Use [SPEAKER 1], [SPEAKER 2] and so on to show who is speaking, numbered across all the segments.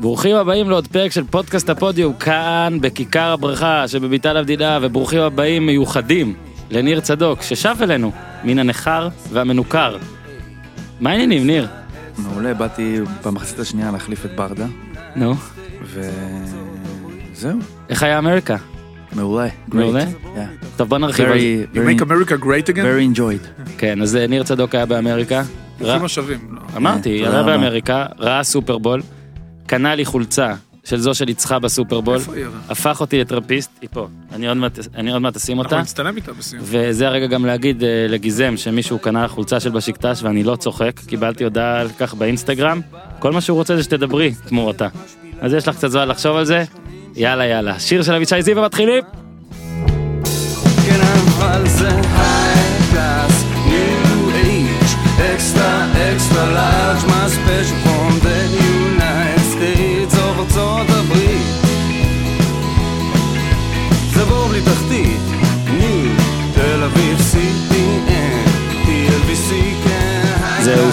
[SPEAKER 1] ברוכים הבאים לעוד פרק של פודקאסט הפודיום כאן בכיכר הברכה שבביתן המדינה וברוכים הבאים מיוחדים לניר צדוק ששב אלינו מן הנכר והמנוכר. מה העניינים ניר?
[SPEAKER 2] מעולה, באתי במחצית השנייה להחליף את ברדה,
[SPEAKER 1] נו,
[SPEAKER 2] וזהו,
[SPEAKER 1] איך היה אמריקה?
[SPEAKER 2] מעולה.
[SPEAKER 1] מעולה?
[SPEAKER 2] great. Yeah.
[SPEAKER 1] טוב בוא נרחיב על זה.
[SPEAKER 2] Very,
[SPEAKER 3] You make America great again?
[SPEAKER 2] very enjoyed.
[SPEAKER 1] כן אז אה, ניר צדוק היה באמריקה.
[SPEAKER 3] ברוכים השבים. לא.
[SPEAKER 1] אמרתי, היה. באמריקה, ראה סופרבול, קנה לי חולצה של זו שניצחה בסופרבול,
[SPEAKER 3] איפה היא? אבל?
[SPEAKER 1] הפך אותי לטרמפיסט, היא פה, אני עוד מעט- אני עוד מעט אשים אותה.
[SPEAKER 3] אנחנו נצטלם איתה בסיום.
[SPEAKER 1] וזה הרגע גם להגיד אה, לגיזם שמישהו קנה חולצה של בשקטש ואני לא צוחק, קיבלתי הודעה על כך באינסטגרם, כל מה שהוא רוצה זה שתדברי תמורתה. אז יש לך קצת זמן לחשוב על זה, יאללה יאללה. שיר של אבישי זיו ומתחילים!
[SPEAKER 4] כן אבל זה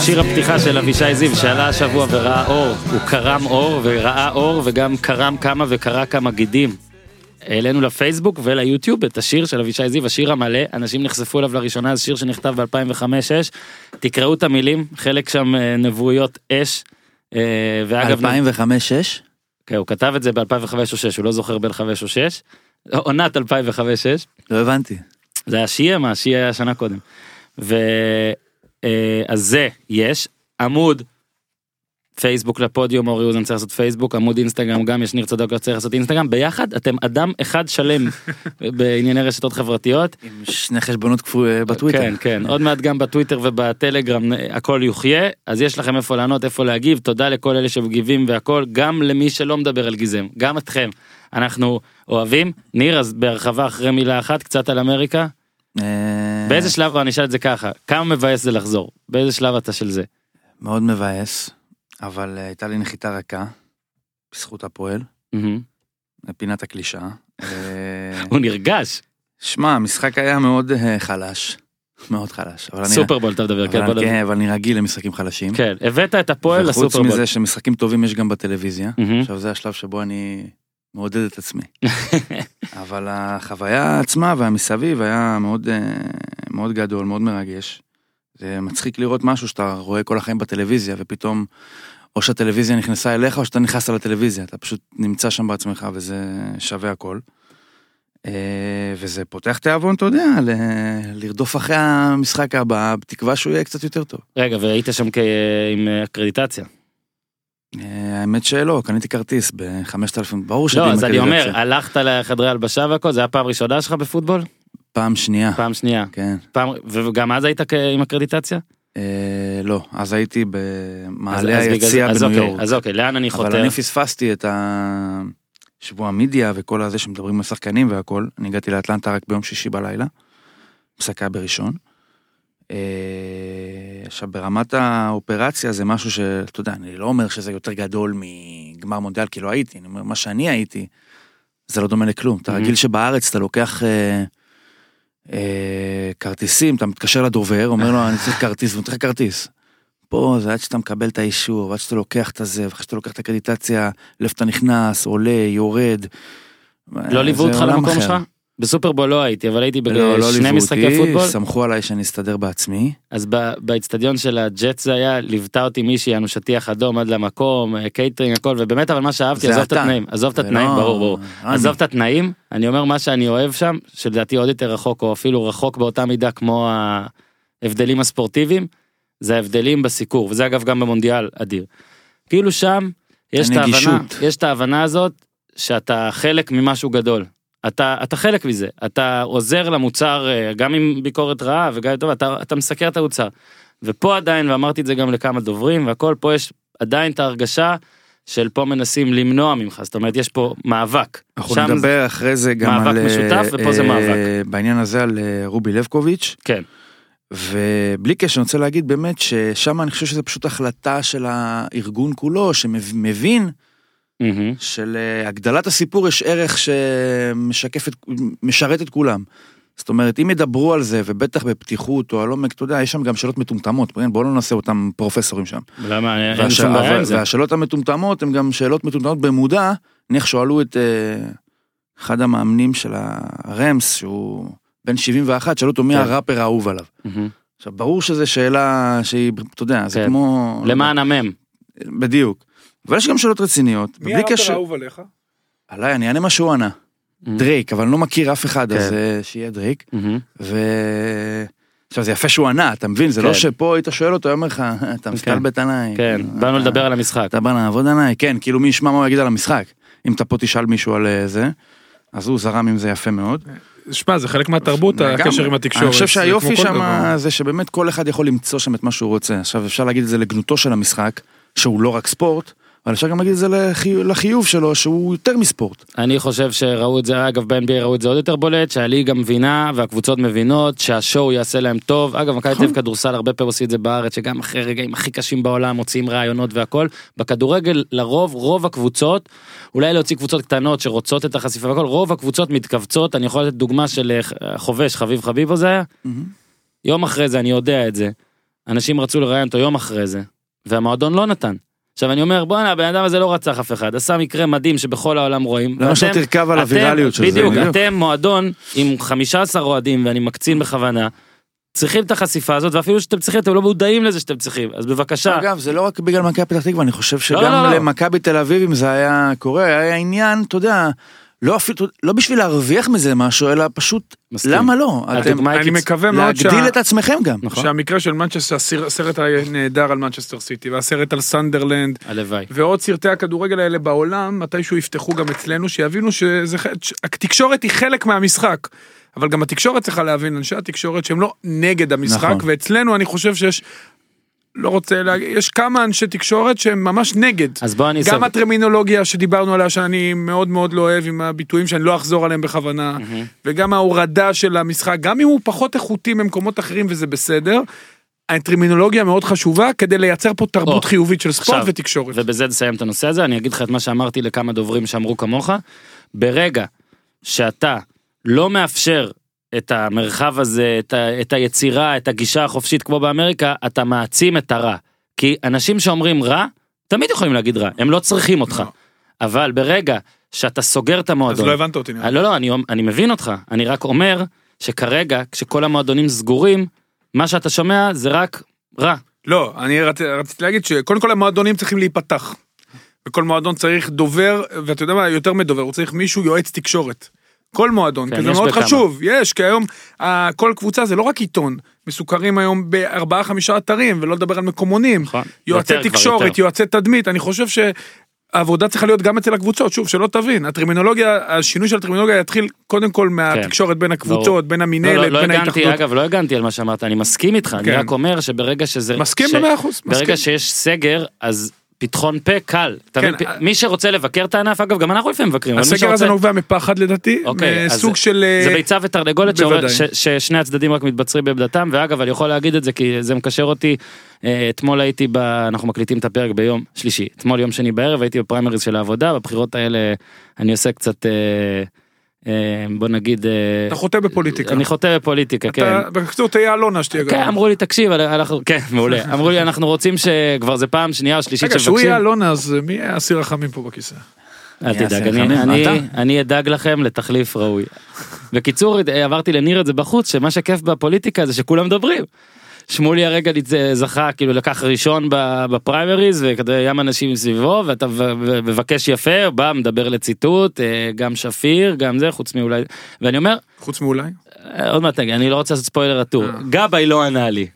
[SPEAKER 1] שיר הפתיחה של אבישי זיו שעלה השבוע וראה אור, הוא קרם אור וראה אור וגם קרם כמה וקרא כמה גידים. העלינו לפייסבוק וליוטיוב את השיר של אבישי זיו, השיר המלא, אנשים נחשפו אליו לראשונה, זה שיר שנכתב ב-2005-2006, תקראו את המילים, חלק שם אה, נבואיות אש. אה, ואגב,
[SPEAKER 2] 2005-2006?
[SPEAKER 1] כן, הוא כתב את זה ב-2005 או 2006, הוא לא זוכר בין 5 או 6, עונת 2005-2006.
[SPEAKER 2] לא הבנתי.
[SPEAKER 1] זה היה שיהיה מה, שיהיה היה שנה קודם. ו... אה, אז זה יש, עמוד פייסבוק לפודיום, אורי אוזן צריך לעשות פייסבוק, עמוד אינסטגרם גם יש ניר צדוק לא צריך לעשות אינסטגרם, ביחד אתם אדם אחד שלם בענייני רשתות חברתיות.
[SPEAKER 2] עם שני חשבונות כפו- בטוויטר.
[SPEAKER 1] כן, כן, עוד מעט גם בטוויטר ובטלגרם אה, הכל יוחיה, אז יש לכם איפה לענות, איפה להגיב, תודה לכל אלה שמגיבים והכל, גם למי שלא מדבר על גזם, גם אתכם. אנחנו אוהבים. ניר, אז בהרחבה אחרי מילה אחת, קצת על אמריקה.
[SPEAKER 2] אה,
[SPEAKER 1] באיזה שלב, אני אשאל את זה ככה, כמה מבאס זה לחזור? באיזה שלב אתה של זה?
[SPEAKER 2] מאוד מבאס, אבל אה, הייתה לי נחיתה רכה, בזכות הפועל. פינת הקלישאה. אה,
[SPEAKER 1] הוא נרגש,
[SPEAKER 2] שמע, המשחק היה מאוד אה, חלש, מאוד חלש.
[SPEAKER 1] סופרבול אתה מדבר, כן.
[SPEAKER 2] כן, אבל אני רגיל למשחקים חלשים.
[SPEAKER 1] כן, הבאת את הפועל
[SPEAKER 2] וחוץ
[SPEAKER 1] לסופרבול.
[SPEAKER 2] מזה שמשחקים טובים יש גם בטלוויזיה. עכשיו זה השלב שבו אני מעודד את עצמי. אבל החוויה עצמה והמסביב היה מאוד, אה, מאוד גדול, מאוד מרגש. זה מצחיק לראות משהו שאתה רואה כל החיים בטלוויזיה, ופתאום או שהטלוויזיה נכנסה אליך או שאתה נכנסת לטלוויזיה, אתה פשוט נמצא שם בעצמך וזה שווה הכל. אה, וזה פותח תיאבון, אתה יודע, ל- לרדוף אחרי המשחק הבא, בתקווה שהוא יהיה קצת יותר טוב.
[SPEAKER 1] רגע, והיית שם כ- עם אה, אקרדיטציה.
[SPEAKER 2] אה, האמת שלא, קניתי כרטיס ב-5,000, ברור שהייתי
[SPEAKER 1] לא,
[SPEAKER 2] עם
[SPEAKER 1] אז אני אומר. הלכת לחדרי הלבשה והכל, זה היה פעם ראשונה שלך בפוטבול?
[SPEAKER 2] פעם שנייה,
[SPEAKER 1] פעם שנייה.
[SPEAKER 2] כן.
[SPEAKER 1] פעם, וגם אז היית עם אקרדיטציה?
[SPEAKER 2] אה, לא, אז הייתי במעלה היציע
[SPEAKER 1] אז
[SPEAKER 2] בניו
[SPEAKER 1] אוקיי,
[SPEAKER 2] יורק.
[SPEAKER 1] אז אוקיי, לאן אני
[SPEAKER 2] אבל
[SPEAKER 1] חותר?
[SPEAKER 2] אני פספסתי את השבוע מידיה וכל הזה שמדברים על שחקנים והכל. אני הגעתי לאטלנטה רק ביום שישי בלילה. היה בראשון. אה, עכשיו ברמת האופרציה זה משהו שאתה יודע, אני לא אומר שזה יותר גדול מגמר מונדיאל כי לא הייתי, אני אומר מה שאני הייתי, זה לא דומה לכלום. אתה. רגיל שבארץ אתה לוקח אה, אה, כרטיסים, אתה מתקשר לדובר, אומר לו אני צריך כרטיס, והוא נותן לך כרטיס. פה זה עד שאתה מקבל את האישור, עד שאתה לוקח את הזה, ואחרי שאתה לוקח את הקרדיטציה, לאיפה אתה נכנס, עולה, יורד.
[SPEAKER 1] לא ליוו אותך למקום. שלך? בסופרבול לא הייתי, אבל הייתי
[SPEAKER 2] לא, לא
[SPEAKER 1] בשני
[SPEAKER 2] ליוו
[SPEAKER 1] משחקי פוטבול.
[SPEAKER 2] סמכו עליי שאני אסתדר בעצמי.
[SPEAKER 1] אז ב- באצטדיון של הג'טס זה היה, ליוותה אותי מישהי, היינו שטיח אדום עד למקום, אה, קייטרינג הכל, ובאמת אבל מה שאהבתי, עזוב את. התנאים, עזוב את התנאים,
[SPEAKER 2] לא-
[SPEAKER 1] ברור ברור.
[SPEAKER 2] אני.
[SPEAKER 1] עזוב את התנאים, אני אומר מה שאני אוהב שם, שלדעתי עוד יותר רחוק, או אפילו רחוק באותה מידה כמו ההבדלים הספורטיביים, זה ההבדלים בסיקור, וזה אגב גם במונדיאל אדיר. כאילו שם, יש את ההבנה. יש את ההבנה הזאת, שאתה חלק ממשהו גדול. אתה, אתה חלק מזה, אתה עוזר למוצר, אה, גם עם ביקורת רעה וגם טוב, אתה, אתה מסקר את המוצר. ופה עדיין, ואמרתי את זה גם לכמה דוברים, והכל, פה יש עדיין את ההרגשה של פה מנסים למנוע ממך, זאת אומרת, יש פה מאבק.
[SPEAKER 2] אנחנו
[SPEAKER 1] שם זה-
[SPEAKER 2] נדבר אחרי זה גם
[SPEAKER 1] מאבק
[SPEAKER 2] על... אה,
[SPEAKER 1] משותף, ופה זה מאבק.
[SPEAKER 2] בעניין הזה על אה, רובי לבקוביץ'.
[SPEAKER 1] כן,
[SPEAKER 2] ובלי קשר, אני רוצה להגיד באמת ששם אני חושב שזו פשוט החלטה של הארגון כולו, שמבין
[SPEAKER 1] מהמם.
[SPEAKER 2] שלהגדלת הסיפור יש ערך שמשקף את, משרת את כולם. זאת אומרת, אם ידברו על זה, ובטח בפתיחות או על עומק, אתה יודע, יש שם גם שאלות מטומטמות? בואו לא נעשה אותם פרופסורים שם.
[SPEAKER 1] למה, אין
[SPEAKER 2] והש-
[SPEAKER 1] שום בעיה עם זה.
[SPEAKER 2] והשאלות המטומטמות הן גם שאלות מטומטמות במודע, נניח שאלו את אה, אחד המאמנים של הרמס, שהוא בן 71, שאלו אותו מי
[SPEAKER 1] כן.
[SPEAKER 2] הראפר האהוב עליו. עכשיו, ברור שזו שאלה שהיא, אתה יודע, זה
[SPEAKER 1] כן.
[SPEAKER 2] כמו...
[SPEAKER 1] למען המימים.
[SPEAKER 2] בדיוק. אבל יש גם שאלות רציניות.
[SPEAKER 3] מי
[SPEAKER 2] קשר-
[SPEAKER 3] האהוב עליך?
[SPEAKER 2] עליי, אני אענה מה שהוא ענה. דרייק, אבל אני לא מכיר אף אחד, אז
[SPEAKER 1] כן.
[SPEAKER 2] אה, שיהיה דרייק.
[SPEAKER 1] מהמם.
[SPEAKER 2] ו... עכשיו זה יפה שהוא ענה, אתה מבין? זה
[SPEAKER 1] כן.
[SPEAKER 2] לא שפה היית שואל אותו, הוא אומר לך, אתה מסתלבט עליי.
[SPEAKER 1] כן,
[SPEAKER 2] אתה-
[SPEAKER 1] באנו לדבר על המשחק.
[SPEAKER 2] אתה בא לעבוד עליי, כן, כאילו מי ישמע מה הוא יגיד על המשחק. אם אתה פה תשאל מישהו על אה, זה, אז הוא זרם עם זה יפה מאוד.
[SPEAKER 3] שמע, זה חלק מהתרבות. הקשר עם התקשורת.
[SPEAKER 2] אני חושב שהיופי שם. זה שבאמת כל אחד יכול למצוא שם את מה שהוא רוצה. עכשיו אפשר להגיד את זה לגנותו של המשחק, שהוא לא רק ספורט, אבל אפשר גם להגיד את זה לחי- לחיוב שלו, שהוא יותר מספורט.
[SPEAKER 1] אני חושב שראו את זה, אגב ב-NBA ראו את זה עוד יותר בולט, שהליגה מבינה והקבוצות מבינות שהשואו יעשה להם טוב. אגב, מכבי תל אביב כדורסל הרבה פעמים עושים את זה בארץ, שגם אחרי רגעים הכי קשים בעולם מוציאים רעיונות והכל. בכדורגל לרוב, רוב הקבוצות, אולי להוציא קבוצות קטנות שרוצות את החשיפה והכל, רוב הקבוצות מתכווצות, אני יכול לתת דוגמה של אה, חובש, חביב חביבו זה היה? יום אחרי זה, אני יודע את זה. אנשים רצו לראיין אותו יום אחרי זה, והמועדון לא נתן. עכשיו אני אומר בואנה הבן אדם הזה לא רצח אף אחד עשה מקרה מדהים שבכל העולם רואים.
[SPEAKER 2] למה
[SPEAKER 1] ואתם-
[SPEAKER 2] תרכב על הווירליות של זה?
[SPEAKER 1] בדיוק. אתם מועדון עם 15 אוהדים ואני מקצין בכוונה. צריכים את החשיפה הזאת ואפילו שאתם צריכים אתם לא מודעים לזה שאתם צריכים אז בבקשה.
[SPEAKER 2] אגב, זה לא רק בגלל מכבי פתח תקווה, אני חושב
[SPEAKER 1] לא,
[SPEAKER 2] שגם
[SPEAKER 1] לא, לא.
[SPEAKER 2] למכבי תל אביב, אם זה היה קורה, היה עניין, אתה יודע, לא אפילו, לא בשביל להרוויח מזה משהו, אלא פשוט,
[SPEAKER 1] מסכים.
[SPEAKER 2] למה לא? אתם,
[SPEAKER 3] אני מקווה מאוד שה-
[SPEAKER 2] להגדיל את עצמכם גם.
[SPEAKER 1] נכון.
[SPEAKER 3] שהמקרה של מנצ'סטר, הסרט הנהדר על מנצ'סטר סיטי, והסרט על סנדרלנד,
[SPEAKER 1] הלוואי.
[SPEAKER 3] ועוד סרטי הכדורגל האלה בעולם, מתישהו יפתחו גם אצלנו, שיבינו שזה, ח- התקשורת היא חלק מהמשחק. אבל גם התקשורת צריכה להבין, אנשי התקשורת שהם לא נגד המשחק,
[SPEAKER 2] נכון.
[SPEAKER 3] ואצלנו אני חושב שיש, לא רוצה להגיד, יש כמה אנשי תקשורת שהם ממש נגד.
[SPEAKER 1] אז בוא אני
[SPEAKER 3] גם
[SPEAKER 1] אסב-
[SPEAKER 3] הטרמינולוגיה שדיברנו עליה שאני מאוד מאוד לא אוהב עם הביטויים שאני לא אחזור עליהם בכוונה וגם ההורדה של המשחק גם אם הוא פחות איכותי ממקומות אחרים וזה בסדר. הטרמינולוגיה מאוד חשובה כדי לייצר פה תרבות
[SPEAKER 1] או,
[SPEAKER 3] חיובית של ספורט
[SPEAKER 1] עכשיו,
[SPEAKER 3] ותקשורת.
[SPEAKER 1] ובזה נסיים את הנושא הזה אני אגיד לך את מה שאמרתי לכמה דוברים שאמרו כמוך. ברגע שאתה לא מאפשר את המרחב הזה את, ה, את היצירה את הגישה החופשית כמו באמריקה אתה מעצים את הרע. כי אנשים שאומרים רע תמיד יכולים להגיד רע הם לא צריכים אותך.
[SPEAKER 3] לא.
[SPEAKER 1] אבל ברגע שאתה סוגר את
[SPEAKER 3] אז
[SPEAKER 1] המועדון.
[SPEAKER 3] לא הבנת אותי.
[SPEAKER 1] לא לא אני, אני מבין אותך אני רק אומר שכרגע כשכל המועדונים סגורים מה שאתה שומע זה רק רע.
[SPEAKER 3] לא, אני רצ- רציתי להגיד שקודם כל המועדונים צריכים להיפתח. וכל מועדון צריך דובר, ואתה יודע מה, יותר מדובר, הוא צריך מישהו יועץ תקשורת. כל מועדון,
[SPEAKER 1] כן,
[SPEAKER 3] כי זה מאוד
[SPEAKER 1] בכמה.
[SPEAKER 3] חשוב, יש, כי היום אה, כל קבוצה זה לא רק עיתון, מסוכרים היום בארבעה חמישה אתרים, ולא לדבר על מקומונים,
[SPEAKER 1] נכון.
[SPEAKER 3] יועצי
[SPEAKER 1] יותר
[SPEAKER 3] תקשורת,
[SPEAKER 1] יותר.
[SPEAKER 3] יועצי תדמית, אני חושב שהעבודה צריכה להיות גם אצל הקבוצות, שוב, שלא תבין, הטרמינולוגיה, השינוי של הטרמינולוגיה יתחיל קודם כל מהתקשורת בין הקבוצות, בין
[SPEAKER 1] לא,
[SPEAKER 3] המינהלת,
[SPEAKER 1] לא, לא
[SPEAKER 3] בין
[SPEAKER 1] הגנתי,
[SPEAKER 3] ההתאחדות.
[SPEAKER 1] אגב, לא הגנתי על מה שאמרת, אני מסכים איתך, אני
[SPEAKER 3] כן.
[SPEAKER 1] רק אומר שברגע שזה...
[SPEAKER 3] מסכים
[SPEAKER 1] ש-
[SPEAKER 3] במאה אחוז, מסכים.
[SPEAKER 1] ברגע שיש סגר, אז פתחון פה קל.
[SPEAKER 3] כן,
[SPEAKER 1] מבין?
[SPEAKER 3] אה-
[SPEAKER 1] מי שרוצה לבקר את הענף, אגב, גם אנחנו לפעמים מבקרים.
[SPEAKER 3] הסגר הזה
[SPEAKER 1] שרוצה-
[SPEAKER 3] נובע מפחד לדעתי,
[SPEAKER 1] אוקיי, אז
[SPEAKER 3] מסוג של...
[SPEAKER 1] זה
[SPEAKER 3] אה,
[SPEAKER 1] ביצה ותרנגולת
[SPEAKER 3] בוודאי.
[SPEAKER 1] ש- ששני הצדדים רק מתבצרים בעמדתם, ואגב, אני יכול להגיד את זה כי זה מקשר אותי, אה, אתמול הייתי, ב... אנחנו מקליטים את הפרק ביום שלישי, אתמול יום שני בערב הייתי בפריימריז של העבודה, בבחירות האלה אני עושה קצת, אה, בוא נגיד, אה,
[SPEAKER 3] אתה חוטא בפוליטיקה.
[SPEAKER 1] אני חוטא בפוליטיקה, כן.
[SPEAKER 3] אתה, בקיצור תהיה אלונה שתהיה
[SPEAKER 1] כן,
[SPEAKER 3] גם.
[SPEAKER 1] אמרו לי תקשיב, אנחנו, כן, מעולה, אמרו לי אנחנו רוצים שכבר זה פעם שנייה או שלישית
[SPEAKER 3] רגע, שהוא יהיה אלונה, אז מי יהיה אסיר רחמים פה בכיסא?
[SPEAKER 1] אל תדאג, אני- אני-? אני אדאג לכם לתחליף ראוי. בקיצור, עברתי לניר את זה בחוץ, שמה שכיף בפוליטיקה זה שכולם מדברים. שמולי הרגע זכה כאילו לקח ראשון ב- בפריימריז וכזה ים אנשים סביבו ואתה מבקש יפה בא מדבר לציטוט אה, גם שפיר גם זה חוץ מאולי ואני אומר
[SPEAKER 3] חוץ מאולי?
[SPEAKER 1] אה, עוד מעט אני לא רוצה לעשות ספוילר רטור גבאי לא ענה לי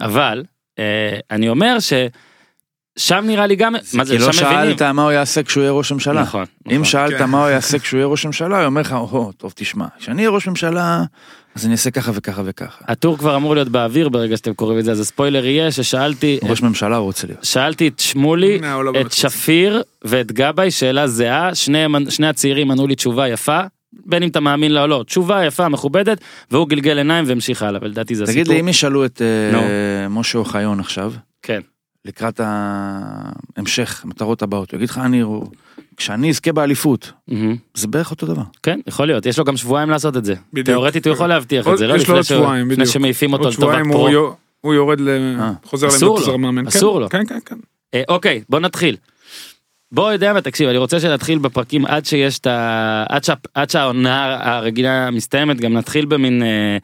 [SPEAKER 1] אבל אה, אני אומר ששם נראה לי גם מה זה
[SPEAKER 2] כי לא
[SPEAKER 1] שם מבינים.
[SPEAKER 2] שאלת מה הוא יעשה כשהוא יהיה ראש ממשלה.
[SPEAKER 1] נכון,
[SPEAKER 2] אם
[SPEAKER 1] נכון.
[SPEAKER 2] שאלת
[SPEAKER 3] כן.
[SPEAKER 2] מה הוא יעשה כשהוא יהיה ראש ממשלה, הוא אומר לך, או, טוב, תשמע, כשאני אהיה ראש ממשלה, אז אני אעשה ככה וככה וככה.
[SPEAKER 1] הטור כבר אמור להיות באוויר ברגע שאתם קוראים את זה אז הספוילר יהיה ששאלתי
[SPEAKER 2] ראש ממשלה רוצה להיות.
[SPEAKER 1] שאלתי את שמולי
[SPEAKER 3] לא
[SPEAKER 1] את שפיר ואת גבאי שאלה זהה שני שני הצעירים ענו לי תשובה יפה בין אם אתה מאמין לה או לא תשובה יפה מכובדת והוא גלגל עיניים והמשיך הלאה ולדעתי זה
[SPEAKER 2] תגיד
[SPEAKER 1] הסיפור.
[SPEAKER 2] לי, אם ישאלו את אה,
[SPEAKER 1] נו.
[SPEAKER 2] משה אוחיון עכשיו,
[SPEAKER 1] כן
[SPEAKER 2] לקראת ההמשך, המטרות הבאות, הוא יגיד לך, אני, כשאני אזכה באליפות,
[SPEAKER 1] מהמם.
[SPEAKER 2] זה בערך אותו דבר.
[SPEAKER 1] כן, יכול להיות, יש לו גם שבועיים לעשות את זה.
[SPEAKER 3] בדיוק.
[SPEAKER 1] תיאורטית הוא יכול להבטיח את זה, לא
[SPEAKER 3] יש לו
[SPEAKER 1] לפני
[SPEAKER 3] עוד
[SPEAKER 1] ש-
[SPEAKER 3] שבועיים,
[SPEAKER 1] לפני
[SPEAKER 3] בדיוק.
[SPEAKER 1] שמעיפים אותו לטובת פרו.
[SPEAKER 3] הוא הוא יורד, ל-
[SPEAKER 2] אה.
[SPEAKER 3] חוזר
[SPEAKER 1] אסור
[SPEAKER 3] לעמדת
[SPEAKER 1] לו.
[SPEAKER 3] עוזר מאמן. כן,
[SPEAKER 1] אסור לו.
[SPEAKER 3] כן, כן, כן.
[SPEAKER 1] אה, אוקיי, בוא נתחיל. בוא יודע מה, תקשיב, אני רוצה שנתחיל בפרקים עד שיש את ה... עד, שה... עד שהעונה הרגילה מסתיימת, גם נתחיל במין אה,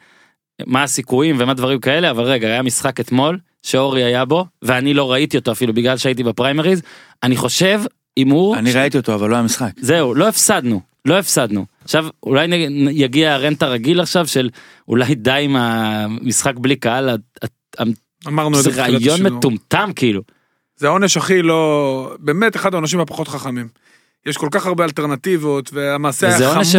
[SPEAKER 1] מה הסיכויים ומה דברים כאלה, אבל רגע, היה משחק אתמול, שאורי היה בו, ואני לא ראיתי אותו אפילו בגלל שהייתי בפריימריז, אני חושב, הימור,
[SPEAKER 2] אני ראיתי אותו, אבל לא היה משחק.
[SPEAKER 1] זהו, לא הפסדנו, לא הפסדנו. עכשיו, אולי נ- יגיע הרנט הרגיל עכשיו של אולי די עם המשחק בלי קהל,
[SPEAKER 3] אמרנו זה
[SPEAKER 1] זה רעיון. מטומטם כאילו.
[SPEAKER 3] זה העונש הכי לא... באמת אחד העונשים הפחות חכמים. יש כל כך הרבה אלטרנטיבות, והמעשה היה
[SPEAKER 1] וזה
[SPEAKER 3] חמור.
[SPEAKER 1] עונש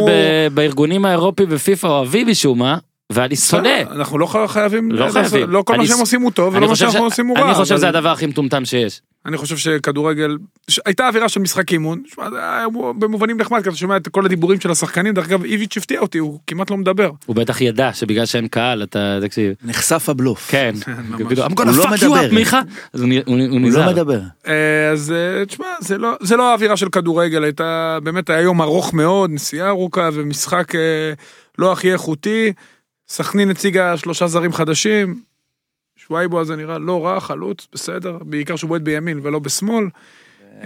[SPEAKER 1] שבארגונים האירופי בפיפ"א אוהבים משום מה, ואני שונא.
[SPEAKER 3] אנחנו לא חייבים,
[SPEAKER 1] לא
[SPEAKER 3] לעשות-
[SPEAKER 1] חייבים.
[SPEAKER 3] לא כל מה שהם עושים הוא טוב, ולא מה שאנחנו עושים הוא רע.
[SPEAKER 1] אני חושב שזה הדבר הכי מטומטם שיש.
[SPEAKER 3] אני חושב שכדורגל, הייתה אווירה של משחק אימון, במובנים נחמד, כי אתה שומע את כל הדיבורים של השחקנים, דרך אגב איביץ' הפתיע אותי, הוא כמעט לא מדבר.
[SPEAKER 1] הוא בטח ידע שבגלל שאין קהל אתה תקשיב.
[SPEAKER 2] נחשף הבלוף.
[SPEAKER 1] כן.
[SPEAKER 3] ממש.
[SPEAKER 1] כאילו, I'm gonna
[SPEAKER 2] הוא לא
[SPEAKER 1] fuck you
[SPEAKER 2] מדבר.
[SPEAKER 1] up מיכה. אז הוא הוא.
[SPEAKER 2] לא מדבר.
[SPEAKER 3] אה, אז אה, תשמע, זה לא, זה לא האווירה של כדורגל, הייתה, באמת היה יום ארוך מאוד, נסיעה ארוכה ומשחק אה, לא הכי איכותי. סכנין הציגה שלושה זרים חדשים, שווייבו הזה נראה לא רע, חלוץ, בסדר, בעיקר שהוא בועט בימין ולא בשמאל.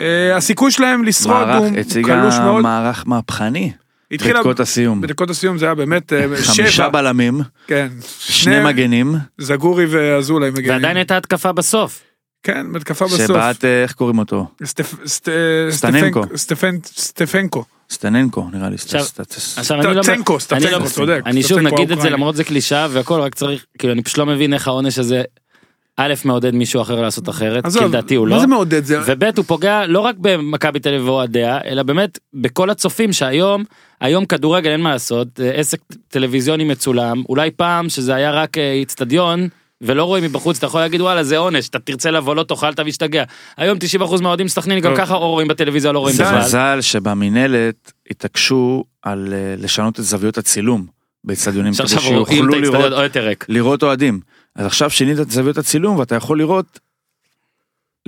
[SPEAKER 3] אה, הסיכוי שלהם לשרוד הוא קלוש מאוד.
[SPEAKER 2] מערך מהפכני.
[SPEAKER 3] התחילה
[SPEAKER 2] בדקות הסיום.
[SPEAKER 3] בדקות הסיום זה היה באמת אה,
[SPEAKER 2] חמישה
[SPEAKER 3] שבע,
[SPEAKER 2] בלמים,
[SPEAKER 3] כן,
[SPEAKER 2] שני מגנים,
[SPEAKER 3] זגורי ואזולאי מגנים.
[SPEAKER 1] ועדיין הייתה התקפה בסוף.
[SPEAKER 3] כן, מתקפה בסוף.
[SPEAKER 2] שבעט, אה, איך קוראים אותו?
[SPEAKER 3] סטפ- סט-
[SPEAKER 2] סטננקו.
[SPEAKER 3] סטפנק- סטפן- סטפנקו.
[SPEAKER 2] סטננקו, נראה לי.
[SPEAKER 1] אני לא...
[SPEAKER 3] סטצנקו,
[SPEAKER 1] אני לא-
[SPEAKER 3] צודק.
[SPEAKER 1] אני שוב נגיד את זה. למרות זה קלישאה והכל רק צריך כאילו אני פשוט לא מבין איך העונש הזה. א' מעודד מישהו אחר לעשות אחרת כי לדעתי הוא
[SPEAKER 3] מה
[SPEAKER 1] לא.
[SPEAKER 3] זה מעודד זה?
[SPEAKER 1] וב' הוא פוגע לא רק במכבי תל אביב ואוהדיה אלא באמת בכל הצופים שהיום היום כדורגל אין מה לעשות אה, עסק טלוויזיוני מצולם אולי פעם שזה היה רק אה, איצטדיון. ולא רואים מבחוץ אתה יכול להגיד וואלה זה עונש אתה תרצה לבוא לא תאכל אתה משתגע היום 90% מהאוהדים סכנין גם
[SPEAKER 3] טוב.
[SPEAKER 1] ככה או רואים בטלוויזיה לא רואים בכלל.
[SPEAKER 2] מזל שבמינהלת התעקשו על אה, לשנות את זוויות הצילום באצטדיונים כדי שיוכלו. לראות אוהדים. אז עכשיו שינית את זוויות הצילום ואתה יכול לראות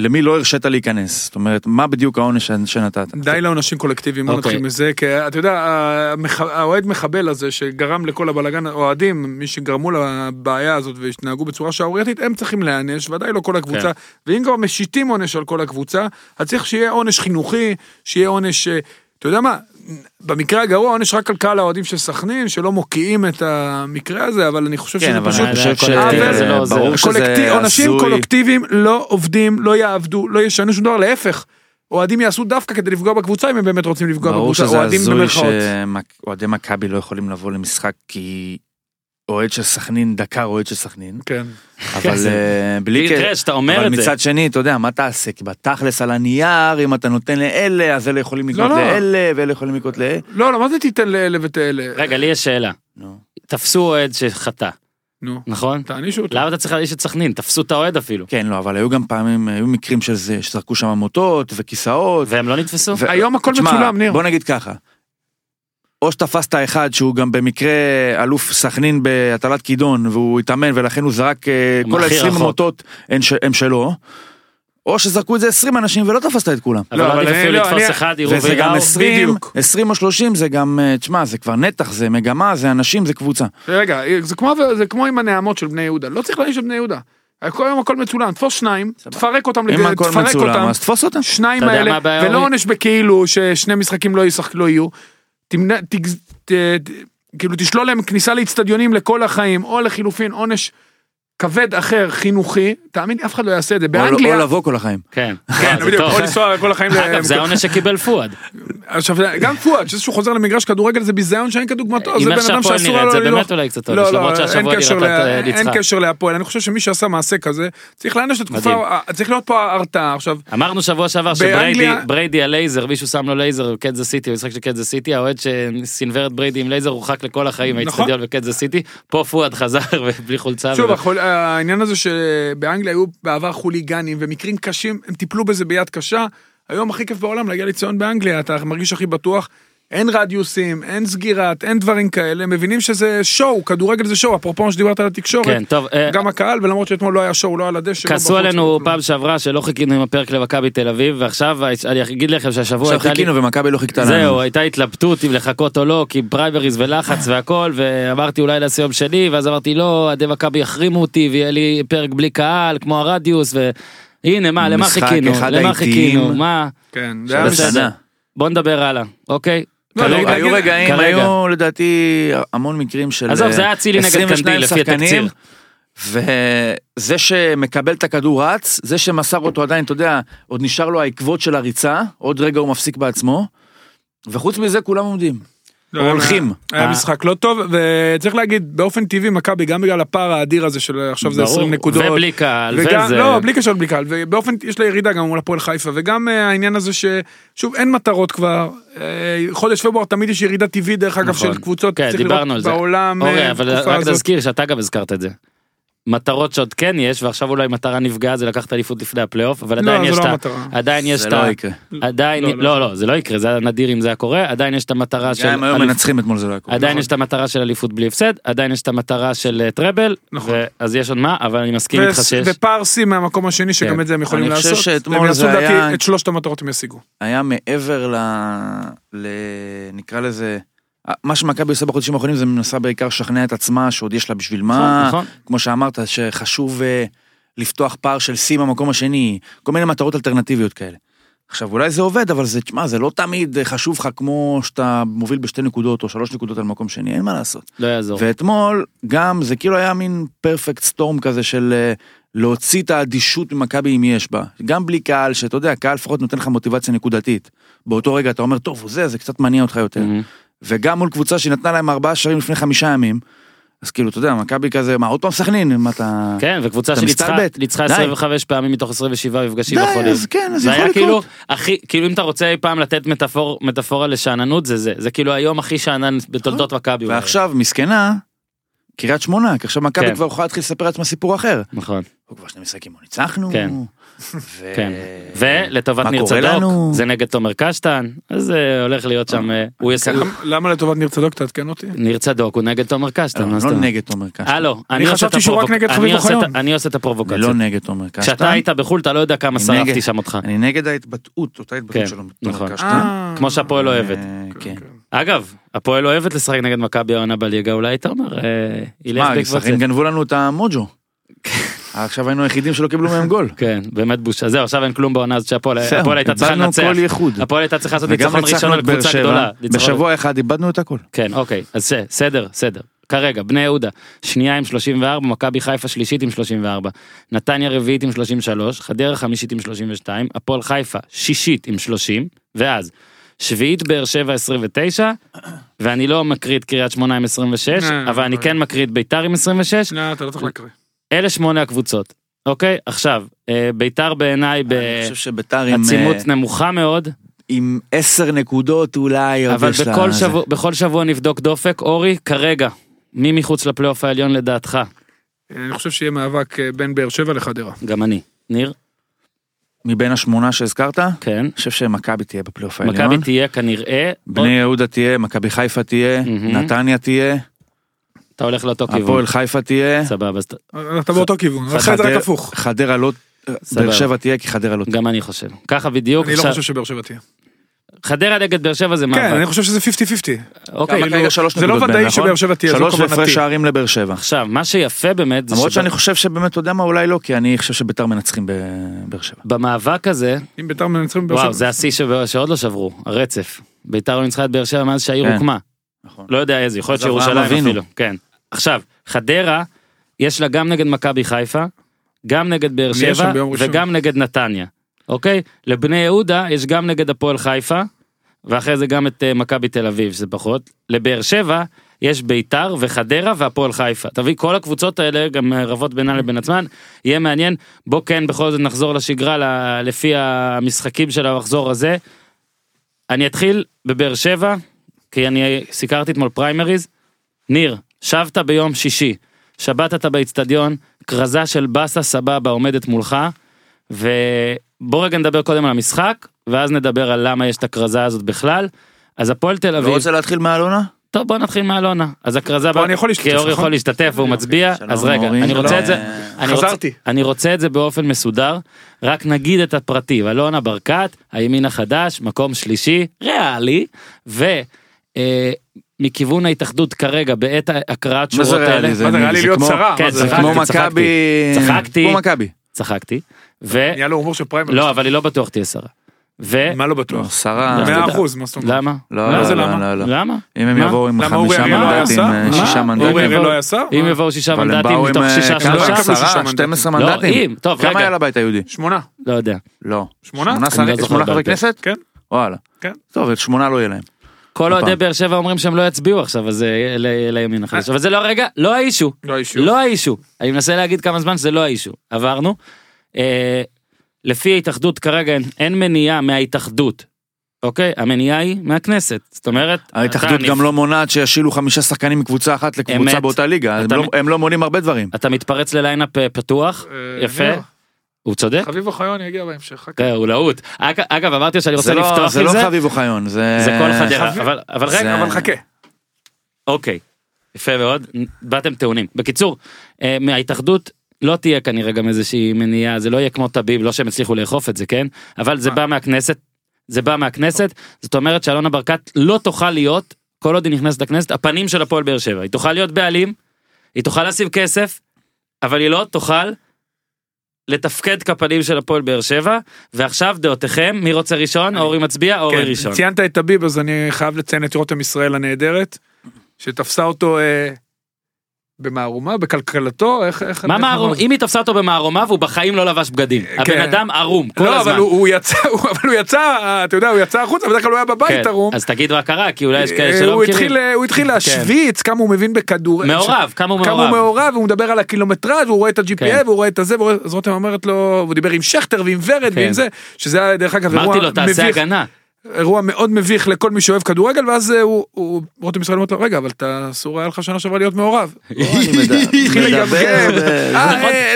[SPEAKER 2] למי לא הרשית להיכנס. זאת אומרת, מה בדיוק העונש שנתת.
[SPEAKER 3] די לעונשים קולקטיביים, בוא
[SPEAKER 1] אוקיי.
[SPEAKER 3] נתחיל מזה, כי אתה יודע, האוהד מחבל הזה שגרם לכל הבלאגן, האוהדים, מי שגרמו לבעיה הזאת והתנהגו בצורה שערורייתית, הם צריכים להיענש, ודאי לא כל הקבוצה. ואם כבר משיתים עונש על כל הקבוצה, אז צריך שיהיה עונש חינוכי, שיהיה עונש, אה, אתה יודע מה, במקרה הגרוע עונש רק על קהל האוהדים של סכנין, שלא מוקיעים את המקרה הזה, אבל אני חושב
[SPEAKER 2] כן,
[SPEAKER 3] שזה
[SPEAKER 2] אבל
[SPEAKER 3] פשוט...
[SPEAKER 2] אני חושב
[SPEAKER 1] הקולקטיב הזה לא עוזר.
[SPEAKER 2] שזה
[SPEAKER 3] עונשים. קולקטיביים לא עובדים, לא יעבדו, לא ישנו שום דבר, להפך. אוהדים יעשו דווקא כדי לפגוע בקבוצה אם הם באמת רוצים לפגוע
[SPEAKER 2] ברור
[SPEAKER 3] בקבוצה,
[SPEAKER 2] שזה
[SPEAKER 3] אוהדים
[SPEAKER 2] הזוי. שאוהדי מכבי לא יכולים לבוא למשחק כי אוהד של סכנין דקר אוהד של סכנין.
[SPEAKER 3] כן.
[SPEAKER 2] אבל
[SPEAKER 1] זה-
[SPEAKER 2] אה, בלי
[SPEAKER 1] תראה,
[SPEAKER 2] קשר.
[SPEAKER 1] שאתה אומר
[SPEAKER 2] אבל
[SPEAKER 1] את זה.
[SPEAKER 2] מצד שני, אתה יודע, מה תעשה? כי בתכלס על הנייר, אם אתה נותן לאלה, אז אלה יכולים לקנות
[SPEAKER 3] לא.
[SPEAKER 2] לאלה, ואלה יכולים לקנות לאלה.
[SPEAKER 3] לא, לא, מה זה תיתן לאלה ותאלה?
[SPEAKER 1] רגע לי יש שאלה. תפסו אוהד שחטא
[SPEAKER 3] נו,
[SPEAKER 1] נכון?
[SPEAKER 3] תענישו אותו.
[SPEAKER 1] למה אתה צריך להעניש את סכנין תפסו את האוהד אפילו
[SPEAKER 2] כן, לא, אבל היו גם פעמים, היו מקרים של זה, שזרקו שם מוטות וכיסאות.
[SPEAKER 1] והם לא נתפסו?
[SPEAKER 3] היום הכל מצולם, ניר.
[SPEAKER 2] בוא נגיד ככה. או שתפסת אחד שהוא גם במקרה אלוף סכנין בהטלת כידון והוא התאמן ולכן הוא זרק אה, כל
[SPEAKER 1] הכי
[SPEAKER 2] ה-20
[SPEAKER 1] רחוק.
[SPEAKER 2] מוטות הם ש- הם שלו. או שזרקו את זה 20 אנשים ולא תפסת את כולם.
[SPEAKER 1] אבל
[SPEAKER 3] לא,
[SPEAKER 1] לא
[SPEAKER 3] אבל אני-
[SPEAKER 1] אפילו
[SPEAKER 3] לא,
[SPEAKER 1] לתפוס
[SPEAKER 3] אני-
[SPEAKER 1] אחד יראו
[SPEAKER 2] וזה גם
[SPEAKER 1] ויראו
[SPEAKER 2] 20,
[SPEAKER 3] בדיוק.
[SPEAKER 2] 20 או 30 זה גם, אה, תשמע, זה כבר נתח, זה מגמה, זה אנשים, זה קבוצה.
[SPEAKER 3] רגע, זה כמו- זה כמו עם הנעמות של בני יהודה, לא צריך להעניש את בני יהודה. כל היום הכל מצולם, תפוס שניים, תפרק אותם,
[SPEAKER 2] אם
[SPEAKER 3] לג-
[SPEAKER 2] הכל
[SPEAKER 3] תפרק
[SPEAKER 2] מצולם,
[SPEAKER 3] אותם,
[SPEAKER 2] אז תפוס אותם.
[SPEAKER 3] שניים האלה, ולא? עונש בכאילו ששני משחקים לא ישחק- לא יהיו. תמנע, תגז- ת- ת- כאילו תשלול להם כניסה לאצטדיונים לכל החיים, או לחילופין עונש כבד אחר, חינוכי, תאמין לי, אף אחד לא יעשה את זה.
[SPEAKER 2] או-
[SPEAKER 3] באנגליה,
[SPEAKER 2] או לבוא כל החיים.
[SPEAKER 1] כן,
[SPEAKER 3] כן,
[SPEAKER 1] זה
[SPEAKER 3] בדיוק,
[SPEAKER 1] טוב.
[SPEAKER 3] או לנסוע כל החיים.
[SPEAKER 1] אגב זה העונש שקיבל פואד
[SPEAKER 3] עכשיו, גם פואד, שזה שהוא חוזר למגרש כדורגל זה ביזיון שאין כדוגמתו, זה בן אדם שאסור
[SPEAKER 1] נראית
[SPEAKER 3] לו
[SPEAKER 1] זה
[SPEAKER 3] ללכת.
[SPEAKER 1] באמת אולי קצת
[SPEAKER 3] לא,
[SPEAKER 1] עונש
[SPEAKER 3] לא,
[SPEAKER 1] למרות
[SPEAKER 3] אין
[SPEAKER 1] שהשבוע נראית
[SPEAKER 3] אין
[SPEAKER 1] ניצחה
[SPEAKER 3] קשר להפועל, אני חושב שמי שעשה מעשה כזה, צריך להעניש את
[SPEAKER 1] מדהים.
[SPEAKER 3] התקופה, צריך להיות פה הרתעה. עכשיו,
[SPEAKER 1] אמרנו שבוע שעבר שבריידי הלייזר מישהו שם לו לייזר בקנזס סיטי במשחק של קנזס סיטי האוהד שסינוור את בריידי עם לייזר הורחק לכל החיים
[SPEAKER 3] נכון.
[SPEAKER 1] מהאיצטדיון בקנזס סיטי פה פואד חזר ובלי חולצה.
[SPEAKER 3] שוב, העניין הזה שבאנגליה היו בעבר חוליגנים ומקרים קשים, הם טיפלו בזה ביד קשה. היום הכי כיף בעולם להגיע לציון באנגליה, אתה מרגיש הכי בטוח. אין רדיוסים, אין סגירת, אין דברים כאלה, מבינים שזה show, כדורגל זה show, אפרופו מה שדיברת על התקשורת,
[SPEAKER 1] כן, טוב, אה,
[SPEAKER 3] גם הקהל, ולמרות שאתמול לא היה show, לא על הדשא. לא
[SPEAKER 1] כעסו עלינו
[SPEAKER 3] לא.
[SPEAKER 1] פעם שעברה שלא חיכינו עם הפרק למכבי תל אביב, ועכשיו אני אגיד לכם שהשבוע
[SPEAKER 2] עכשיו
[SPEAKER 1] הייתה לי...
[SPEAKER 2] חיכינו ומכבי לא חיכתה לנו.
[SPEAKER 1] זהו, הייתה התלבטות אם לחכות או לא, כי פריימריז ולחץ והכל, ואמרתי אולי נעשה יום שני, ואז אמרתי לא, אוהדי מכבי יחרימו אותי, ויהיה לי פרק בלי קהל, כמו הרדיוס, והנה, מה, למה חיכינו? למה. חיכינו? מה?
[SPEAKER 3] כן, זה היה.
[SPEAKER 1] בוא נדבר הלאה, אוקיי?
[SPEAKER 3] לא,
[SPEAKER 2] היו רגעים. היו לדעתי המון מקרים של
[SPEAKER 1] עזוב, זה היה
[SPEAKER 2] אה,
[SPEAKER 1] אצילי נגד
[SPEAKER 2] 22
[SPEAKER 1] קנדיל, לפי התקציר.
[SPEAKER 2] וזה שמקבל את הכדור רץ, זה שמסר אותו עדיין, אתה יודע, עוד נשאר לו העקבות של הריצה, עוד רגע הוא מפסיק בעצמו, וחוץ מזה כולם עומדים.
[SPEAKER 3] לא, היה-
[SPEAKER 2] הולכים.
[SPEAKER 3] היה
[SPEAKER 1] אה.
[SPEAKER 3] משחק לא טוב, וצריך להגיד, באופן טבעי מכבי, גם בגלל הפער האדיר הזה של עכשיו זה
[SPEAKER 1] ברור,
[SPEAKER 3] 20 נקודות.
[SPEAKER 1] ובלי קהל, וזה...
[SPEAKER 3] לא, בלי קשר בלי קהל, ובאופן, יש לה ירידה גם מול הפועל חיפה, וגם אה, העניין הזה ששוב, אין מטרות כבר, אה, חודש פברואר תמיד יש ירידה טבעית דרך אגב
[SPEAKER 1] נכון.
[SPEAKER 3] של קבוצות,
[SPEAKER 1] כן,
[SPEAKER 3] צריך לראות. בעולם,
[SPEAKER 1] אורי, אבל רק
[SPEAKER 3] הזאת.
[SPEAKER 1] נזכיר שאתה גם הזכרת את זה. מטרות שעוד כן יש, ועכשיו אולי מטרה נפגעה זה לקחת אליפות לפני הפלייאוף, אבל עדיין
[SPEAKER 3] לא,
[SPEAKER 1] יש
[SPEAKER 3] זו
[SPEAKER 1] את
[SPEAKER 3] לא
[SPEAKER 1] ה... עדיין יש
[SPEAKER 2] זה
[SPEAKER 1] את
[SPEAKER 2] לא
[SPEAKER 1] ה...
[SPEAKER 2] יקרה.
[SPEAKER 1] עדיין,
[SPEAKER 3] לא,
[SPEAKER 1] לא,
[SPEAKER 3] לא.
[SPEAKER 1] לא, זה לא יקרה, זה נדיר אם זה היה קורה, עדיין יש את המטרה של...
[SPEAKER 2] גם אם היו
[SPEAKER 1] אליפ-
[SPEAKER 2] מנצחים אתמול זה לא היה קורה.
[SPEAKER 1] עדיין
[SPEAKER 3] נכון.
[SPEAKER 1] יש את המטרה של אליפות בלי הפסד, עדיין יש את המטרה של אה, טראבל,
[SPEAKER 3] נכון.
[SPEAKER 1] אז יש עוד מה, אבל אני מסכים איתך שיש...
[SPEAKER 3] ופער שיא מהמקום השני שגם
[SPEAKER 1] כן.
[SPEAKER 3] את זה הם יכולים
[SPEAKER 2] אני חושב
[SPEAKER 3] לעשות,
[SPEAKER 2] שאתמול זה
[SPEAKER 3] לדעתי
[SPEAKER 2] היה-
[SPEAKER 3] את שלושת המטרות הם ישיגו.
[SPEAKER 2] היה מעבר. ל... נקרא לזה... מה שמכבי עושה בחודשים האחרונים זה מנסה בעיקר לשכנע את עצמה שעוד יש לה בשביל מה,
[SPEAKER 1] נכון,
[SPEAKER 2] כמו שאמרת שחשוב אה, לפתוח פער של שיא במקום השני, כל מיני מטרות אלטרנטיביות כאלה. עכשיו אולי זה עובד אבל זה, תשמע, זה לא תמיד אה, חשוב לך כמו שאתה מוביל בשתי נקודות או שלוש נקודות על מקום שני, אין מה לעשות.
[SPEAKER 1] לא יעזור.
[SPEAKER 2] ואתמול גם זה כאילו היה מין פרפקט סטורם כזה של אה, להוציא את האדישות ממכבי אם יש בה. גם בלי קהל, שאתה יודע, קהל לפחות נותן לך מוטיבציה נקודתית. באותו רגע אתה אומר, טוב, זה, זה קצת מניע אותך יותר.
[SPEAKER 1] מהמם.
[SPEAKER 2] וגם מול קבוצה שנתנה להם ארבעה שערים לפני חמישה ימים, אז כאילו, אתה יודע, מכבי כזה, מה, עוד פעם סכנין? מה אתה...
[SPEAKER 1] כן, וקבוצה שניצחה
[SPEAKER 2] מסתלבט.
[SPEAKER 1] ניצחה
[SPEAKER 2] די.
[SPEAKER 1] 25 פעמים מתוך 27 מפגשים
[SPEAKER 2] די,
[SPEAKER 1] בחודש.
[SPEAKER 2] אז כן, אז
[SPEAKER 1] זה
[SPEAKER 2] יכול
[SPEAKER 1] היה כאילו,
[SPEAKER 2] לקרות.
[SPEAKER 1] הכי, כאילו אם אתה רוצה אי פעם לתת מטאפור, מטאפורה לשאננות זה זה, זה כאילו היום הכי שאנן בתולדות מכבי. אולי.
[SPEAKER 2] ועכשיו, מסכנה, קריית שמונה, כי עכשיו מכבי
[SPEAKER 1] כן.
[SPEAKER 2] כבר יכולה להתחיל לספר לעצמה סיפור אחר.
[SPEAKER 1] נכון,
[SPEAKER 2] הוא כבר שני משחקים, לא ניצחנו.
[SPEAKER 1] כן.
[SPEAKER 2] ו-
[SPEAKER 1] כן. ולטובת ניר צדוק,
[SPEAKER 2] לנו?
[SPEAKER 1] זה נגד תומר קשטן, אז זה הולך להיות שם, אה, הוא יס...
[SPEAKER 3] למ- למה לטובת ניר צדוק תעדכן אותי?
[SPEAKER 1] ניר צדוק הוא נגד תומר קשטן. מה
[SPEAKER 2] לא? נגד תומר קשטן.
[SPEAKER 1] אה לא,
[SPEAKER 3] אני חשבתי שהוא רק נגד
[SPEAKER 1] אני
[SPEAKER 3] חביב
[SPEAKER 1] עושה את ה-
[SPEAKER 3] אוחיון.
[SPEAKER 1] אני עושה את הפרובוקציה.
[SPEAKER 2] לא נגד תומר קשטן.
[SPEAKER 1] כשאתה היית בחו"ל אתה לא יודע כמה
[SPEAKER 2] אני
[SPEAKER 1] שרפתי שם אותך.
[SPEAKER 2] אני נגד ההתבטאות, אותה
[SPEAKER 1] כן,
[SPEAKER 2] התבטאות שלו. תומר
[SPEAKER 1] נכון.
[SPEAKER 2] קשטן.
[SPEAKER 3] אה,
[SPEAKER 1] כמו שהפועל אוהבת.
[SPEAKER 2] כן.
[SPEAKER 1] אגב, הפועל אוהבת לשחק נגד מכבי העונה בליגה, אולי אתה אומר, ילך בעקבות זה.
[SPEAKER 2] גנבו לנו את המוג'ו. עכשיו היינו היחידים שלא קיבלו מהם גול.
[SPEAKER 1] כן, באמת בושה. זהו, עכשיו אין כלום בעונה הזאת שהפועל הייתה צריכה לנצח.
[SPEAKER 2] כל ייחוד.
[SPEAKER 1] הפועל הייתה צריכה לעשות ניצחון ראשון על קבוצה גדולה.
[SPEAKER 2] בשבוע אחד איבדנו את הכל.
[SPEAKER 1] כן, אוקיי, אז סדר, סדר. כרגע, בני יהודה, שנייה עם 34, מכבי חיפה שלישית עם 34, נתניה רביעית עם 33, חדרה חמישית עם 32, הפועל חיפה שישית עם 30, ואז שביעית באר שבע 29, ואני לא מקריא את קריית שמונה עם 26,
[SPEAKER 3] אה,
[SPEAKER 1] אבל אני
[SPEAKER 3] אה.
[SPEAKER 1] כן מקריא את ביתר עם 26,
[SPEAKER 3] לא, אתה לא צריך להקריא.
[SPEAKER 1] אלה שמונה הקבוצות. אוקיי, עכשיו, אה, ביתר בעיניי בעצימות
[SPEAKER 2] אה,
[SPEAKER 1] נמוכה מאוד,
[SPEAKER 2] עם עשר נקודות אולי עוד
[SPEAKER 1] אבל
[SPEAKER 2] יש לה...
[SPEAKER 1] בכל
[SPEAKER 2] זה.
[SPEAKER 1] שבוע, בכל שבוע נבדוק דופק. אורי, כרגע, מי מחוץ לפלייאוף העליון לדעתך?
[SPEAKER 3] אני חושב שיהיה מאבק אה, בין באר שבע לחדרה.
[SPEAKER 1] גם אני. ניר?
[SPEAKER 2] מבין השמונה שהזכרת, אני
[SPEAKER 1] כן.
[SPEAKER 2] חושב שמכבי תהיה בפלייאוף העליון.
[SPEAKER 1] מכבי תהיה כנראה,
[SPEAKER 2] בני יהודה תהיה, מכבי חיפה תהיה,
[SPEAKER 1] מהמם.
[SPEAKER 2] נתניה תהיה,
[SPEAKER 1] אתה הולך לאותו כיוון.
[SPEAKER 2] הפועל חיפה תהיה,
[SPEAKER 1] סבבה, אז
[SPEAKER 3] אתה באותו כיוון, אחרי זה רק
[SPEAKER 2] חדר-
[SPEAKER 3] הפוך.
[SPEAKER 2] חדרה לא... באר שבע תהיה כי חדרה לא תהיה.
[SPEAKER 1] גם אני חושב. ככה בדיוק.
[SPEAKER 3] אני לא חושב שבאר שבע תהיה.
[SPEAKER 1] חדרה נגד באר שבע זה
[SPEAKER 3] כן, אני
[SPEAKER 1] מאבק.
[SPEAKER 3] חושב שזה 50-50.
[SPEAKER 1] אוקיי,
[SPEAKER 2] שלוש
[SPEAKER 3] זה לא ודאי
[SPEAKER 2] נכון?
[SPEAKER 3] שבאר שבע תהיה, זו
[SPEAKER 2] שלוש
[SPEAKER 3] כוונתי.
[SPEAKER 2] והפרש שערים לבאר שבע.
[SPEAKER 1] עכשיו, מה שיפה באמת, זה
[SPEAKER 2] למרות שאני חושב שבאמת, אתה יודע מה, אולי לא, כי אני חושב שביתר מנצחים בבאר שבע.
[SPEAKER 1] במאבק הזה,
[SPEAKER 3] אם ביתר מנצחים בבאר שבע.
[SPEAKER 1] וואו, זה השיא שעוד לא שברו, הרצף. ביתר לא ניצחה את באר שבע מאז שהעיר
[SPEAKER 2] כן.
[SPEAKER 1] הוקמה.
[SPEAKER 2] נכון.
[SPEAKER 1] לא יודע איזה, יכול להיות שירושלים. אפילו. כן. עכשיו, חדרה, יש לה גם נגד מכבי חיפה, גם נגד באר
[SPEAKER 3] אני
[SPEAKER 1] שבע. וגם נגד נתניה. אוקיי? לבני יהודה יש גם נגד הפועל חיפה, ואחרי זה גם את אה, מכבי תל אביב, שזה פחות. לבאר שבע יש ביתר וחדרה והפועל חיפה. תביא, כל הקבוצות האלה גם רבות בינן לבין עצמן, יהיה מעניין. בוא כן בכל זאת נחזור לשגרה לפי המשחקים של המחזור הזה. אני אתחיל בבאר שבע, כי אני סיקרתי אתמול פריימריז. ניר, שבת ביום שישי, שבתת באיצטדיון, כרזה של באסה סבבה עומדת מולך, ובוא רגע נדבר קודם על המשחק, ואז נדבר על למה יש את הכרזה הזאת בכלל. אז הפועל תל
[SPEAKER 2] לא
[SPEAKER 1] אביב,
[SPEAKER 2] רוצה להתחיל מאלונה?
[SPEAKER 1] טוב בוא נתחיל מאלונה, אז הכרזה,
[SPEAKER 3] פה
[SPEAKER 1] ב-
[SPEAKER 3] אני יכול להשתתף,
[SPEAKER 1] כי אור
[SPEAKER 3] נכון?
[SPEAKER 1] יכול להשתתף והוא מצביע,
[SPEAKER 2] שלום,
[SPEAKER 1] אז רגע. אני רוצה. את זה, אני רוצה-
[SPEAKER 3] חזרתי.
[SPEAKER 1] אני רוצה את זה באופן מסודר, רק נגיד את הפרטים, אלונה ברקת, הימין החדש, מקום שלישי, ריאלי, ו... אה, מכיוון ההתאחדות כרגע בעת הקראת שורות האלה,
[SPEAKER 2] ריאלי? זה
[SPEAKER 3] מה זה,
[SPEAKER 2] מי-
[SPEAKER 3] נראה לי
[SPEAKER 2] זה
[SPEAKER 3] להיות
[SPEAKER 2] כמו-
[SPEAKER 3] שרה?
[SPEAKER 1] כן,
[SPEAKER 3] מה זה?
[SPEAKER 2] כמו
[SPEAKER 1] צחקתי.
[SPEAKER 2] מכבי...
[SPEAKER 1] צחקתי.
[SPEAKER 2] כמו מכבי.
[SPEAKER 1] צחקתי, ו...
[SPEAKER 3] נהיה לו הומור של פריימריז.
[SPEAKER 1] לא אבל היא לא בטוח תהיה שרה. ו...
[SPEAKER 3] מה לא
[SPEAKER 2] לא,
[SPEAKER 3] בטוח?
[SPEAKER 2] שרה...
[SPEAKER 1] מאה
[SPEAKER 3] מאה
[SPEAKER 1] תודה.
[SPEAKER 3] אחוז, מה זאת אומרת?
[SPEAKER 1] למה?
[SPEAKER 2] לא, לא,
[SPEAKER 3] זה
[SPEAKER 2] לא,
[SPEAKER 3] למה?
[SPEAKER 2] לא, לא.
[SPEAKER 1] למה?
[SPEAKER 2] אם הם? יבואו עם
[SPEAKER 3] אורי
[SPEAKER 2] חמישה
[SPEAKER 3] לא
[SPEAKER 2] מנדטים? אה? שישה
[SPEAKER 3] אורי
[SPEAKER 2] מנדטים.
[SPEAKER 3] אריאל לא היה שר?
[SPEAKER 1] אם? יבואו שישה מנדטים מתוך
[SPEAKER 2] אה,
[SPEAKER 1] שישה
[SPEAKER 2] כמה?
[SPEAKER 3] לא
[SPEAKER 1] שלושה,
[SPEAKER 2] עשרה,
[SPEAKER 3] מנדטים.
[SPEAKER 2] 12
[SPEAKER 1] לא,
[SPEAKER 2] מנדטים.
[SPEAKER 1] טוב,
[SPEAKER 2] כמה
[SPEAKER 1] רגע.
[SPEAKER 2] היה לבית היהודי?
[SPEAKER 3] שמונה.
[SPEAKER 1] לא יודע.
[SPEAKER 2] לא.
[SPEAKER 3] שמונה?
[SPEAKER 2] שמונה
[SPEAKER 1] לא
[SPEAKER 2] חברי. כנסת?
[SPEAKER 3] כן.
[SPEAKER 2] וואלה.
[SPEAKER 3] כן.
[SPEAKER 2] טוב, את שמונה לא יהיה להם.
[SPEAKER 1] כל. אוהדי באר שבע אומרים שהם לא יצביעו עכשיו אז אה, לימין החדש אבל זה לא רגע לא האישו
[SPEAKER 3] לא האישו.
[SPEAKER 1] לא האישו אני מנסה להגיד כמה זמן שזה לא האישו עברנו. אה, לפי ההתאחדות כרגע אין, אין מניעה מההתאחדות. אוקיי המניעה היא מהכנסת זאת אומרת
[SPEAKER 2] ההתאחדות גם
[SPEAKER 1] נפ-
[SPEAKER 2] לא מונעת שישילו חמישה שחקנים מקבוצה אחת לקבוצה
[SPEAKER 1] אמת.
[SPEAKER 2] באותה ליגה. הם לא- הם לא מונעים הרבה דברים.
[SPEAKER 1] אתה מתפרץ לליינאפ אה, פתוח
[SPEAKER 3] אה,
[SPEAKER 1] יפה
[SPEAKER 3] נראה.
[SPEAKER 1] הוא צודק.
[SPEAKER 3] חביב אוחיון יגיע בהמשך.
[SPEAKER 1] אה, הוא להוט. אג- אגב אמרתי שאני רוצה
[SPEAKER 2] זה לא-
[SPEAKER 1] לפתוח
[SPEAKER 2] זה
[SPEAKER 1] עם
[SPEAKER 2] לא
[SPEAKER 1] זה.
[SPEAKER 2] חביב אוחיון, זה...
[SPEAKER 1] זה כל חדרה אבל אבל
[SPEAKER 2] זה-
[SPEAKER 1] רגע
[SPEAKER 3] אבל חכה.
[SPEAKER 1] אוקיי. יפה מאוד באתם טעונים בקיצור אה, מההתאחדות לא תהיה כנראה גם איזושהי מניעה זה לא יהיה כמו טביב לא שהם הצליחו לאכוף את זה כן אבל זה? בא מהכנסת זה בא מהכנסת זאת אומרת שאלונה ברקת לא תוכל להיות כל עוד היא נכנסת לכנסת הפנים של הפועל באר שבע היא תוכל להיות בעלים היא תוכל לשים כסף אבל היא לא תוכל. לתפקד כפנים של הפועל באר שבע ועכשיו דעותיכם מי רוצה ראשון אורי מצביע אורי
[SPEAKER 3] כן,
[SPEAKER 1] ראשון.
[SPEAKER 3] ציינת את טביב אז אני חייב לציין את רותם ישראל הנהדרת. שתפסה אותו אה, במערומה בכלכלתו איך איך
[SPEAKER 1] מה מערום? אם היא תפסה אותו במערומה והוא בחיים לא לבש בגדים. הבן
[SPEAKER 3] כן.
[SPEAKER 1] אדם ערום כל
[SPEAKER 3] לא
[SPEAKER 1] הזמן.
[SPEAKER 3] אבל הוא הוא יצא הוא- אבל הוא יצא אתה יודע הוא יצא החוצה בדרך כלל הוא היה בבית
[SPEAKER 1] כן,
[SPEAKER 3] ערום.
[SPEAKER 1] אז תגיד מה קרה כי אולי יש כאלה
[SPEAKER 3] אה,
[SPEAKER 1] שלא
[SPEAKER 3] הוא
[SPEAKER 1] מכירים.
[SPEAKER 3] התחיל הוא התחיל להשוויץ כמה הוא מבין בכדור.
[SPEAKER 1] מעורב כמה הוא
[SPEAKER 3] כמה הוא
[SPEAKER 1] מעורב.
[SPEAKER 3] מעורב והוא מדבר על הקילומטראז' והוא רואה את ה-GPA
[SPEAKER 1] כן.
[SPEAKER 3] והוא רואה את הזה והוא רואה- אז רותם אומרת לו והוא דיבר עם שכטר ועם ורד
[SPEAKER 1] כן.
[SPEAKER 3] ועם זה שזה היה דרך אגב אירוע
[SPEAKER 1] אמרתי לו תעשה הגנה.
[SPEAKER 3] אירוע מאוד מביך לכל מי שאוהב כדורגל ואז אה, הוא- הוא רותם ישראל אומר לו רגע אבל אתה אסור היה לך שנה שעברה להיות מעורב. התחיל לגמגם.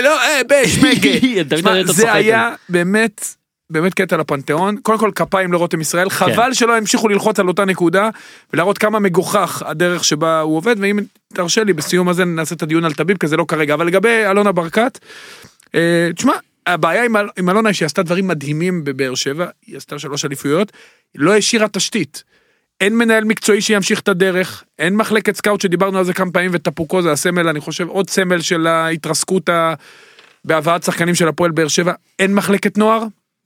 [SPEAKER 3] לא בשמגה. זה. היה באמת באמת קטע לפנתיאון קודם כל כפיים לרותם ישראל
[SPEAKER 1] כן.
[SPEAKER 3] חבל שלא המשיכו ללחוץ על אותה נקודה ולהראות כמה מגוחך הדרך שבה הוא עובד ואם תרשה לי בסיום הזה נעשה את הדיון על טביב כי זה לא כרגע אבל לגבי אלונה ברקת. אה, תשמע הבעיה עם, אל- עם אלונה היא שהיא עשתה דברים מדהימים בבאר שבע היא עשתה שלוש אליפויות היא לא השאירה תשתית. אין מנהל מקצועי שימשיך את הדרך, אין מחלקת סקאוט שדיברנו על זה כמה פעמים וטפוקו זה הסמל, אני חושב עוד סמל של ההתרסקות ה... בהבאת שחקנים של הפועל באר שבע, אין מחלקת נוער,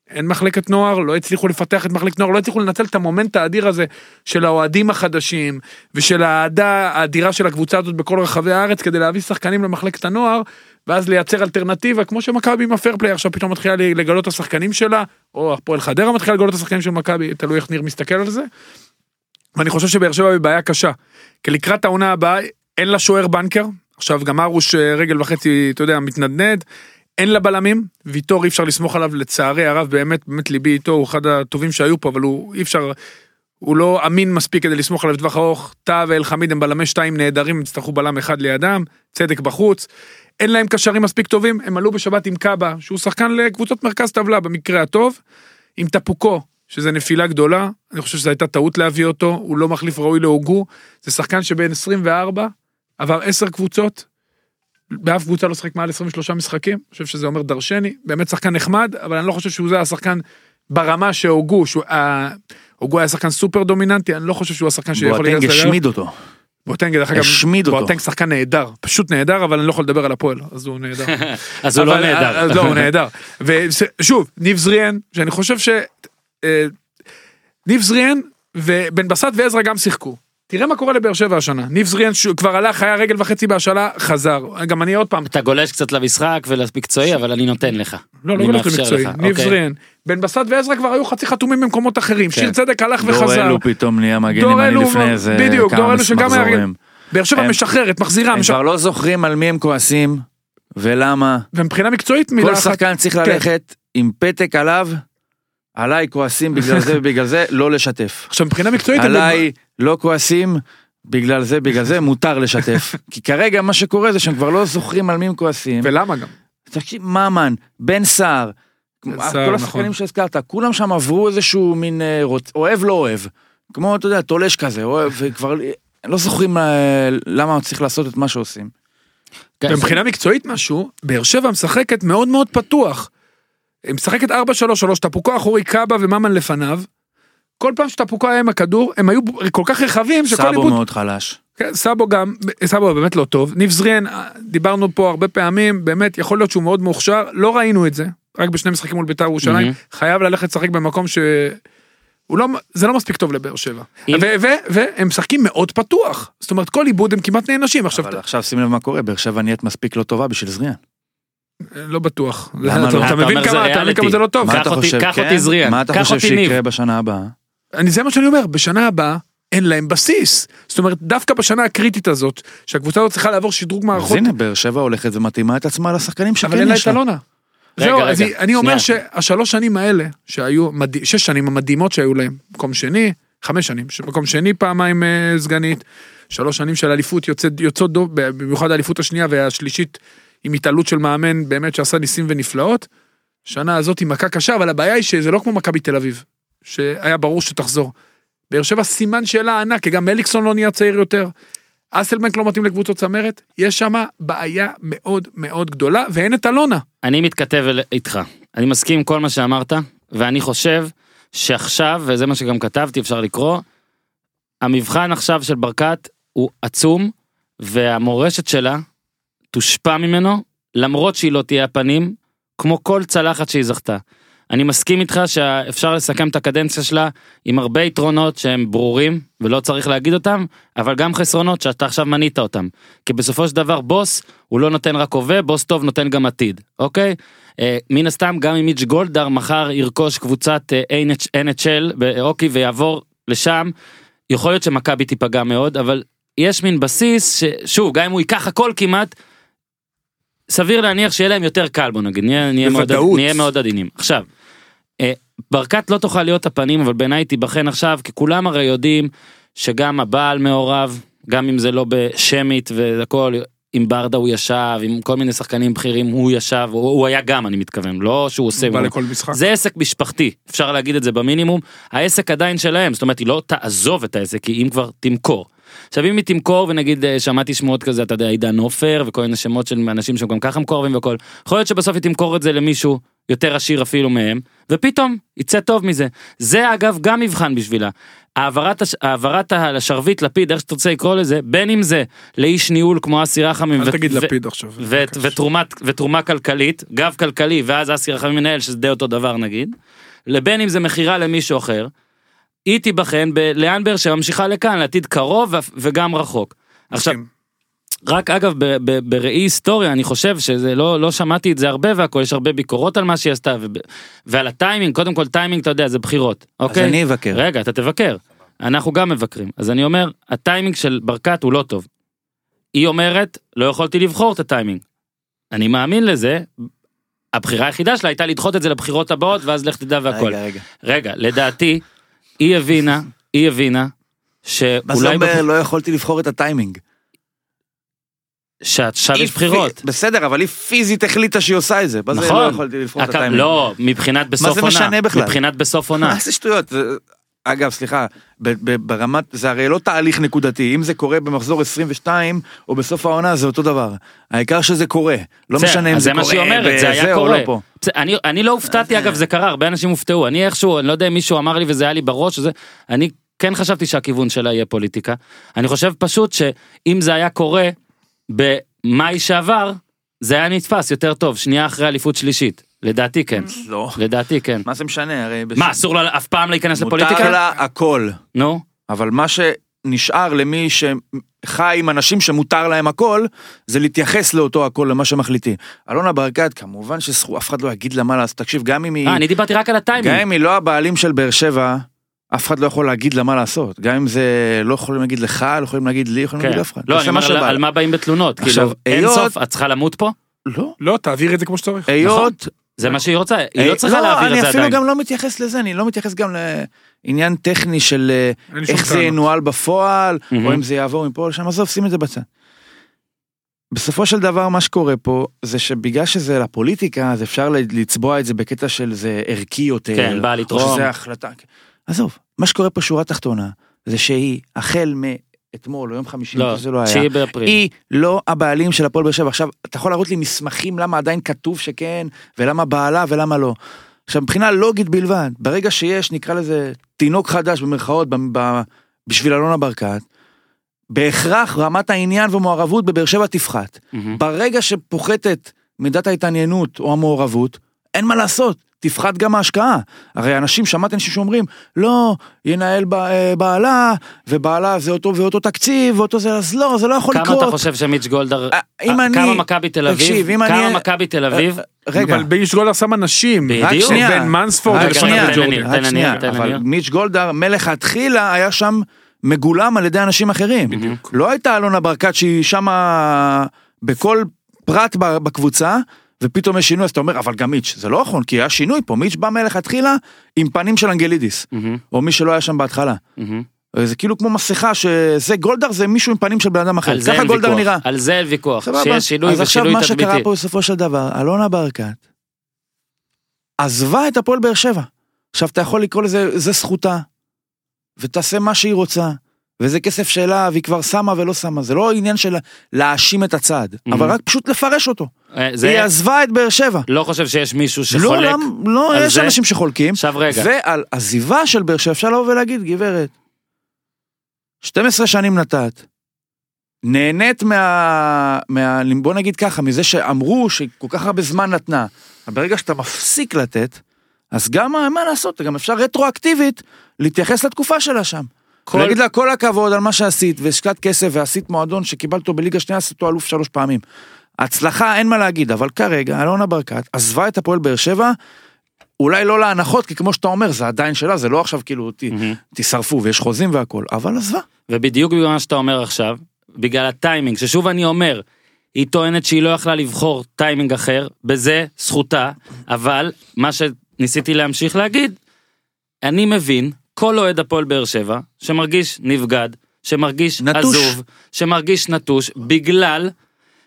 [SPEAKER 3] אין מחלקת נוער, לא הצליחו לפתח את מחלקת נוער, לא הצליחו לנצל את המומנט האדיר הזה של האוהדים החדשים ושל האהדה האדירה של הקבוצה הזאת בכל רחבי הארץ כדי להביא שחקנים למחלקת הנוער ואז לייצר אלטרנטיבה כמו שמכבי עם הפרפליי עכשיו פתאום מתחילה לגלות את השחקנים שלה או הפועל חדרה מתחילה לגלות את השחקנים של מכבי תלוי איך ניר מסתכל על זה. ואני חושב שבאר שבע בבעיה קשה כי לקראת העונה הבאה אין לה שוער בנקר עכשיו גם ארוש אה, רגל וחצי אתה יודע מתנדנד אין לה בלמים ויטור אי אפשר לסמוך עליו לצערי הרב באמת באמת ליבי איתו הוא אחד הטובים שהיו פה אבל הוא אי אפשר. הוא לא אמין מספיק כדי לסמוך עליו לטווח ארוך טאה ואלחמיד הם בלמי שתיים נהדרים הם יצטרכו בלם אחד לידם צדק בחוץ. אין להם קשרים מספיק טובים הם עלו בשבת עם קאבה שהוא שחקן לקבוצות מרכז טבלה במקרה הטוב. עם טפוקו שזה נפילה גדולה אני חושב שזו הייתה טעות להביא אותו הוא לא מחליף ראוי להוגו זה שחקן שבין 24 עבר 10 קבוצות. באף קבוצה לא שחק מעל 23 משחקים אני חושב שזה אומר דרשני באמת שחקן נחמד אבל אני לא חושב שהוא זה השחקן ברמה שהוגו שהוא הוגו היה שחקן סופר דומיננטי אני לא חושב שהוא השחקן שיכול
[SPEAKER 2] בואטנג
[SPEAKER 3] להיכנס לרגע.
[SPEAKER 2] השמיד אותו.
[SPEAKER 3] בואטנג דרך אגב
[SPEAKER 2] השמיד אותו.
[SPEAKER 3] בואטנג שחקן נהדר פשוט נהדר אבל אני לא יכול לדבר על הפועל אז הוא נהדר.
[SPEAKER 1] אז הוא לא נהדר.
[SPEAKER 3] אז לא, הוא נהדר. ושוב, ניב זריאן, שאני חושב ש... אה, ניב זריאן ובן בסט ועזרא גם שיחקו. תראה מה קורה לבאר שבע השנה. ניב זריאן שהוא כבר הלך, היה רגל וחצי בהשאלה, חזר. גם אני עוד פעם,
[SPEAKER 1] אתה גולש קצת למשחק ולמקצועי אבל אני נותן לך.
[SPEAKER 3] לא, לא
[SPEAKER 1] מאפשר
[SPEAKER 3] למקצועי.
[SPEAKER 1] לך,
[SPEAKER 3] ניב
[SPEAKER 1] אוקיי.
[SPEAKER 3] זריאן. בן בסט ועזרא כבר היו חצי חתומים במקומות אחרים.
[SPEAKER 1] כן.
[SPEAKER 3] שיר צדק הלך
[SPEAKER 2] דור
[SPEAKER 3] וחזר.
[SPEAKER 2] אלו פתאום נהיה מגן ימני
[SPEAKER 3] אלו,
[SPEAKER 2] לפני איזה
[SPEAKER 3] בדיוק, דור
[SPEAKER 2] כמה
[SPEAKER 3] אלו שגם היה
[SPEAKER 2] מחזורים.
[SPEAKER 3] באר שבע
[SPEAKER 2] הם-
[SPEAKER 3] משחררת, מחזירה,
[SPEAKER 2] הם. כבר לא זוכרים על מי הם כועסים ולמה.
[SPEAKER 3] ומבחינה מקצועית מילה
[SPEAKER 2] כל
[SPEAKER 3] אחת.
[SPEAKER 2] שחקן צריך
[SPEAKER 3] כן.
[SPEAKER 2] ללכת עם פתק עליו, עליי כועסים בגלל זה ובגלל זה לא לשתף.
[SPEAKER 3] עכשיו מבחינה מקצועית, הם-
[SPEAKER 2] עליי לא כועסים, בגלל זה, בגלל זה מותר לשתף. כי כרגע מה שקורה זה שהם כבר לא זוכרים על מי הם כועסים.
[SPEAKER 3] ולמה גם?
[SPEAKER 2] תקשיב, ממן, בן סער, כל
[SPEAKER 3] נכון.
[SPEAKER 2] השחקנים שהזכרת, כולם שם עברו איזשהו מין אה, רוצ- אוהב לא אוהב. כמו, אתה יודע, תולש כזה, או- וכבר לא זוכרים אה, למה צריך לעשות את מה שעושים.
[SPEAKER 1] כן,
[SPEAKER 3] ומבחינה מקצועית משהו, באר שבע משחקת מאוד מאוד פתוח. היא משחקת 4-3-3, טפוקו אחורי קאבה וממן לפניו. כל פעם שטפוקו היה עם הכדור, הם היו כל כך רחבים שכל
[SPEAKER 2] סאבו
[SPEAKER 3] עיבוד...
[SPEAKER 2] מאוד חלש.
[SPEAKER 3] כן, סאבו גם, סאבו באמת לא טוב. ניב זריאן, אה, דיברנו פה הרבה פעמים, באמת יכול להיות שהוא מאוד מוכשר, לא ראינו את זה, רק בשני משחקים מול בית"ר ירושלים,
[SPEAKER 1] מהמם.
[SPEAKER 3] חייב ללכת לשחק במקום ש... לא, זה לא מספיק טוב לבאר שבע.
[SPEAKER 1] אם-
[SPEAKER 3] ו- ו- והם משחקים מאוד פתוח. זאת אומרת, כל עיבוד הם כמעט נענשים. עכשיו,
[SPEAKER 2] אבל עכשיו שים לב מה קורה, באר שבע נהיית מספיק לא טובה בשביל זריאן.
[SPEAKER 3] לא בטוח.
[SPEAKER 2] למה
[SPEAKER 3] אתה-
[SPEAKER 2] לא?
[SPEAKER 3] אתה
[SPEAKER 1] אתה
[SPEAKER 3] מבין כמה, זה לא טוב.
[SPEAKER 1] קח אותי-
[SPEAKER 2] כן?
[SPEAKER 1] אותי זריאן,
[SPEAKER 2] מה אתה חושב. שיקרה בשנה הבאה?
[SPEAKER 3] אני, זה מה שאני אומר, בשנה הבאה אין להם בסיס. זאת אומרת, דווקא בשנה הקריטית הזאת, שהקבוצה הזאת צריכה לעבור שדרוג
[SPEAKER 2] אז
[SPEAKER 3] מערכות,
[SPEAKER 2] הנה, באר שבע הולכת ומתאימה את עצמה לשחקנים
[SPEAKER 3] אבל אין
[SPEAKER 2] שכן
[SPEAKER 3] לה את. אלונה.
[SPEAKER 1] רגע,
[SPEAKER 3] זהו,
[SPEAKER 1] רגע,
[SPEAKER 3] אז אני- אני אומר
[SPEAKER 1] שנייה.
[SPEAKER 3] שהשלוש שנים האלה, שהיו, מד- שש שנים המדהימות שהיו להם, מקום שני, חמש שנים, מקום שני פעמיים אה, סגנית, שלוש שנים של אליפות יוצאת- יוצאות דוב, במיוחד האליפות השנייה והשלישית עם התעלות של מאמן באמת שעשה ניסים ונפלאות. שנה הזאת היא מכה קשה, אבל הבעיה היא שזה לא כמו מכבי תל אביב, שהיה ברור שתחזור. באר שבע סימן שאלה ענק, כי גם מליקסון לא נהיה צעיר יותר. אסלבנק לא מתאים לקבוצות צמרת, יש שם בעיה מאוד מאוד גדולה, ואין את אלונה.
[SPEAKER 1] אני מתכתב איתך. אני מסכים עם כל מה שאמרת, ואני חושב שעכשיו, וזה מה שגם כתבתי, אפשר לקרוא, המבחן עכשיו של ברקת הוא עצום, והמורשת שלה תושפע ממנו, למרות שהיא לא תהיה הפנים, כמו כל צלחת שהיא זכתה. אני מסכים איתך שאפשר לסכם את הקדנציה שלה עם הרבה יתרונות שהם ברורים ולא צריך להגיד אותם, אבל גם חסרונות שאתה עכשיו מנית אותם. כי בסופו של דבר בוס הוא לא נותן רק הווה, בוס טוב נותן גם עתיד, אוקיי? אה, מן הסתם גם אם מיץ' גולדהר מחר ירכוש קבוצת אה, NHL באוקי ויעבור לשם, יכול להיות שמכבי תיפגע מאוד, אבל יש מין בסיס ששוב, גם אם הוא ייקח הכל כמעט, סביר להניח שיהיה להם יותר קל בוא נגיד, נהיה, נהיה, מאוד. נהיה מאוד עדינים. עכשיו, ברקת לא תוכל להיות הפנים, אבל בעיניי תיבחן עכשיו, כי כולם הרי יודעים שגם הבעל מעורב, גם אם זה לא בשמית והכל, עם ברדה הוא ישב, עם כל מיני שחקנים בכירים הוא ישב, הוא, הוא היה גם אני מתכוון, לא שהוא עושה,
[SPEAKER 3] הוא בא לכל משחק.
[SPEAKER 1] זה עסק משפחתי, אפשר להגיד את זה במינימום, העסק עדיין שלהם, זאת אומרת היא לא תעזוב את העסק, היא אם כבר תמכור. עכשיו אם היא תמכור ונגיד אה, שמעתי שמועות כזה אתה יודע עידן עופר וכל מיני שמות של אנשים שהם גם ככה מקורבים והכל יכול להיות שבסוף היא תמכור את זה למישהו יותר עשיר אפילו מהם ופתאום יצא טוב מזה זה אגב גם מבחן בשבילה העברת, הש- העברת השרביט לפיד איך שתרצה לקרוא לזה בין אם זה לאיש ניהול כמו אסי רחמים ו-
[SPEAKER 3] תגיד
[SPEAKER 1] ו-
[SPEAKER 3] לפיד עכשיו.
[SPEAKER 1] ו- ותרומת, ותרומה כלכלית, גב כלכלי, ואז אסי רחמים מנהל, שזה די אותו דבר נגיד, לבין אם זה מכירה למישהו אחר, היא תיבחן ב- לאן באר שבע ממשיכה לכאן, לעתיד קרוב ו- וגם רחוק. עכשיו. רק אגב, בראי היסטוריה, אני חושב שזה לא, לא שמעתי את זה הרבה והכל, יש הרבה ביקורות על מה שהיא עשתה, וב- ועל הטיימינג, קודם כל טיימינג, אתה יודע, זה בחירות,
[SPEAKER 2] אז
[SPEAKER 1] אוקיי?
[SPEAKER 2] אני אבקר.
[SPEAKER 1] רגע, אתה תבקר. אנחנו גם מבקרים. אז אני אומר, הטיימינג של ברקת הוא לא טוב. היא אומרת, לא יכולתי לבחור את הטיימינג. אני מאמין לזה, הבחירה היחידה שלה הייתה לדחות את זה לבחירות הבאות, ואז לך תדע והכל.
[SPEAKER 2] רגע, רגע.
[SPEAKER 1] רגע, לדעתי, היא הבינה, היא הבינה,
[SPEAKER 2] מה זה
[SPEAKER 1] שאולי
[SPEAKER 2] אומר
[SPEAKER 1] בבח-
[SPEAKER 2] לא יכולתי לבחור את הטיימינג?
[SPEAKER 1] שעכשיו יש בחירות.
[SPEAKER 2] בסדר, אבל היא פיזית החליטה שהיא עושה את זה. מה זה לא
[SPEAKER 1] נכון.
[SPEAKER 2] יכולתי לבחור את הטיימינג?
[SPEAKER 1] לא, מבחינת בסוף
[SPEAKER 2] זה
[SPEAKER 1] עונה.
[SPEAKER 2] משנה בכלל?
[SPEAKER 1] מבחינת בסוף עונה.
[SPEAKER 2] מה זה שטויות? זה- אגב, סליחה, ברמת, זה הרי לא תהליך נקודתי, אם זה קורה במחזור 22 או בסוף העונה זה אותו דבר. העיקר שזה קורה, לא
[SPEAKER 1] זה-
[SPEAKER 2] משנה אם
[SPEAKER 1] אז
[SPEAKER 2] זה
[SPEAKER 1] זה מה
[SPEAKER 2] קורה
[SPEAKER 1] שהיא אומרת, זה היה קורה.
[SPEAKER 2] לא
[SPEAKER 1] אני, אני לא הופתעתי אגב זה קרה הרבה אנשים הופתעו אני איכשהו אני לא יודע אם מישהו אמר לי וזה היה לי בראש שזה אני כן חשבתי שהכיוון שלה יהיה פוליטיקה אני חושב פשוט שאם זה היה קורה במאי שעבר זה היה נתפס יותר טוב שנייה אחרי אליפות שלישית. לדעתי כן.
[SPEAKER 2] לא.
[SPEAKER 1] לדעתי כן.
[SPEAKER 2] מה זה משנה? הרי... בש-
[SPEAKER 1] מה אסור לה אף פעם להיכנס
[SPEAKER 2] מותר
[SPEAKER 1] לפוליטיקה?
[SPEAKER 2] לה הכל,
[SPEAKER 1] נו.
[SPEAKER 2] אבל מה שנשאר למי שחי עם אנשים שמותר להם הכל, זה להתייחס לאותו הכל, למה שמחליטים. אלונה ברקת, כמובן שאף אחד לא יגיד לה מה לעשות, תקשיב, גם אם היא...
[SPEAKER 1] אה, אני דיברתי רק על
[SPEAKER 2] גם
[SPEAKER 1] הטיימינג
[SPEAKER 2] אם היא לא הבעלים של באר שבע, אף אחד לא יכול להגיד לה מה לעשות. גם אם זה לא יכולים להגיד לך, לא יכולים להגיד לי, יכולים
[SPEAKER 1] כן.
[SPEAKER 2] להגיד לאף אחד.
[SPEAKER 1] לא אני אומר על- על. מה באים בתלונות
[SPEAKER 2] עכשיו,
[SPEAKER 1] כאילו אין
[SPEAKER 2] היות-
[SPEAKER 1] סוף את צריכה למות פה
[SPEAKER 2] לא.
[SPEAKER 3] לא, תעביר את זה כמו שצריך.
[SPEAKER 2] היות...
[SPEAKER 1] זה מה שהיא רוצה היא לא
[SPEAKER 2] אה,
[SPEAKER 1] צריכה להעביר את זה
[SPEAKER 2] אני אפילו
[SPEAKER 1] עדיין
[SPEAKER 2] גם לא מתייחס לזה, אני לא מתייחס גם לעניין טכני של אה, איך זה. ינוהל בפועל,
[SPEAKER 1] מהמם.
[SPEAKER 2] או אם זה יעבור מפה לשם, עזוב, שים את זה בצד. בסופו של דבר מה שקורה פה זה שבגלל שזה לפוליטיקה אז אפשר לצבוע את זה בקטע של זה ערכי יותר.
[SPEAKER 1] כן, בא
[SPEAKER 2] או
[SPEAKER 1] לתרום.
[SPEAKER 2] שזה החלטה. עזוב, מה שקורה פה שורה תחתונה, זה שהיא, החל מאתמול או יום חמישי,
[SPEAKER 1] לא,
[SPEAKER 2] זה לא היה,
[SPEAKER 1] 9 באפריל.
[SPEAKER 2] היא לא הבעלים של הפועל באר שבע. עכשיו, אתה יכול להראות לי מסמכים למה עדיין כתוב שכן, ולמה בעלה ולמה לא. עכשיו, מבחינה לוגית בלבד, ברגע שיש, נקרא לזה, תינוק חדש במרכאות, ב- ב- בשביל אלונה ברקת, בהכרח רמת העניין ומעורבות בבאר שבע תפחת.
[SPEAKER 1] מהמם.
[SPEAKER 2] ברגע שפוחתת מידת ההתעניינות או המעורבות, אין מה לעשות, תפחת גם ההשקעה. הרי אנשים, שמעתי אנשים שאומרים, לא, ינהל אה, בעלה, ובעלה זה אותו ואותו תקציב, ואותו זה, אז לא, זה לא יכול
[SPEAKER 1] כמה
[SPEAKER 2] לקרות.
[SPEAKER 1] אתה חושב שמיץ' גולדהר,
[SPEAKER 2] אה, אם
[SPEAKER 1] אה,
[SPEAKER 2] אני-
[SPEAKER 1] כמה מכבי תל אביב,
[SPEAKER 2] תקשיב, אם
[SPEAKER 1] כמה
[SPEAKER 2] אני-
[SPEAKER 1] מכבי תל אביב,
[SPEAKER 2] רגע,
[SPEAKER 3] אבל באיש גולדהר שם אנשים.
[SPEAKER 1] בדיוק.
[SPEAKER 2] רק שנייה.
[SPEAKER 3] בין מנספורד
[SPEAKER 1] תן
[SPEAKER 2] אבל. מיץ' גולדהר מלכתחילה היה שם מגולם על ידי אנשים אחרים.
[SPEAKER 1] בדיוק.
[SPEAKER 2] לא הייתה אלונה ברקת שהיא שמה בכל פרט בקבוצה, ופתאום יש שינוי, אז אתה אומר, אבל גם מיץ', זה לא נכון, כי היה שינוי פה, מיץ' בא מלכתחילה עם פנים של אנגלידיס,
[SPEAKER 1] מהמם,
[SPEAKER 2] או מי שלא היה שם בהתחלה.
[SPEAKER 1] מהמם.
[SPEAKER 2] זה כאילו כמו מסכה שזה גולדהר זה מישהו עם פנים של בן אדם אחר, ככה גולדהר נראה.
[SPEAKER 1] על זה אין ויכוח. שיש שינוי
[SPEAKER 2] אז עכשיו
[SPEAKER 1] ושינוי
[SPEAKER 2] מה שקרה
[SPEAKER 1] תדמיתי.
[SPEAKER 2] פה בסופו של דבר, אלונה ברקת עזבה את הפועל באר שבע. עכשיו אתה יכול לקרוא לזה, זה זכותה, ותעשה מה שהיא רוצה, וזה כסף שלה, והיא כבר שמה ולא שמה, זה לא עניין של להאשים את הצד, אבל רק פשוט לפרש אותו.
[SPEAKER 1] אה,
[SPEAKER 2] היא
[SPEAKER 1] זה,
[SPEAKER 2] עזבה את באר שבע.
[SPEAKER 1] לא חושב שיש מישהו
[SPEAKER 2] לא,
[SPEAKER 1] שחולק.
[SPEAKER 2] למ- לא,
[SPEAKER 1] על
[SPEAKER 2] יש
[SPEAKER 1] זה?
[SPEAKER 2] אנשים שחולקים.
[SPEAKER 1] עכשיו רגע,
[SPEAKER 2] ועל עזיבה של באר שבע אפשר לבוא ולהגיד, גברת, 12 שנים נתת, נהנית מה, מה... בוא נגיד ככה, מזה שאמרו שהיא כל כך הרבה זמן נתנה, אבל ברגע שאתה מפסיק לתת, אז גם מה לעשות, גם אפשר רטרואקטיבית להתייחס לתקופה שלה שם.
[SPEAKER 1] כל-
[SPEAKER 2] להגיד לה כל הכבוד על מה שעשית, והשקעת כסף ועשית מועדון שקיבלת אותו בליגה שנייה, עשית אותו אלוף שלוש פעמים. הצלחה אין מה להגיד, אבל כרגע אלונה ברקת עזבה את הפועל באר שבע, אולי לא להנחות, כי כמו שאתה אומר, זה עדיין שלה, זה לא עכשיו כאילו, ת,
[SPEAKER 1] מהמם.
[SPEAKER 2] תשרפו ויש חוזים והכל, אבל עזבה.
[SPEAKER 1] ובדיוק בגלל מה שאתה אומר עכשיו, בגלל הטיימינג, ששוב אני אומר, היא טוענת שהיא לא יכלה לבחור טיימינג אחר, בזה זכותה, אבל מה שניסיתי להמשיך להגיד, אני מבין, כל אוהד הפועל באר שבע, שמרגיש נבגד, שמרגיש
[SPEAKER 2] נטוש.
[SPEAKER 1] עזוב, שמרגיש נטוש, בגלל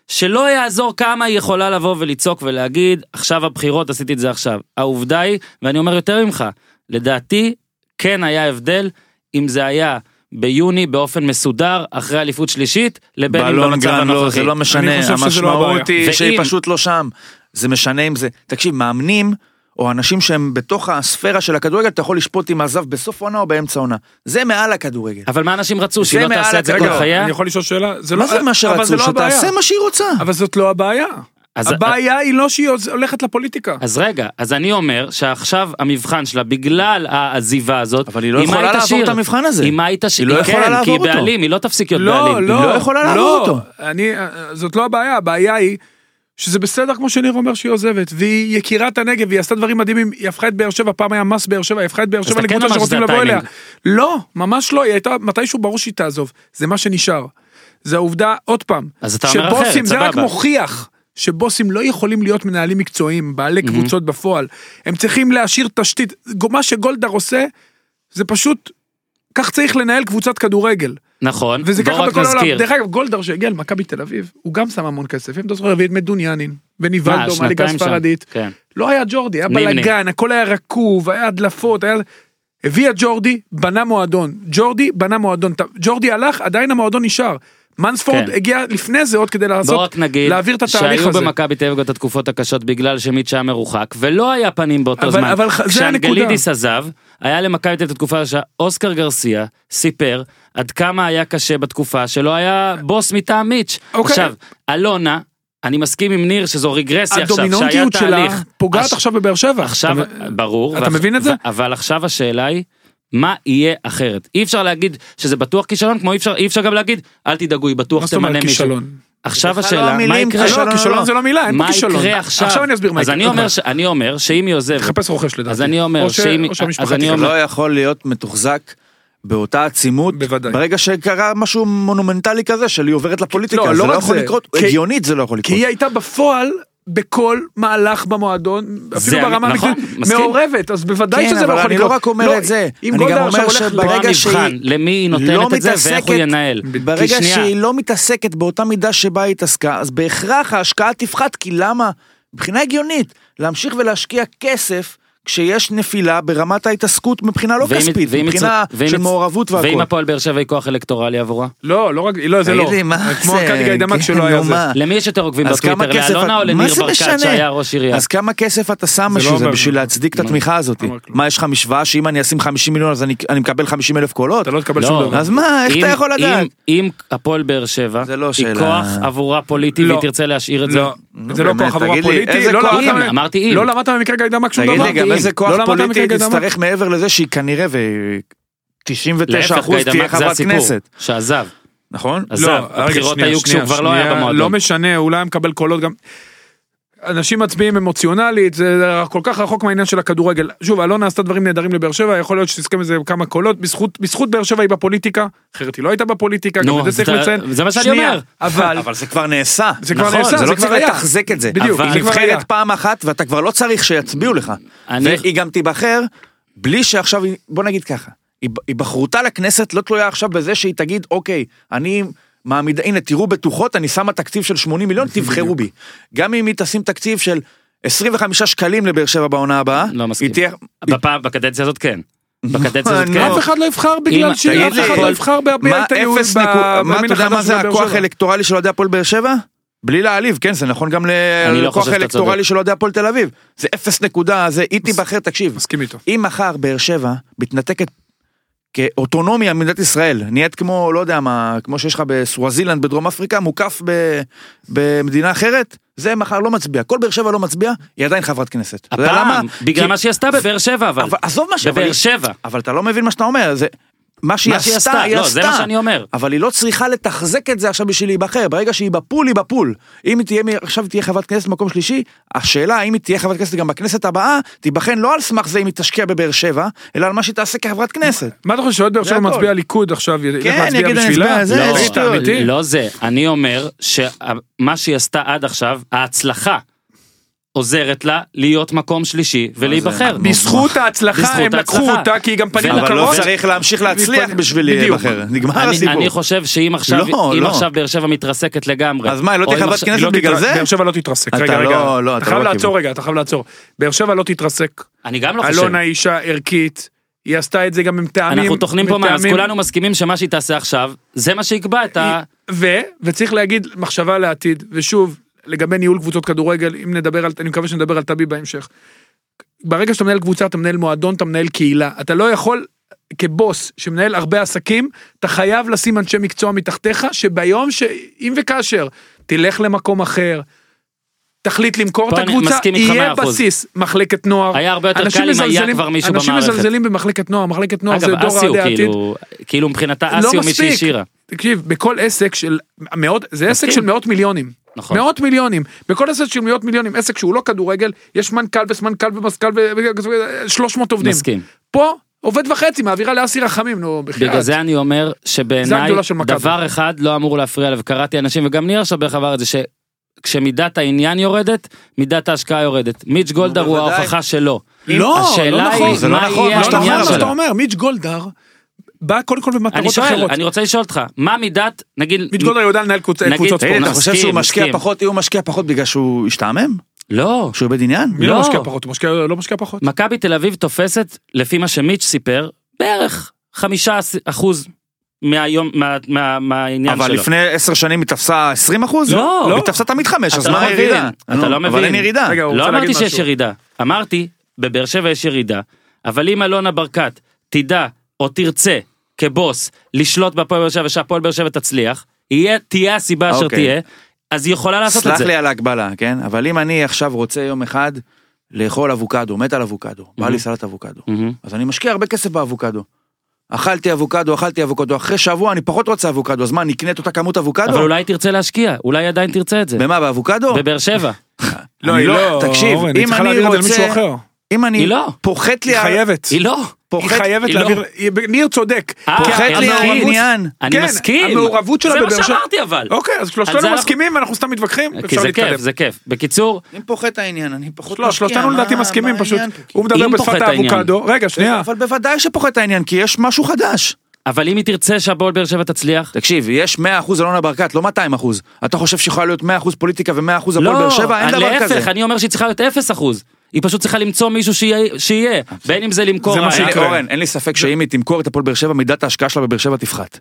[SPEAKER 1] שלא יעזור כמה היא יכולה לבוא ולצעוק ולהגיד, עכשיו הבחירות, עשיתי את זה עכשיו. העובדה היא, ואני אומר יותר ממך, לדעתי, כן היה הבדל אם זה היה ביוני באופן מסודר, אחרי אליפות שלישית, לבין אם במצב
[SPEAKER 2] גרן לא,
[SPEAKER 1] הנוכחי.
[SPEAKER 2] זה לא משנה,
[SPEAKER 3] לא.
[SPEAKER 2] המשמעות היא שהיא פשוט לא שם. זה משנה אם זה, תקשיב, מאמנים, או אנשים שהם בתוך הספירה של הכדורגל, אתה יכול לשפוט אם עזב בסוף עונה או באמצע עונה. זה מעל הכדורגל.
[SPEAKER 1] אבל מה אנשים רצו, שהיא
[SPEAKER 2] זה
[SPEAKER 1] לא
[SPEAKER 2] מעל
[SPEAKER 1] תעשה את זה כל חייה?
[SPEAKER 3] אני יכול לשאול שאלה? זה
[SPEAKER 2] מה
[SPEAKER 3] לא-
[SPEAKER 2] זה מה שרצו?
[SPEAKER 3] זה לא.
[SPEAKER 2] שתעשה מה שהיא רוצה.
[SPEAKER 3] אבל זאת לא הבעיה.
[SPEAKER 1] אז-
[SPEAKER 3] הבעיה היא לא שהיא הולכת לפוליטיקה.
[SPEAKER 1] אז רגע, אז אני אומר שעכשיו המבחן שלה, בגלל העזיבה הזאת,
[SPEAKER 2] אבל היא לא יכולה
[SPEAKER 1] היא
[SPEAKER 2] לעבור
[SPEAKER 1] תשאיר?
[SPEAKER 2] את המבחן הזה.
[SPEAKER 1] עם מה היא תשאיר?
[SPEAKER 2] היא לא יכולה
[SPEAKER 1] כן, כי
[SPEAKER 2] לעבור
[SPEAKER 1] היא
[SPEAKER 2] אותו.
[SPEAKER 1] בעלים, היא לא תפסיק להיות
[SPEAKER 3] לא,
[SPEAKER 1] בעלים.
[SPEAKER 3] לא,
[SPEAKER 2] היא לא יכולה לעבור
[SPEAKER 3] לא.
[SPEAKER 2] אותו.
[SPEAKER 3] אני, זאת לא הבעיה, הבעיה היא שזה בסדר כמו שניר אומר שהיא עוזבת, והיא יקירת הנגב, והיא עשתה דברים מדהימים, היא הפכה את באר שבע, פעם היה מס באר שבע, היא הפכה את באר שבע
[SPEAKER 1] כן
[SPEAKER 3] לקבוצה
[SPEAKER 1] אומר
[SPEAKER 3] שרוצים לבוא אליה. לא, ממש לא, היא הייתה, מתישהו ברור שהיא תעזוב, זה מה שנשאר. זה העובדה, עוד פעם, שבוסים, זה רק. מוכיח. שבוסים לא יכולים להיות מנהלים מקצועיים, בעלי קבוצות בפועל. הם צריכים להשאיר תשתית. מה שגולדהר עושה, זה פשוט, כך צריך לנהל קבוצת כדורגל.
[SPEAKER 1] נכון,
[SPEAKER 3] וזה
[SPEAKER 1] בוא
[SPEAKER 3] ככה
[SPEAKER 1] רק
[SPEAKER 3] בכל העולם. דרך אגב, גולדהר שהגיע למכבי תל אביב, הוא גם שם המון כסף. אם אתה זוכר, הביא את מדוניאנין, וניבלדו מהליגה
[SPEAKER 1] שנתיים שם?
[SPEAKER 3] הספרדית.
[SPEAKER 1] כן.
[SPEAKER 3] לא היה ג'ורדי, היה. בלאגן, הכל היה רקוב, היה הדלפות, היה... הביא את ג'ורדי, בנה מועדון. ג'ורדי בנה מועדון. ג'ורדי הלך, עדיין המועדון נשאר. מנספורד
[SPEAKER 1] כן.
[SPEAKER 3] הגיע לפני זה עוד כדי
[SPEAKER 1] בוא
[SPEAKER 3] לעשות,
[SPEAKER 1] רק נגיד
[SPEAKER 3] להעביר את התהליך
[SPEAKER 1] שהיו
[SPEAKER 3] הזה.
[SPEAKER 1] במכבי תל אביב את התקופות הקשות בגלל שמיץ' היה מרוחק ולא היה פנים באותו
[SPEAKER 3] אבל-
[SPEAKER 1] זמן.
[SPEAKER 3] אבל זה הנקודה.
[SPEAKER 1] כשאנגלידיס עזב היה למכבי תל אביב את התקופה שאוסקר גרסיה סיפר עד כמה היה קשה בתקופה שלא היה בוס מטעם מיץ'.
[SPEAKER 3] אוקיי.
[SPEAKER 1] עכשיו אלונה אני מסכים עם ניר שזו רגרסיה עכשיו שהיה
[SPEAKER 3] הדומינונטיות שלה
[SPEAKER 1] תהליך.
[SPEAKER 3] פוגעת
[SPEAKER 1] הש-
[SPEAKER 3] עכשיו בבאר שבע.
[SPEAKER 1] עכשיו
[SPEAKER 3] אתה-
[SPEAKER 1] ברור
[SPEAKER 3] אתה
[SPEAKER 1] ואח-
[SPEAKER 3] מבין את זה?
[SPEAKER 1] אבל עכשיו השאלה היא. מה יהיה אחרת אי אפשר להגיד שזה בטוח כישלון כמו אי אפשר אי אפשר גם להגיד אל תדאגו היא בטוח
[SPEAKER 3] מה זאת אומרת
[SPEAKER 1] תמנה מישהו.
[SPEAKER 3] כישלון?
[SPEAKER 1] עכשיו
[SPEAKER 2] לא
[SPEAKER 1] השאלה מה
[SPEAKER 2] המילים
[SPEAKER 1] יקרה
[SPEAKER 2] כישלון.
[SPEAKER 3] לא, כישלון זה לא מילה, אין פה
[SPEAKER 1] מה
[SPEAKER 3] כישלון.
[SPEAKER 1] יקרה עכשיו?
[SPEAKER 3] עכשיו אני אסביר מה
[SPEAKER 1] אז
[SPEAKER 3] יקרה.
[SPEAKER 1] אני אומר, ש... אני אומר שאם היא עוזבת,
[SPEAKER 3] תחפש רוכש לדעתי.
[SPEAKER 1] אז אני אומר
[SPEAKER 3] או ש-
[SPEAKER 1] שאם-
[SPEAKER 3] או שהמשפחה
[SPEAKER 1] אז אומר-
[SPEAKER 2] לא יכול להיות מתוחזק באותה עצימות,
[SPEAKER 3] בוודאי.
[SPEAKER 2] ברגע שקרה משהו מונומנטלי כזה של היא עוברת לפוליטיקה,
[SPEAKER 3] לא,
[SPEAKER 2] זה
[SPEAKER 3] לא
[SPEAKER 2] לא יכול
[SPEAKER 3] זה.
[SPEAKER 2] לקרות,
[SPEAKER 3] כי-
[SPEAKER 2] הגיונית זה לא יכול
[SPEAKER 3] כי
[SPEAKER 2] לקרות.
[SPEAKER 3] היא הייתה בפועל בכל מהלך במועדון, אפילו ברמה
[SPEAKER 1] נכון,
[SPEAKER 3] המקצועית. מעורבת, אז בוודאי
[SPEAKER 2] כן,
[SPEAKER 3] שזה לא
[SPEAKER 2] אבל
[SPEAKER 3] יכול
[SPEAKER 2] אני
[SPEAKER 3] לקרות.
[SPEAKER 2] לא רק אומר את זה,
[SPEAKER 3] אם
[SPEAKER 2] אני גם אומר. שברגע שהיא
[SPEAKER 1] למי היא
[SPEAKER 2] לא
[SPEAKER 1] נותנת את זה ואיך הוא
[SPEAKER 2] מתעסקת-
[SPEAKER 1] ינהל.
[SPEAKER 2] ברגע שהיא לא מתעסקת באותה מידה שבה היא התעסקה, אז בהכרח ההשקעה תפחת, כי למה? מבחינה הגיונית, להמשיך ולהשקיע כסף, כשיש נפילה ברמת ההתעסקות מבחינה לא
[SPEAKER 1] ואם-
[SPEAKER 2] כספית,
[SPEAKER 1] ואם
[SPEAKER 2] מבחינה
[SPEAKER 1] ואם
[SPEAKER 2] של מעורבות
[SPEAKER 1] ואם
[SPEAKER 2] והכל.
[SPEAKER 1] הפועל באר שבע היא כוח אלקטורלי עבורה?
[SPEAKER 3] לא, לא רק, לא, זה לא.
[SPEAKER 2] תגיד לי, מה
[SPEAKER 3] כמו
[SPEAKER 2] זה?
[SPEAKER 3] ארכדי גיידמק
[SPEAKER 2] כן,
[SPEAKER 3] שלא היה זה.
[SPEAKER 1] למי יש יותר עוקבים בטוויטר, לאלונה
[SPEAKER 2] את-
[SPEAKER 1] או
[SPEAKER 2] מה
[SPEAKER 1] לניר
[SPEAKER 2] זה
[SPEAKER 1] ברקת? שהיה ראש עירייה?
[SPEAKER 2] אז כמה כסף אתה שם
[SPEAKER 3] זה
[SPEAKER 2] בשביל
[SPEAKER 3] לא
[SPEAKER 2] זה, בשביל להצדיק את
[SPEAKER 1] מה?
[SPEAKER 2] התמיכה הזאת?
[SPEAKER 3] כלום.
[SPEAKER 2] מה, יש לך משוואה שאם אני אשים 50 מיליון אז אני אני מקבל 50 אלף קולות?
[SPEAKER 3] אתה לא תקבל
[SPEAKER 1] לא,
[SPEAKER 3] שום דבר.
[SPEAKER 2] אז מה, איך אתה יכול לדעת?
[SPEAKER 1] אם- הפועל באר שבע
[SPEAKER 2] זה לא
[SPEAKER 1] היא. כוח עבורה פוליטי
[SPEAKER 3] לא.
[SPEAKER 1] והיא תרצה להשאיר את זה,
[SPEAKER 3] לא, זה לא כוח עבורה
[SPEAKER 2] תגיד לי,
[SPEAKER 3] פוליטי, לא
[SPEAKER 2] כוח-
[SPEAKER 3] למדת
[SPEAKER 1] אמרתי אם.
[SPEAKER 3] לא למדת במקרה גיידמק שום
[SPEAKER 2] תגיד
[SPEAKER 3] דבר.
[SPEAKER 2] לי, גם. איזה
[SPEAKER 3] לא
[SPEAKER 2] כוח פוליטי? תצטרך מעבר לזה שהיא כנראה ו... 99
[SPEAKER 1] להפך
[SPEAKER 2] אחוז תהיה
[SPEAKER 1] גיידמק זה
[SPEAKER 2] חברת כנסת,
[SPEAKER 1] שעזב,
[SPEAKER 2] נכון?
[SPEAKER 1] עזב,
[SPEAKER 3] לא,
[SPEAKER 1] הבחירות
[SPEAKER 3] רגע, שנייה,
[SPEAKER 1] היו כשהוא כבר לא היה במועדון.
[SPEAKER 3] לא משנה, אולי היה מקבל קולות גם... אנשים מצביעים אמוציונלית, זה כל כך רחוק מהעניין של הכדורגל. שוב, אלונה עשתה דברים נהדרים לבאר שבע, יכול להיות שתזכה מזה כמה קולות, בזכות, בזכות באר שבע היא בפוליטיקה, אחרת היא לא הייתה בפוליטיקה, גם
[SPEAKER 1] נו,
[SPEAKER 3] את זה צריך
[SPEAKER 1] זה-
[SPEAKER 3] לציין.
[SPEAKER 1] זה מה שאני אומר.
[SPEAKER 3] אבל,
[SPEAKER 2] אבל זה כבר נעשה.
[SPEAKER 3] זה כבר
[SPEAKER 1] נכון,
[SPEAKER 3] נעשה,
[SPEAKER 2] זה
[SPEAKER 3] זה
[SPEAKER 2] לא
[SPEAKER 3] כבר
[SPEAKER 2] צריך. לתחזק את זה.
[SPEAKER 3] בדיוק,
[SPEAKER 1] אבל-
[SPEAKER 2] היא. נבחרת פעם אחת ואתה כבר לא צריך שיצביעו לך.
[SPEAKER 1] אני-
[SPEAKER 2] והיא גם תיבחר בלי שעכשיו, היא- בוא נגיד ככה, היא- היבחרותה לכנסת לא תלויה עכשיו בזה שהיא תגיד, אוקיי, אני מעמידה, הנה תראו בטוחות, אני שמה תקציב של 80 מיליון, תבחרו בי. גם אם היא תשים תקציב של 25 שקלים לבאר שבע בעונה הבאה,
[SPEAKER 1] לא מסכים.
[SPEAKER 2] היא תהיה...
[SPEAKER 1] בפעם, בקדנציה הזאת כן. בקדנציה הזאת כן.
[SPEAKER 3] אף אחד לא יבחר בגלל שאף
[SPEAKER 1] לי,
[SPEAKER 3] אחד לא יבחר
[SPEAKER 2] מה
[SPEAKER 3] בהביע את היהוד
[SPEAKER 2] מה אתה יודע מה זה הכוח האלקטורלי של אוהדי הפועל באר שבע? בלי להעליב, כן, זה נכון גם
[SPEAKER 1] לא
[SPEAKER 2] לכוח
[SPEAKER 1] צודק.
[SPEAKER 2] של אוהדי הפועל תל אביב. זה אפס נקודה, זה היא תיבחר, תקשיב.
[SPEAKER 3] מסכים איתו.
[SPEAKER 2] אם מחר באר שבע מתנתקת כאוטונומיה ממדינת ישראל, נהיית כמו, לא יודע מה, כמו שיש לך בסווזילנד בדרום אפריקה, מוקף ב, במדינה אחרת, זה מחר לא מצביע. כל באר שבע לא מצביע, היא עדיין חברת כנסת. יודע למה?
[SPEAKER 1] הפעם, בגלל
[SPEAKER 2] כי-
[SPEAKER 1] מה שהיא עשתה בבאר שבע אבל.
[SPEAKER 2] אבל עזוב מה ש...
[SPEAKER 1] בבאר שבע.
[SPEAKER 2] אבל אתה לא מבין מה שאתה אומר, זה... מה שהיא עשתה,
[SPEAKER 1] עשתה,
[SPEAKER 2] היא
[SPEAKER 1] לא,
[SPEAKER 2] עשתה.
[SPEAKER 1] זה מה שאני אומר.
[SPEAKER 2] אבל היא לא צריכה לתחזק את זה עכשיו בשביל להיבחר, ברגע שהיא בפול, היא בפול. אם היא תהיה, עכשיו תהיה חברת כנסת במקום שלישי, השאלה האם היא תהיה חברת כנסת גם בכנסת הבאה, תיבחן לא על סמך זה אם היא תשקיע בבאר שבע, אלא על מה שהיא תעשה כחברת כנסת.
[SPEAKER 3] מה אתה חושב שאוהד באר
[SPEAKER 2] זה
[SPEAKER 3] שבע. מצביע ליכוד עכשיו, ילך
[SPEAKER 2] כן,
[SPEAKER 3] להצביע
[SPEAKER 2] יגיד, אני
[SPEAKER 3] בשבילה? לא. אמיתי?
[SPEAKER 1] לא זה, אני אומר שמה שהיא עשתה עד עכשיו, ההצלחה עוזרת לה להיות מקום שלישי ולהיבחר.
[SPEAKER 3] בזכות ההצלחה הם לקחו. אותה כי גם פנינו
[SPEAKER 1] אבל
[SPEAKER 2] אבל לא. צריך להמשיך להצליח בשביל. להיבחר, נגמר הסיפור.
[SPEAKER 1] אני חושב שאם עכשיו,
[SPEAKER 2] לא, לא.
[SPEAKER 1] עכשיו באר שבע מתרסקת לגמרי,
[SPEAKER 2] אז מה, היא לא תהיה חברת כנסת
[SPEAKER 3] לא
[SPEAKER 2] בגלל זה?
[SPEAKER 3] באר שבע לא תתרסק, רגע, רגע.
[SPEAKER 2] אתה
[SPEAKER 3] חייב לעצור. רגע, אתה חייב לעצור. באר שבע לא תתרסק.
[SPEAKER 1] אני גם לא חושב.
[SPEAKER 3] אלונה היא אישה ערכית, היא עשתה את זה גם עם טעמים.
[SPEAKER 1] אנחנו טוחנים פה מים, אז כולנו מסכימים שמה שהיא תעשה עכשיו, זה מה שיקבע את ה...
[SPEAKER 3] ו, וצריך להגיד מחשבה לעתיד, ושוב, לגבי ניהול קבוצות כדורגל, אם נדבר על, אני מקווה שנדבר על טבי בהמשך. ברגע שאתה מנהל קבוצה, אתה מנהל מועדון, אתה מנהל קהילה. אתה לא יכול, כבוס שמנהל הרבה עסקים, אתה חייב לשים אנשי מקצוע מתחתיך, שביום ש... אם וכאשר תלך למקום אחר, תחליט למכור את הקבוצה, יהיה. בסיס, מחלקת נוער.
[SPEAKER 1] היה הרבה יותר
[SPEAKER 3] אנשים
[SPEAKER 1] קל אם היה כבר מישהו
[SPEAKER 3] אנשים
[SPEAKER 1] במערכת.
[SPEAKER 3] מזלזלים במחלקת נוער, מחלקת נוער
[SPEAKER 1] אגב,
[SPEAKER 3] זה דור
[SPEAKER 1] הוא
[SPEAKER 3] העתיד.
[SPEAKER 1] כאילו, כאילו מבחינתה
[SPEAKER 3] לא
[SPEAKER 1] אסי הוא מי
[SPEAKER 3] מספיק.
[SPEAKER 1] שהשאירה.
[SPEAKER 3] תקשיב, בכל עסק של מאות, זה עסק. של מאות מיליונים.
[SPEAKER 1] נכון.
[SPEAKER 3] מאות מיליונים. בכל עסק של מאות מיליונים, עסק שהוא לא כדורגל, יש מנכ"ל וסמנכ"ל ומזכ"ל ו-300 עובדים.
[SPEAKER 1] מסכים.
[SPEAKER 3] פה עובד וחצי, מעבירה לאסי רחמים, נו, בחייאת.
[SPEAKER 1] בגלל זה אני אומר שבעיניי. דבר אחד לא אמור להפריע לה וקראתי אנשים וגם ניר עכשיו בערך עבר את זה שכשמידת העניין יורדת מידת ההשקעה יורדת מיץ' גולדהר הוא. ההוכחה שלו.
[SPEAKER 3] לא, לא נכון,
[SPEAKER 2] זה לא נכון, מה שאתה.
[SPEAKER 3] אומר, מיץ' גולדהר בא קודם כל
[SPEAKER 1] אני
[SPEAKER 3] במטרות
[SPEAKER 1] שואל
[SPEAKER 3] אחרות.
[SPEAKER 1] אני רוצה לשאול אותך מה מידת נגיד
[SPEAKER 3] גולדהר יודע לנהל קבוצ-
[SPEAKER 1] נגיד-
[SPEAKER 3] קבוצות ספורט.
[SPEAKER 2] אתה חושב שהוא משקיע
[SPEAKER 1] מסכים.
[SPEAKER 2] פחות, הוא משקיע פחות בגלל שהוא השתעמם?
[SPEAKER 1] לא
[SPEAKER 2] שהוא איבד עניין?
[SPEAKER 3] מי לא
[SPEAKER 1] לא.
[SPEAKER 3] משקיע פחות? הוא משקיע- לא משקיע פחות.
[SPEAKER 1] מכבי תל אביב תופסת לפי מה שמיץ' סיפר בערך חמישה אחוז מהיום מה- מה- מהעניין
[SPEAKER 2] אבל
[SPEAKER 1] שלו.
[SPEAKER 2] לפני עשר שנים היא תפסה 20 אחוז?
[SPEAKER 1] לא.
[SPEAKER 2] היא תפסה תמיד חמש, אז
[SPEAKER 1] אתה
[SPEAKER 2] מה
[SPEAKER 1] לא
[SPEAKER 2] הירידה?
[SPEAKER 1] מבין, אתה
[SPEAKER 2] נו,
[SPEAKER 1] לא
[SPEAKER 2] אבל
[SPEAKER 1] מבין.
[SPEAKER 2] אין ירידה.
[SPEAKER 3] רגע,
[SPEAKER 1] לא אמרתי שיש
[SPEAKER 3] משהו.
[SPEAKER 1] ירידה, אמרתי, בבאר שבע יש ירידה, אבל אם אלונה ברקת תדע או תרצה כבוס לשלוט בהפועל באר שבע ושהפועל באר שבע תצליח, יהיה, תהיה הסיבה אשר
[SPEAKER 2] אוקיי.
[SPEAKER 1] תהיה, אז היא יכולה לעשות את
[SPEAKER 2] סלח
[SPEAKER 1] זה.
[SPEAKER 2] לי על ההגבלה, כן? אבל אם אני עכשיו רוצה יום אחד לאכול אבוקדו, מת על אבוקדו, בא לי סלט אבוקדו,
[SPEAKER 1] מהמם.
[SPEAKER 2] אז אני משקיע הרבה כסף באבוקדו. אכלתי אבוקדו, אכלתי אבוקדו, אחרי שבוע אני פחות רוצה אבוקדו, אז מה, נקנה את אותה כמות אבוקדו?
[SPEAKER 1] אבל אולי תרצה להשקיע, אולי עדיין תרצה את זה.
[SPEAKER 2] במה, באבוקדו?
[SPEAKER 1] בבאר שבע.
[SPEAKER 3] לא, היא
[SPEAKER 2] לא-
[SPEAKER 3] לא,
[SPEAKER 2] תקשיב, אם
[SPEAKER 3] צריכה
[SPEAKER 2] אני
[SPEAKER 3] להעביר את זה
[SPEAKER 2] רוצה-
[SPEAKER 3] למישהו אחר.
[SPEAKER 2] אם אני...
[SPEAKER 1] היא לא.
[SPEAKER 2] פוחת לי...
[SPEAKER 3] היא חייבת.
[SPEAKER 1] היא לא.
[SPEAKER 3] היא
[SPEAKER 2] פוחת-
[SPEAKER 3] חייבת
[SPEAKER 1] היא לא.
[SPEAKER 3] להעביר, היא- ניר צודק.
[SPEAKER 1] אה, אני
[SPEAKER 2] לי
[SPEAKER 1] מסכים.
[SPEAKER 3] כן,
[SPEAKER 1] מסכים.
[SPEAKER 3] המעורבות שלה
[SPEAKER 1] זה
[SPEAKER 3] בבאר
[SPEAKER 1] מה
[SPEAKER 3] שבע.
[SPEAKER 1] שאמרתי אבל.
[SPEAKER 3] אוקיי, אז שלושתנו
[SPEAKER 1] זה אנחנו-
[SPEAKER 3] מסכימים ואנחנו סתם מתווכחים,
[SPEAKER 1] כי
[SPEAKER 3] אפשר
[SPEAKER 1] זה
[SPEAKER 3] להתקדם.
[SPEAKER 1] כיף, זה כיף. בקיצור,
[SPEAKER 2] אם פוחת העניין, אני פחות
[SPEAKER 3] לא, שלושתנו
[SPEAKER 2] מה-
[SPEAKER 3] לדעתי
[SPEAKER 2] מה
[SPEAKER 3] מסכימים פשוט. הוא מדבר בשפת. האבוקדו. רגע, שנייה.
[SPEAKER 2] אבל בוודאי שפוחת העניין, כי יש משהו חדש.
[SPEAKER 1] אבל אם היא תרצה שהפועל באר שבע תצליח,
[SPEAKER 2] תקשיב, יש 100% אלונה ברקת, לא 200%. אתה חושב שיכולה להיות 100% פוליטיקה ו-100% הפועל באר שבע? אין דבר כזה.
[SPEAKER 1] לא, להפך, אני אומר שהיא צריכה להיות 0 אחוז. היא פשוט צריכה למצוא מישהו שיהיה, שיהיה. בין אם זה למכור...
[SPEAKER 3] זה מה שיקרה.
[SPEAKER 2] אורן, אין לי ספק שאם היא תמכור את הפועל באר שבע, מידת ההשקעה שלה בבאר שבע תפחת.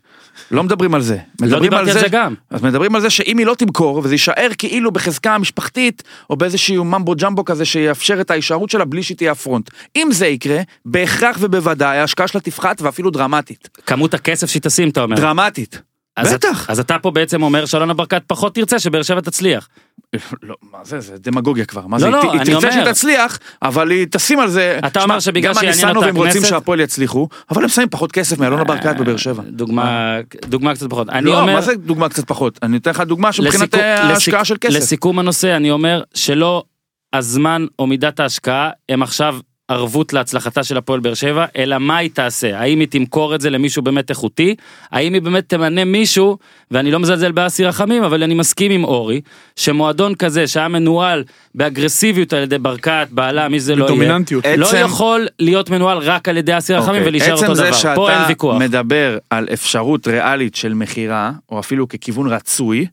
[SPEAKER 2] לא מדברים על זה.
[SPEAKER 1] לא
[SPEAKER 2] מדברים
[SPEAKER 1] דיברתי על זה גם.
[SPEAKER 2] אז מדברים על זה שאם היא לא תמכור, וזה יישאר כאילו בחזקה המשפחתית, או באיזשהו ממבו ג'מבו כזה שיאפשר את ההישארות שלה בלי שהיא תהיה הפרונט. אם זה יקרה, בהכרח ובוודאי ההשקעה שלה תפחת ואפילו דרמטית.
[SPEAKER 1] כמות הכסף שהיא תשים, אתה אומר.
[SPEAKER 2] דרמטית.
[SPEAKER 1] אז,
[SPEAKER 2] בטח.
[SPEAKER 1] אז אתה פה בעצם אומר שאלונה ברקת פחות תרצה שבאר שבע תצליח.
[SPEAKER 2] לא, מה זה, זה דמגוגיה כבר. מה
[SPEAKER 1] לא,
[SPEAKER 2] זה,
[SPEAKER 1] לא,
[SPEAKER 2] היא
[SPEAKER 1] אני
[SPEAKER 2] היא תרצה
[SPEAKER 1] אומר.
[SPEAKER 2] שהיא תצליח, אבל היא תשים על זה...
[SPEAKER 1] אתה
[SPEAKER 2] שמע,
[SPEAKER 1] אומר שבגלל שיעניין
[SPEAKER 2] גם
[SPEAKER 1] אותה
[SPEAKER 2] הניסנובים רוצים
[SPEAKER 1] הכנסת-
[SPEAKER 2] שהפועל יצליחו, אבל הם שמים פחות כסף מאלונה ברקת בבאר שבע.
[SPEAKER 1] דוגמה, דוגמה קצת פחות. אני
[SPEAKER 2] לא,
[SPEAKER 1] אומר...
[SPEAKER 2] מה זה דוגמה קצת פחות? אני אתן לך דוגמה שמבחינת אה, ההשקעה של כסף.
[SPEAKER 1] לסיכום הנושא אני אומר שלא הזמן או מידת ההשקעה הם עכשיו ערבות להצלחתה של הפועל באר שבע אלא מה היא תעשה? האם היא תמכור את זה למישהו באמת איכותי? האם היא באמת תמנה מישהו ואני לא מזלזל באסי רחמים אבל אני מסכים עם אורי שמועדון כזה שהיה מנוהל באגרסיביות על ידי ברקת בעלה מי שזה לא יהיה לא
[SPEAKER 2] עצם-
[SPEAKER 1] יכול להיות מנוהל רק על ידי אסי רחמים
[SPEAKER 2] אוקיי,
[SPEAKER 1] ולהישאר אותו
[SPEAKER 2] עצם זה
[SPEAKER 1] דבר. פה אין
[SPEAKER 2] שאתה
[SPEAKER 1] ויכוח.
[SPEAKER 2] מדבר על אפשרות ריאלית של מכירה, או אפילו ככיוון רצוי,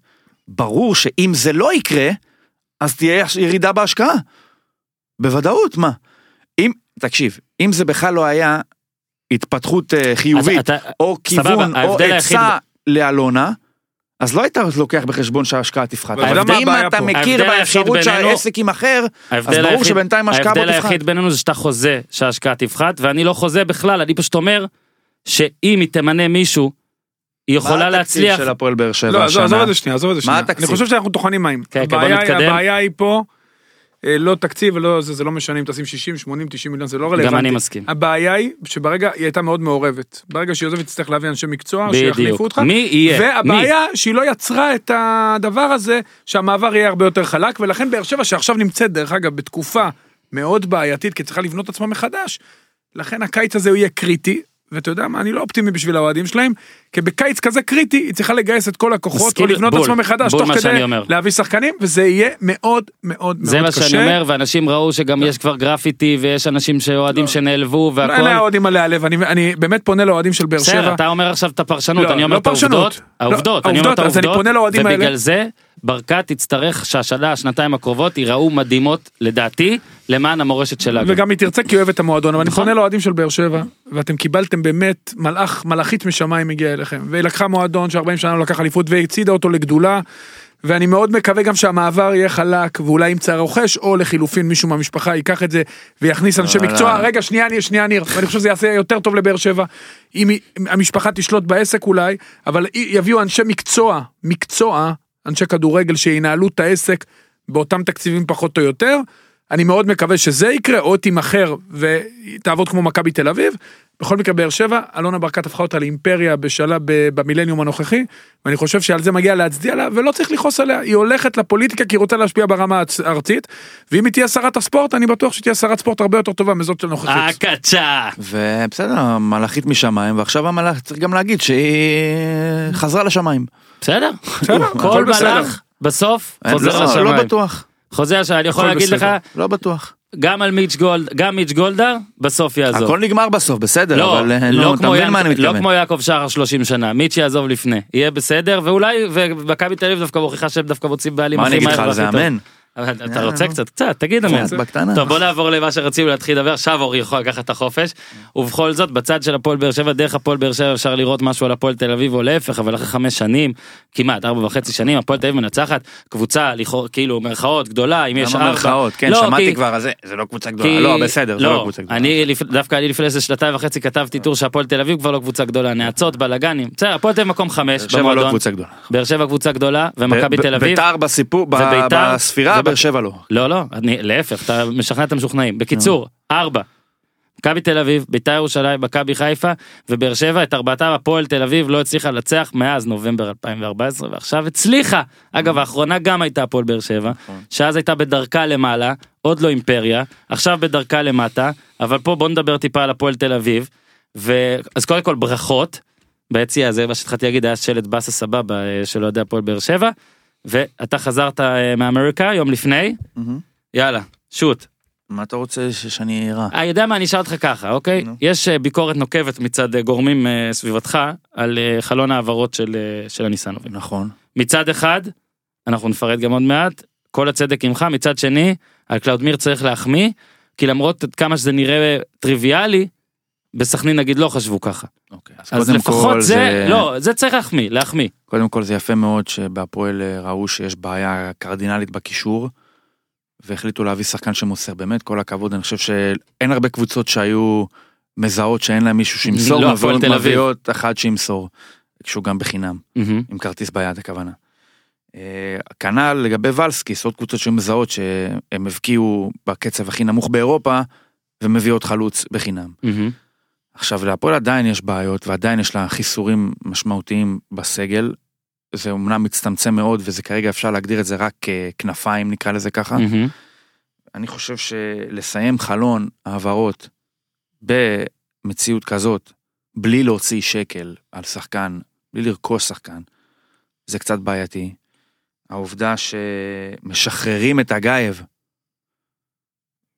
[SPEAKER 2] ברור שאם זה לא יקרה, אז תהיה ירידה בהשקעה. בוודאות, מה? אם, תקשיב, אם זה בכלל לא היה התפתחות אה, חיובית,
[SPEAKER 1] אתה-
[SPEAKER 2] או
[SPEAKER 1] סבבה,
[SPEAKER 2] כיוון, או
[SPEAKER 1] ההבדל היחיד-
[SPEAKER 2] עצה לאלונה, אז לא היית לוקח בחשבון שההשקעה תפחת.
[SPEAKER 3] אבל אתה מה
[SPEAKER 2] אם אתה
[SPEAKER 3] פה?
[SPEAKER 2] מכיר
[SPEAKER 1] ההבדל
[SPEAKER 2] באפשרות
[SPEAKER 1] בינינו-
[SPEAKER 2] שהעסק יימכר, אז
[SPEAKER 1] ההבדל
[SPEAKER 2] ברור
[SPEAKER 1] היחיד-
[SPEAKER 2] שבינתיים ההשקעה בו
[SPEAKER 1] ההבדל
[SPEAKER 2] תפחת.
[SPEAKER 1] היחיד בינינו זה שאתה חוזה שההשקעה תפחת ואני לא חוזה בכלל אני פשוט אומר שאם היא תמנה מישהו היא יכולה
[SPEAKER 2] מה
[SPEAKER 1] התקציב
[SPEAKER 2] התקציב של הפועל באר שבע
[SPEAKER 3] לא, עזוב
[SPEAKER 2] השנה?
[SPEAKER 3] את זה שנייה, עזוב את זה שנייה.
[SPEAKER 2] התקציב?
[SPEAKER 3] אני חושב שאנחנו טוחנים מים.
[SPEAKER 1] כן, כן, בוא
[SPEAKER 3] הבעיה היא-
[SPEAKER 1] נתקדם.
[SPEAKER 3] הבעיה היא פה, לא תקציב ולא זה, זה לא משנה אם תשים 60, 80, 90 מיליון, זה לא רלוונטי.
[SPEAKER 1] גם אני מסכים.
[SPEAKER 3] הבעיה היא שברגע היא הייתה מאוד מעורבת. ברגע שהיא עוזבת תצטרך להביא אנשי מקצוע. שיחליפו אותך.
[SPEAKER 1] מי יהיה?
[SPEAKER 3] והבעיה שהיא לא יצרה את הדבר הזה שהמעבר יהיה הרבה יותר חלק ולכן באר שבע שעכשיו נמצאת דרך אגב בתקופה מאוד בעייתית כי צריכה לבנות עצמה מחדש. לכן הקיץ הזה הוא יהיה קריטי. ואתה יודע מה, אני לא אופטימי בשביל האוהדים שלהם, כי בקיץ כזה קריטי היא צריכה לגייס את כל הכוחות
[SPEAKER 1] מסכים,
[SPEAKER 3] ולבנות
[SPEAKER 1] בול,
[SPEAKER 3] עצמה מחדש תוך
[SPEAKER 1] מה
[SPEAKER 3] כדי. להביא שחקנים, וזה יהיה מאוד מאוד
[SPEAKER 1] זה
[SPEAKER 3] מאוד
[SPEAKER 1] מה
[SPEAKER 3] קשה.
[SPEAKER 1] שאני אומר ואנשים ראו שגם יש כבר גרפיטי ויש אנשים שאוהדים שנעלבו
[SPEAKER 3] לא, אין
[SPEAKER 1] והכל.
[SPEAKER 3] לאוהדים מה להיעלב, אני, באמת פונה לאוהדים של באר
[SPEAKER 1] בסדר
[SPEAKER 3] שבע.
[SPEAKER 1] אתה אומר עכשיו את הפרשנות
[SPEAKER 3] לא,
[SPEAKER 1] אני אומר
[SPEAKER 3] לא
[SPEAKER 1] את העובדות. העובדות אני אומר את
[SPEAKER 3] העובדות.
[SPEAKER 1] ובגלל זה ברקת תצטרך שהשנה השנתיים הקרובות ייראו מדהימות לדעתי למען המורשת שלה. גם.
[SPEAKER 3] וגם היא תרצה כי היא אוהבת את המועדון, אבל אני
[SPEAKER 1] נכון.
[SPEAKER 3] פונה לאוהדים של באר שבע, ואתם קיבלתם באמת מלאך, מלאכית משמיים הגיעה אליכם, והיא לקחה מועדון ש-40 שנה לא לקח אליפות והצעידה אותו לגדולה, ואני מאוד מקווה גם שהמעבר יהיה חלק, ואולי ימצא רוכש, או לחילופין מישהו מהמשפחה ייקח את זה ויכניס אנשי
[SPEAKER 2] לא,
[SPEAKER 3] מקצוע,
[SPEAKER 2] לא.
[SPEAKER 3] רגע שנייה ניר, שנייה ניר, ואני חושב שזה יעשה יותר טוב לבאר שבע, אם המשפחה תשלוט בעסק אולי, אבל יביאו אנשי מקצוע, מקצוע, אנשי כדורגל שינהלו את העסק באותם תקציבים פחות או יותר. אני מאוד מקווה שזה יקרה, או תימכר ותעבוד כמו מכבי תל אביב. בכל מקרה באר שבע, אלונה ברקת הפכה אותה לאימפריה בשלב ב- במילניום הנוכחי, ואני חושב שעל זה מגיע להצדיע לה, ולא צריך לכעוס עליה, היא הולכת לפוליטיקה כי היא רוצה להשפיע ברמה הארצ- הארצית, ואם היא תהיה שרת הספורט, אני בטוח שהיא תהיה שרת ספורט הרבה יותר טובה מזאת של הנוכחית.
[SPEAKER 1] הקצ'ה.
[SPEAKER 2] ובסדר, מלאכית משמיים, ועכשיו המלאך צריך גם להגיד שהיא חזרה לשמיים.
[SPEAKER 1] בסדר.
[SPEAKER 3] בסדר,
[SPEAKER 1] כל. מלאך בסוף
[SPEAKER 2] לא,
[SPEAKER 1] חוזר
[SPEAKER 2] לא
[SPEAKER 1] לשמיים.
[SPEAKER 2] בטוח,
[SPEAKER 1] חוזר לשמיים. אני יכול להגיד לך.
[SPEAKER 2] לא בטוח.
[SPEAKER 1] גם על מיץ' גולד גם מיץ' גולדהר בסוף יעזוב.
[SPEAKER 2] הכל נגמר בסוף, בסדר,
[SPEAKER 1] לא,
[SPEAKER 2] אבל אה,
[SPEAKER 1] לא
[SPEAKER 2] נו, אתה מבין מה אני
[SPEAKER 1] ינק- לא
[SPEAKER 2] מתכוון.
[SPEAKER 1] כמו יעקב שחר 30 שנה, מיץ' יעזוב לפני, יהיה בסדר, ואולי, ומכבי תל אביב דווקא מוכיחה שהם דווקא מוצאים בעלים
[SPEAKER 2] מה אני אגיד לך על זה. אמן?
[SPEAKER 1] אתה
[SPEAKER 2] אה,
[SPEAKER 1] רוצה. קצת, קצת, תגיד
[SPEAKER 2] בקטנה.
[SPEAKER 1] טוב בוא נעבור למה שרצינו להתחיל לדבר, עכשיו אורי יכול לקחת את החופש. ובכל זאת בצד של הפועל באר שבע, דרך הפועל באר שבע אפשר לראות משהו על הפועל תל אביב או להפך, אבל אחרי חמש שנים, כמעט ארבע וחצי שנים, הפועל תל אביב מנצחת, קבוצה לכאורה, כאילו מרכאות גדולה, אם יש ארבע.
[SPEAKER 2] מרכאות? כן,
[SPEAKER 1] לא,
[SPEAKER 2] שמעתי כבר, זה- לא קבוצה גדולה. לא, בסדר, לא גדולה.
[SPEAKER 1] אני דווקא אני לפני איזה שנתיים וחצי כתבתי טור שהפועל תל אביב כבר לא קבוצה גדולה, נאצות, בלאגנים, בסדר, הפועל תל אביב מקום חמש
[SPEAKER 2] באר שבע לא
[SPEAKER 1] במועדון,
[SPEAKER 2] קבוצה גדולה.
[SPEAKER 1] באר שבע קבוצה גדולה, ומכבי
[SPEAKER 2] ב-
[SPEAKER 1] תל אביב,
[SPEAKER 2] ביתר בסיפור, ב-
[SPEAKER 1] וביתר,
[SPEAKER 2] בספירה,
[SPEAKER 1] וב-
[SPEAKER 2] באר שבע לא.
[SPEAKER 1] לא לא, אני להפך, אתה משכנע את המשוכנעים, בקיצור, ארבע, מכבי תל אביב, ביתר ירושלים, מכבי חיפה ובאר שבע, את ארבעתם הפועל תל אביב לא הצליחה לנצח מאז נובמבר 2014 ועכשיו הצליחה. אגב האחרונה גם הייתה הפועל באר שבע, שאז הייתה בדרכה למעלה, עוד לא אימפריה, עכשיו בדרכה למטה, אבל פה בוא נדבר טיפה על הפועל תל אביב. ו... אז קודם כל ברכות, ביציע הזה מה שהתחלתי להגיד היה שלט באסה סבבה אה, של אוהדי הפועל באר שבע, ואתה חזרת אה, מאמריקה יום לפני, יאללה, שוט.
[SPEAKER 2] מה אתה רוצה שאני אראה?
[SPEAKER 1] אני יודע מה אני אשאל אותך ככה אוקיי. יש אה, ביקורת נוקבת מצד אה, גורמים אה, סביבתך על אה, חלון העברות של אה, של הניסנובים
[SPEAKER 2] נכון.
[SPEAKER 1] מצד אחד אנחנו נפרט גם עוד מעט כל הצדק עמך, מצד שני, על קלאודמיר צריך להחמיא, כי למרות כמה שזה נראה טריוויאלי, בסכנין נגיד לא חשבו ככה.
[SPEAKER 2] אוקיי, אז,
[SPEAKER 1] אז לפחות
[SPEAKER 2] כל
[SPEAKER 1] זה, לא, זה צריך להחמיא, להחמיא.
[SPEAKER 2] קודם כל זה יפה מאוד שבהפועל אה, ראו שיש בעיה קרדינלית בקישור, והחליטו להביא שחקן שמוסר. באמת, כל הכבוד, אני חושב שאין הרבה קבוצות שהיו מזהות שאין להם מישהו שימסור,
[SPEAKER 1] לא, הפועל תל אביב.
[SPEAKER 2] אחד שימסור, שהוא גם בחינם,
[SPEAKER 1] מהמם.
[SPEAKER 2] עם כרטיס ביד הכוונה. אה, כנ"ל לגבי ולסקיס, עוד קבוצות שהיו מזהות שהם הבקיעו בקצב הכי נמוך באירופה, ומביאות חלוץ בחינם.
[SPEAKER 1] מהמם.
[SPEAKER 2] עכשיו להפועל עדיין יש בעיות ועדיין יש לה חיסורים משמעותיים בסגל. זה אומנם מצטמצם מאוד וזה כרגע אפשר להגדיר את זה רק ככנפיים נקרא לזה ככה.
[SPEAKER 1] מהמם.
[SPEAKER 2] אני חושב שלסיים חלון העברות במציאות כזאת בלי להוציא שקל על שחקן, בלי לרכוש שחקן, זה קצת בעייתי. העובדה שמשחררים את הגייב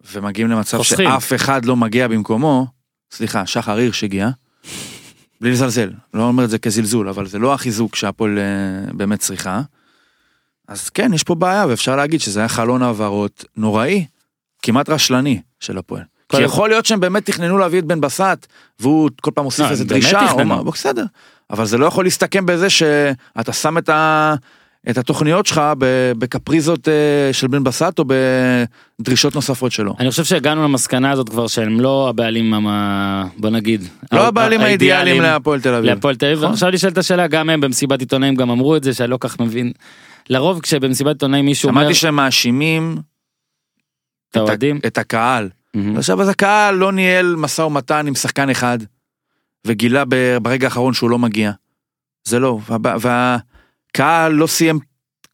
[SPEAKER 2] ומגיעים למצב
[SPEAKER 1] חוסכים.
[SPEAKER 2] שאף אחד לא מגיע במקומו, סליחה, שחר הירש הגיע, בלי לזלזל, לא אומר את זה כזלזול, אבל זה לא החיזוק שהפועל אה, באמת צריכה. אז כן, יש פה בעיה, ואפשר להגיד שזה היה חלון העברות נוראי, כמעט רשלני של הפועל. כי יכול להיות שהם באמת תכננו להביא את בן בסט, והוא כל פעם מוסיף
[SPEAKER 1] לא,
[SPEAKER 2] איזה דרישה, או. מה, בסדר. אבל זה לא יכול להסתכם בזה שאתה שם את, ה... את התוכניות שלך בקפריזות אה, של בן בסט או בדרישות נוספות שלו.
[SPEAKER 1] אני חושב שהגענו למסקנה הזאת כבר שהם לא הבעלים, המ- בוא נגיד,
[SPEAKER 2] לא הבעלים האידיאליים להפועל תל אביב.
[SPEAKER 1] להפועל תל אביב.
[SPEAKER 2] נכון.
[SPEAKER 1] עכשיו נשאלת השאלה, גם הם במסיבת עיתונאים גם אמרו את זה, שאני לא כך מבין. לרוב כשבמסיבת עיתונאים מישהו אומר,
[SPEAKER 2] שמעתי שהם מאשימים
[SPEAKER 1] את
[SPEAKER 2] את,
[SPEAKER 1] האוהדים,
[SPEAKER 2] ה- את הקהל. עכשיו אז הקהל לא ניהל משא ומתן עם שחקן אחד, וגילה ברגע האחרון שהוא לא מגיע. זה לא, והב- והקהל לא סיים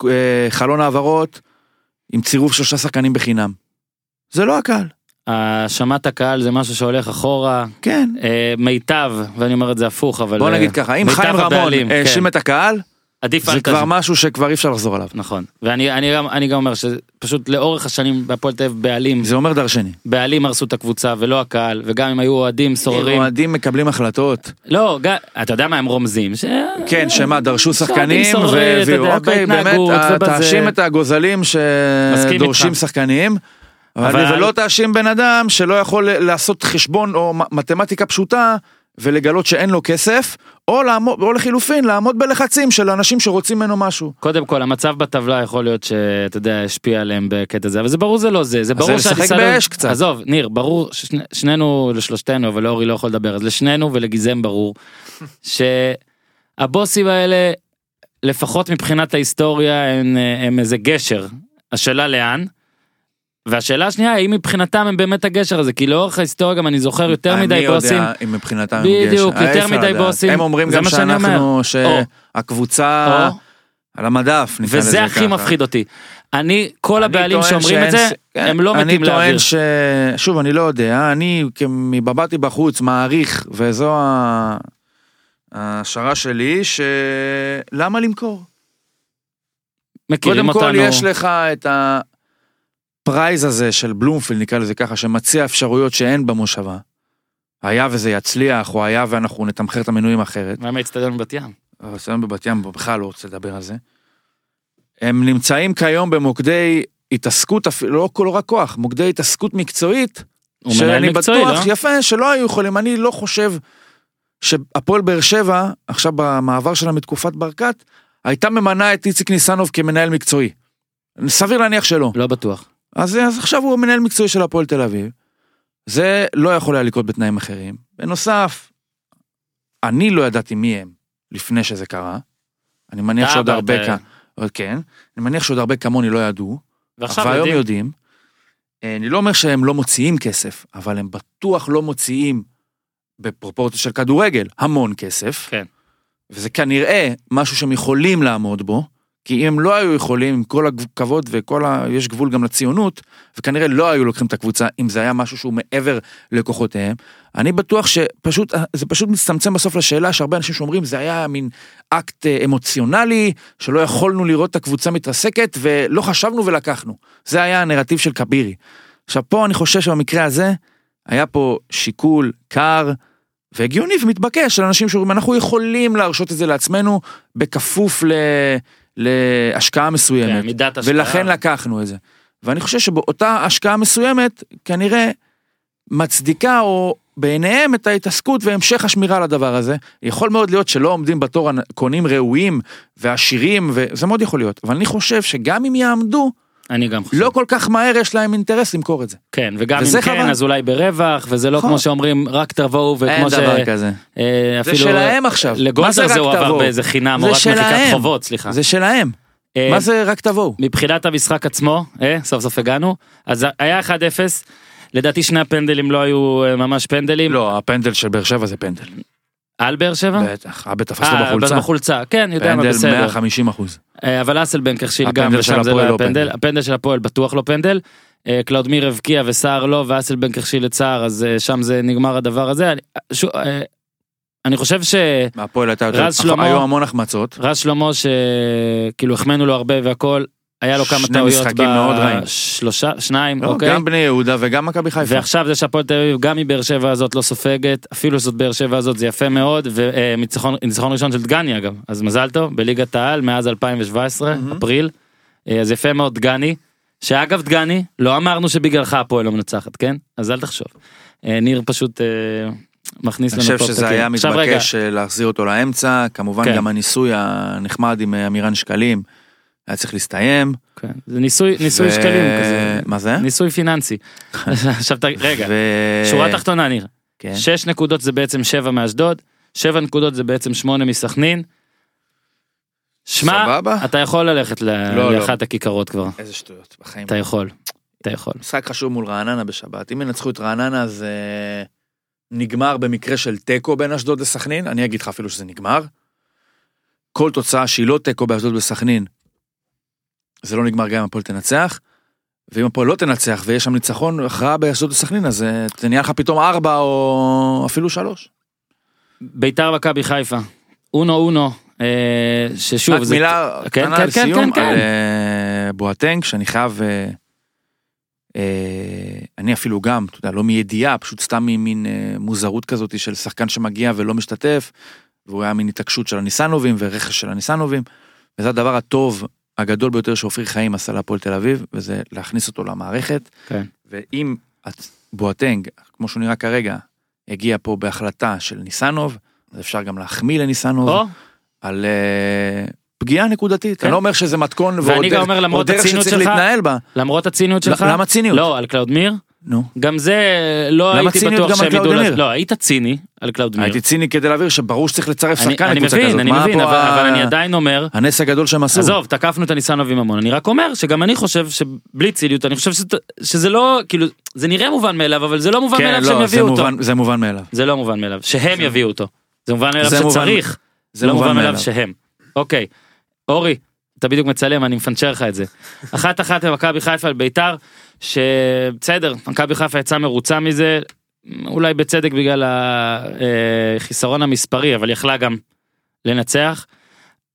[SPEAKER 2] אה, חלון העברות עם צירוף שלושה שחקנים בחינם. זה לא הקהל.
[SPEAKER 1] האשמת הקהל זה משהו שהולך אחורה,
[SPEAKER 2] כן.
[SPEAKER 1] אה, מיטב, ואני אומר את זה הפוך, אבל...
[SPEAKER 2] בוא
[SPEAKER 1] אה,
[SPEAKER 2] נגיד ככה, אם חיים רמון האשים
[SPEAKER 1] כן.
[SPEAKER 2] את הקהל,
[SPEAKER 1] עדיף
[SPEAKER 2] זה
[SPEAKER 1] אל
[SPEAKER 2] כבר משהו שכבר אי אפשר לחזור עליו.
[SPEAKER 1] נכון, ואני אני גם, אני גם אומר שפשוט לאורך השנים בהפועל תל אביב בעלים,
[SPEAKER 2] זה אומר דרשני.
[SPEAKER 1] בעלים הרסו את הקבוצה ולא הקהל, וגם אם היו אוהדים סוררים,
[SPEAKER 2] אוהדים מקבלים החלטות.
[SPEAKER 1] לא, גם, אתה יודע מה הם רומזים, ש...
[SPEAKER 2] כן, שמה, דרשו שחקנים
[SPEAKER 1] סוררים, אתה
[SPEAKER 2] והביאו,
[SPEAKER 1] יודע,
[SPEAKER 2] אוקיי, באמת,
[SPEAKER 1] בהתנהגות ובזה.
[SPEAKER 2] תאשים את הגוזלים
[SPEAKER 1] מסכים
[SPEAKER 2] שדורשים
[SPEAKER 1] איתך.
[SPEAKER 2] שחקנים,
[SPEAKER 1] אבל-
[SPEAKER 2] אבל ולא תאשים בן אדם שלא יכול לעשות חשבון או מתמטיקה פשוטה ולגלות שאין לו כסף, או לעמוד, או לחילופין, לעמוד בלחצים של אנשים שרוצים ממנו משהו.
[SPEAKER 1] קודם כל המצב בטבלה יכול להיות שאתה יודע השפיע עליהם בקטע הזה אבל זה ברור זה לא זה זה
[SPEAKER 2] אז
[SPEAKER 1] ברור
[SPEAKER 2] זה לשחק
[SPEAKER 1] שהניסיון-
[SPEAKER 2] באש קצת.
[SPEAKER 1] עזוב ניר ברור ששני- שנינו לשלושתנו אבל אורי לא יכול לדבר אז לשנינו ולגיזם ברור שהבוסים האלה לפחות מבחינת ההיסטוריה הם, הם איזה גשר השאלה לאן. והשאלה השנייה האם מבחינתם הם באמת הגשר הזה כי לאורך ההיסטוריה גם אני זוכר יותר
[SPEAKER 2] אני
[SPEAKER 1] מדי
[SPEAKER 2] יודע
[SPEAKER 1] בוסים
[SPEAKER 2] אם מבחינתם הם
[SPEAKER 1] בדיוק,
[SPEAKER 2] גשר.
[SPEAKER 1] יותר
[SPEAKER 2] אי אפשר
[SPEAKER 1] מדי. בוסים.
[SPEAKER 2] הם אומרים
[SPEAKER 1] זה
[SPEAKER 2] גם. שאנחנו. שהקבוצה
[SPEAKER 1] או,
[SPEAKER 2] על המדף, נקרא לזה
[SPEAKER 1] וזה הכי
[SPEAKER 2] ככה.
[SPEAKER 1] מפחיד אותי. אני כל
[SPEAKER 2] אני
[SPEAKER 1] הבעלים שאומרים את
[SPEAKER 2] שאין
[SPEAKER 1] זה
[SPEAKER 2] ס- כן,
[SPEAKER 1] הם לא מתים
[SPEAKER 2] אני
[SPEAKER 1] להעביר.
[SPEAKER 2] טוען ש... שוב, אני לא יודע, אני מבבתי בחוץ מעריך, וזו ה- ההשערה שלי, שלמה למכור?
[SPEAKER 1] מכירים
[SPEAKER 2] קודם כל
[SPEAKER 1] אותנו.
[SPEAKER 2] יש לך את הפרייז הזה של בלומפילד, נקרא לזה ככה, שמציע אפשרויות שאין במושבה. היה וזה יצליח, או היה ואנחנו נתמחר את המנויים אחרת.
[SPEAKER 1] מה עם האצטדיון בת ים?
[SPEAKER 2] היום בבת ים בכלל לא רוצה לדבר על זה. הם נמצאים כיום במוקדי התעסקות, לא כל רק כוח, מוקדי התעסקות מקצועית, שאני
[SPEAKER 1] מקצועי,
[SPEAKER 2] בטוח,
[SPEAKER 1] לא?
[SPEAKER 2] יפה, שלא היו יכולים, אני לא חושב שהפועל באר שבע, עכשיו במעבר שלה מתקופת ברקת, הייתה ממנה את איציק ניסנוב כמנהל מקצועי. סביר להניח שלא.
[SPEAKER 1] לא בטוח.
[SPEAKER 2] אז, אז עכשיו הוא המנהל מקצועי של הפועל תל אביב. זה לא יכול היה לקרות בתנאים אחרים. בנוסף, אני לא ידעתי מי הם לפני שזה קרה. אני מניח שעוד הרבה כ... כן. אני מניח שעוד הרבה כמוני לא ידעו.
[SPEAKER 1] ועכשיו
[SPEAKER 2] אבל היום
[SPEAKER 1] יודעים.
[SPEAKER 2] יודעים. אה, אני לא אומר שהם לא מוציאים כסף, אבל הם בטוח לא מוציאים בפרופורציה של כדורגל המון כסף.
[SPEAKER 1] כן.
[SPEAKER 2] וזה כנראה משהו שהם יכולים לעמוד בו, כי אם הם לא היו יכולים, עם כל הכבוד וכל ה... יש גבול גם לציונות, וכנראה לא היו לוקחים את הקבוצה אם זה היה משהו שהוא מעבר לכוחותיהם. אני בטוח שפשוט, זה פשוט מצטמצם בסוף לשאלה שהרבה אנשים שאומרים זה היה מין אקט אה, אמוציונלי, שלא יכולנו לראות את הקבוצה מתרסקת ולא חשבנו ולקחנו. זה היה הנרטיב של כבירי. עכשיו פה אני חושב שבמקרה הזה, היה פה שיקול קר והגיוני ומתבקש של אנשים שאומרים אנחנו יכולים להרשות את זה לעצמנו בכפוף ל... להשקעה מסוימת.
[SPEAKER 1] כן, מידת השקעה.
[SPEAKER 2] ולכן לקחנו את זה. ואני חושב שבאותה השקעה מסוימת, כנראה מצדיקה או בעיניהם את ההתעסקות והמשך השמירה על הדבר הזה. יכול מאוד להיות שלא עומדים בתור קונים ראויים ועשירים, וזה מאוד יכול להיות. אבל אני חושב שגם אם יעמדו,
[SPEAKER 1] אני גם חושב.
[SPEAKER 2] לא כל כך מהר יש להם אינטרס למכור את זה.
[SPEAKER 1] כן, וגם אם כן,
[SPEAKER 2] חבל.
[SPEAKER 1] אז אולי ברווח, וזה לא
[SPEAKER 2] נכון.
[SPEAKER 1] כמו שאומרים, רק תבואו, וכמו
[SPEAKER 2] אין
[SPEAKER 1] ש...
[SPEAKER 2] דבר כזה.
[SPEAKER 1] אה,
[SPEAKER 2] זה
[SPEAKER 1] אפילו
[SPEAKER 2] שלהם עכשיו. מה זה
[SPEAKER 1] לגולדר
[SPEAKER 2] רק
[SPEAKER 1] זה הוא עבר
[SPEAKER 2] תבואו?
[SPEAKER 1] באיזה חינם,
[SPEAKER 2] זה
[SPEAKER 1] או רק מחיקת
[SPEAKER 2] שלהם.
[SPEAKER 1] חובות, סליחה.
[SPEAKER 2] זה שלהם.
[SPEAKER 1] אה,
[SPEAKER 2] מה זה רק תבואו?
[SPEAKER 1] מבחינת המשחק עצמו, אה, סוף סוף הגענו, אז היה 1-0, לדעתי שני הפנדלים לא היו אה, ממש פנדלים,
[SPEAKER 2] לא, הפנדל של באר שבע זה פנדל.
[SPEAKER 1] על באר שבע?
[SPEAKER 2] בטח, אבא תפס לו
[SPEAKER 1] אה,
[SPEAKER 2] בחולצה.
[SPEAKER 1] בחולצה, כן, יודע מה
[SPEAKER 2] פנדל
[SPEAKER 1] בסדר.
[SPEAKER 2] 150 אחוז.
[SPEAKER 1] אה, אבל אסלבנק הכשיל גם, ושם זה לא
[SPEAKER 2] הפועל
[SPEAKER 1] היה
[SPEAKER 2] לא
[SPEAKER 1] פנדל,
[SPEAKER 2] פנדל.
[SPEAKER 1] הפנדל של הפועל בטוח לא פנדל. אה, קלאודמיר הבקיע וסער לא, ואסלבנק הכשיל את סער, אז אה, שם זה נגמר הדבר הזה. אני- אה, חושב ש...
[SPEAKER 2] מהפועל הייתה יותר,
[SPEAKER 1] רז שלמה-
[SPEAKER 2] היו המון החמצות.
[SPEAKER 1] רז שלמה שכאילו החמאנו לו הרבה והכל, היה לו כמה
[SPEAKER 2] שני
[SPEAKER 1] טעויות
[SPEAKER 2] משחקים מאוד רעים.
[SPEAKER 1] שלושה, שניים,
[SPEAKER 2] לא,
[SPEAKER 1] אוקיי.
[SPEAKER 2] גם בני יהודה וגם מכבי חיפה.
[SPEAKER 1] ועכשיו זה שהפועל תל אביב גם מבאר שבע הזאת לא סופגת, אפילו שזאת באר שבע הזאת זה יפה מאוד, וניצחון ראשון של דגני אגב, אז מזל טוב, בליגת העל מאז 2017,
[SPEAKER 2] מהמם.
[SPEAKER 1] אפריל, אה, אז יפה מאוד דגני, שאגב דגני, לא אמרנו שבגללך הפועל לא מנצחת, כן? אז אל תחשוב. אה, ניר פשוט אה, מכניס
[SPEAKER 2] אני
[SPEAKER 1] לנו
[SPEAKER 2] חושב
[SPEAKER 1] פה
[SPEAKER 2] שזה
[SPEAKER 1] פתקים.
[SPEAKER 2] היה מתבקש אה, להחזיר אותו לאמצע, כמובן
[SPEAKER 1] כן.
[SPEAKER 2] גם הניסוי הנחמד עם אה, אמירן שקלים היה צריך להסתיים.
[SPEAKER 1] כן, זה ניסוי, ניסוי
[SPEAKER 2] ו-
[SPEAKER 1] שקלים כזה,
[SPEAKER 2] מה זה?
[SPEAKER 1] ניסוי פיננסי. עכשיו רגע,
[SPEAKER 2] ו-
[SPEAKER 1] שורה תחתונה ניר,
[SPEAKER 2] כן.
[SPEAKER 1] שש נקודות זה בעצם שבע מאשדוד, שבע נקודות זה בעצם שמונה מסכנין. שמע? אתה יכול ללכת ל-
[SPEAKER 2] לא, לא.
[SPEAKER 1] לאחת הכיכרות כבר,
[SPEAKER 2] איזה שטויות, בחיים.
[SPEAKER 1] אתה יכול, אתה יכול.
[SPEAKER 2] משחק חשוב מול רעננה בשבת. אם ינצחו את רעננה זה נגמר במקרה של תיקו בין אשדוד לסכנין, אני אגיד לך אפילו שזה נגמר. כל תוצאה שהיא לא תיקו באשדוד וסכנין, זה לא נגמר גם אם הפועל תנצח. ואם הפועל לא תנצח ויש שם ניצחון, הכרעה באשדוד וסכנין, אז אה, זה נהיה לך פתאום ארבע או אפילו שלוש.
[SPEAKER 1] ביתר מכבי חיפה, אונו אונו, אה, ששוב,
[SPEAKER 2] רק
[SPEAKER 1] זה-
[SPEAKER 2] מילה
[SPEAKER 1] כן,
[SPEAKER 2] קטנה
[SPEAKER 1] כן,
[SPEAKER 2] לסיום,
[SPEAKER 1] כן, כן,
[SPEAKER 2] על
[SPEAKER 1] כן.
[SPEAKER 2] אה, בואטנג, שאני חייב, אה, אה, אני אפילו גם, אתה יודע, לא מידיעה, פשוט סתם ממין אה, מוזרות כזאת של שחקן שמגיע ולא משתתף, והוא היה מין התעקשות של הניסנובים ורכש של הניסנובים, וזה הדבר הטוב הגדול ביותר שאופיר חיים עשה להפועל תל אביב, וזה להכניס אותו למערכת,
[SPEAKER 1] כן.
[SPEAKER 2] ואם את- בואטנג, כמו שהוא נראה כרגע, הגיע פה בהחלטה של ניסנוב, אז אפשר גם להחמיא לניסנוב.
[SPEAKER 1] או,
[SPEAKER 2] על אה, פגיעה נקודתית.
[SPEAKER 1] כן.
[SPEAKER 2] אני לא אומר שזה מתכון ועוד דרך-
[SPEAKER 1] אומר,
[SPEAKER 2] עוד
[SPEAKER 1] למרות
[SPEAKER 2] דרך
[SPEAKER 1] הציניות
[SPEAKER 2] שצריך
[SPEAKER 1] שלך,
[SPEAKER 2] להתנהל בה.
[SPEAKER 1] למרות הציניות שלך,
[SPEAKER 2] למה ציניות?
[SPEAKER 1] לא, על קלאודמיר,
[SPEAKER 2] נו.
[SPEAKER 1] גם זה לא
[SPEAKER 2] למה
[SPEAKER 1] הייתי
[SPEAKER 2] ציניות
[SPEAKER 1] בטוח שהם ידעו,
[SPEAKER 2] קלאודמיר?
[SPEAKER 1] לעשות- לא, היית ציני על קלאודמיר,
[SPEAKER 2] הייתי ציני כדי להבהיר שברור שצריך לצרף
[SPEAKER 1] אני
[SPEAKER 2] שחקן
[SPEAKER 1] אני
[SPEAKER 2] לקבוצה
[SPEAKER 1] מבין,
[SPEAKER 2] כזאת.
[SPEAKER 1] אני מבין, אבל
[SPEAKER 2] ה-
[SPEAKER 1] אבל אני עדיין אומר,
[SPEAKER 2] הנס הגדול שהם עשו.
[SPEAKER 1] עזוב, תקפנו את הניסנובים המון, אני רק אומר שגם אני חושב שבלי ציניות, אני חושב שזה- לא, כאילו, זה נראה מובן מאליו, אבל זה לא מובן
[SPEAKER 2] כן,
[SPEAKER 1] מאליו שהם
[SPEAKER 2] לא, זה
[SPEAKER 1] יביאו אותו.
[SPEAKER 2] זה מובן מאליו.
[SPEAKER 1] זה לא מובן מאליו, שהם יביאו אותו. זה מובן מאליו שצריך,
[SPEAKER 2] זה
[SPEAKER 1] לא
[SPEAKER 2] מובן
[SPEAKER 1] מאליו. שהם. אוקיי, אורי, אתה בדיוק מצלם, אני מפנצ'ר לך את זה. אחת אחת למכבי חיפה על ביתר, שבסדר, מכבי חיפה יצאה מרוצה מזה, אולי בצדק בגלל החיסרון המספרי, אבל יכלה גם לנצח.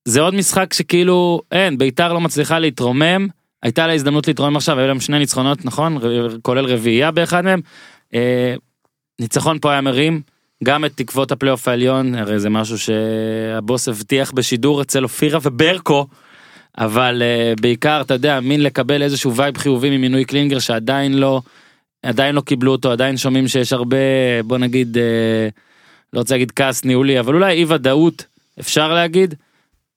[SPEAKER 1] זה עוד משחק שכאילו, אין, ביתר לא מצליחה להתרומם, הייתה לה הזדמנות להתרומם עכשיו, היו להם שני ניצחונות, נכון? כולל רביעייה באחד מהם. אה, ניצחון פה היה מרים, גם את תקוות הפלייאוף העליון, הרי זה משהו שהבוס הבטיח בשידור אצל אופירה וברקו, אבל uh, בעיקר, אתה יודע, מין לקבל איזשהו vibe חיובי ממינוי קלינגר שעדיין לא, עדיין לא קיבלו אותו, עדיין שומעים שיש הרבה, בוא נגיד, uh, לא רוצה להגיד כעס ניהולי, אבל אולי אי ודאות, אפשר להגיד.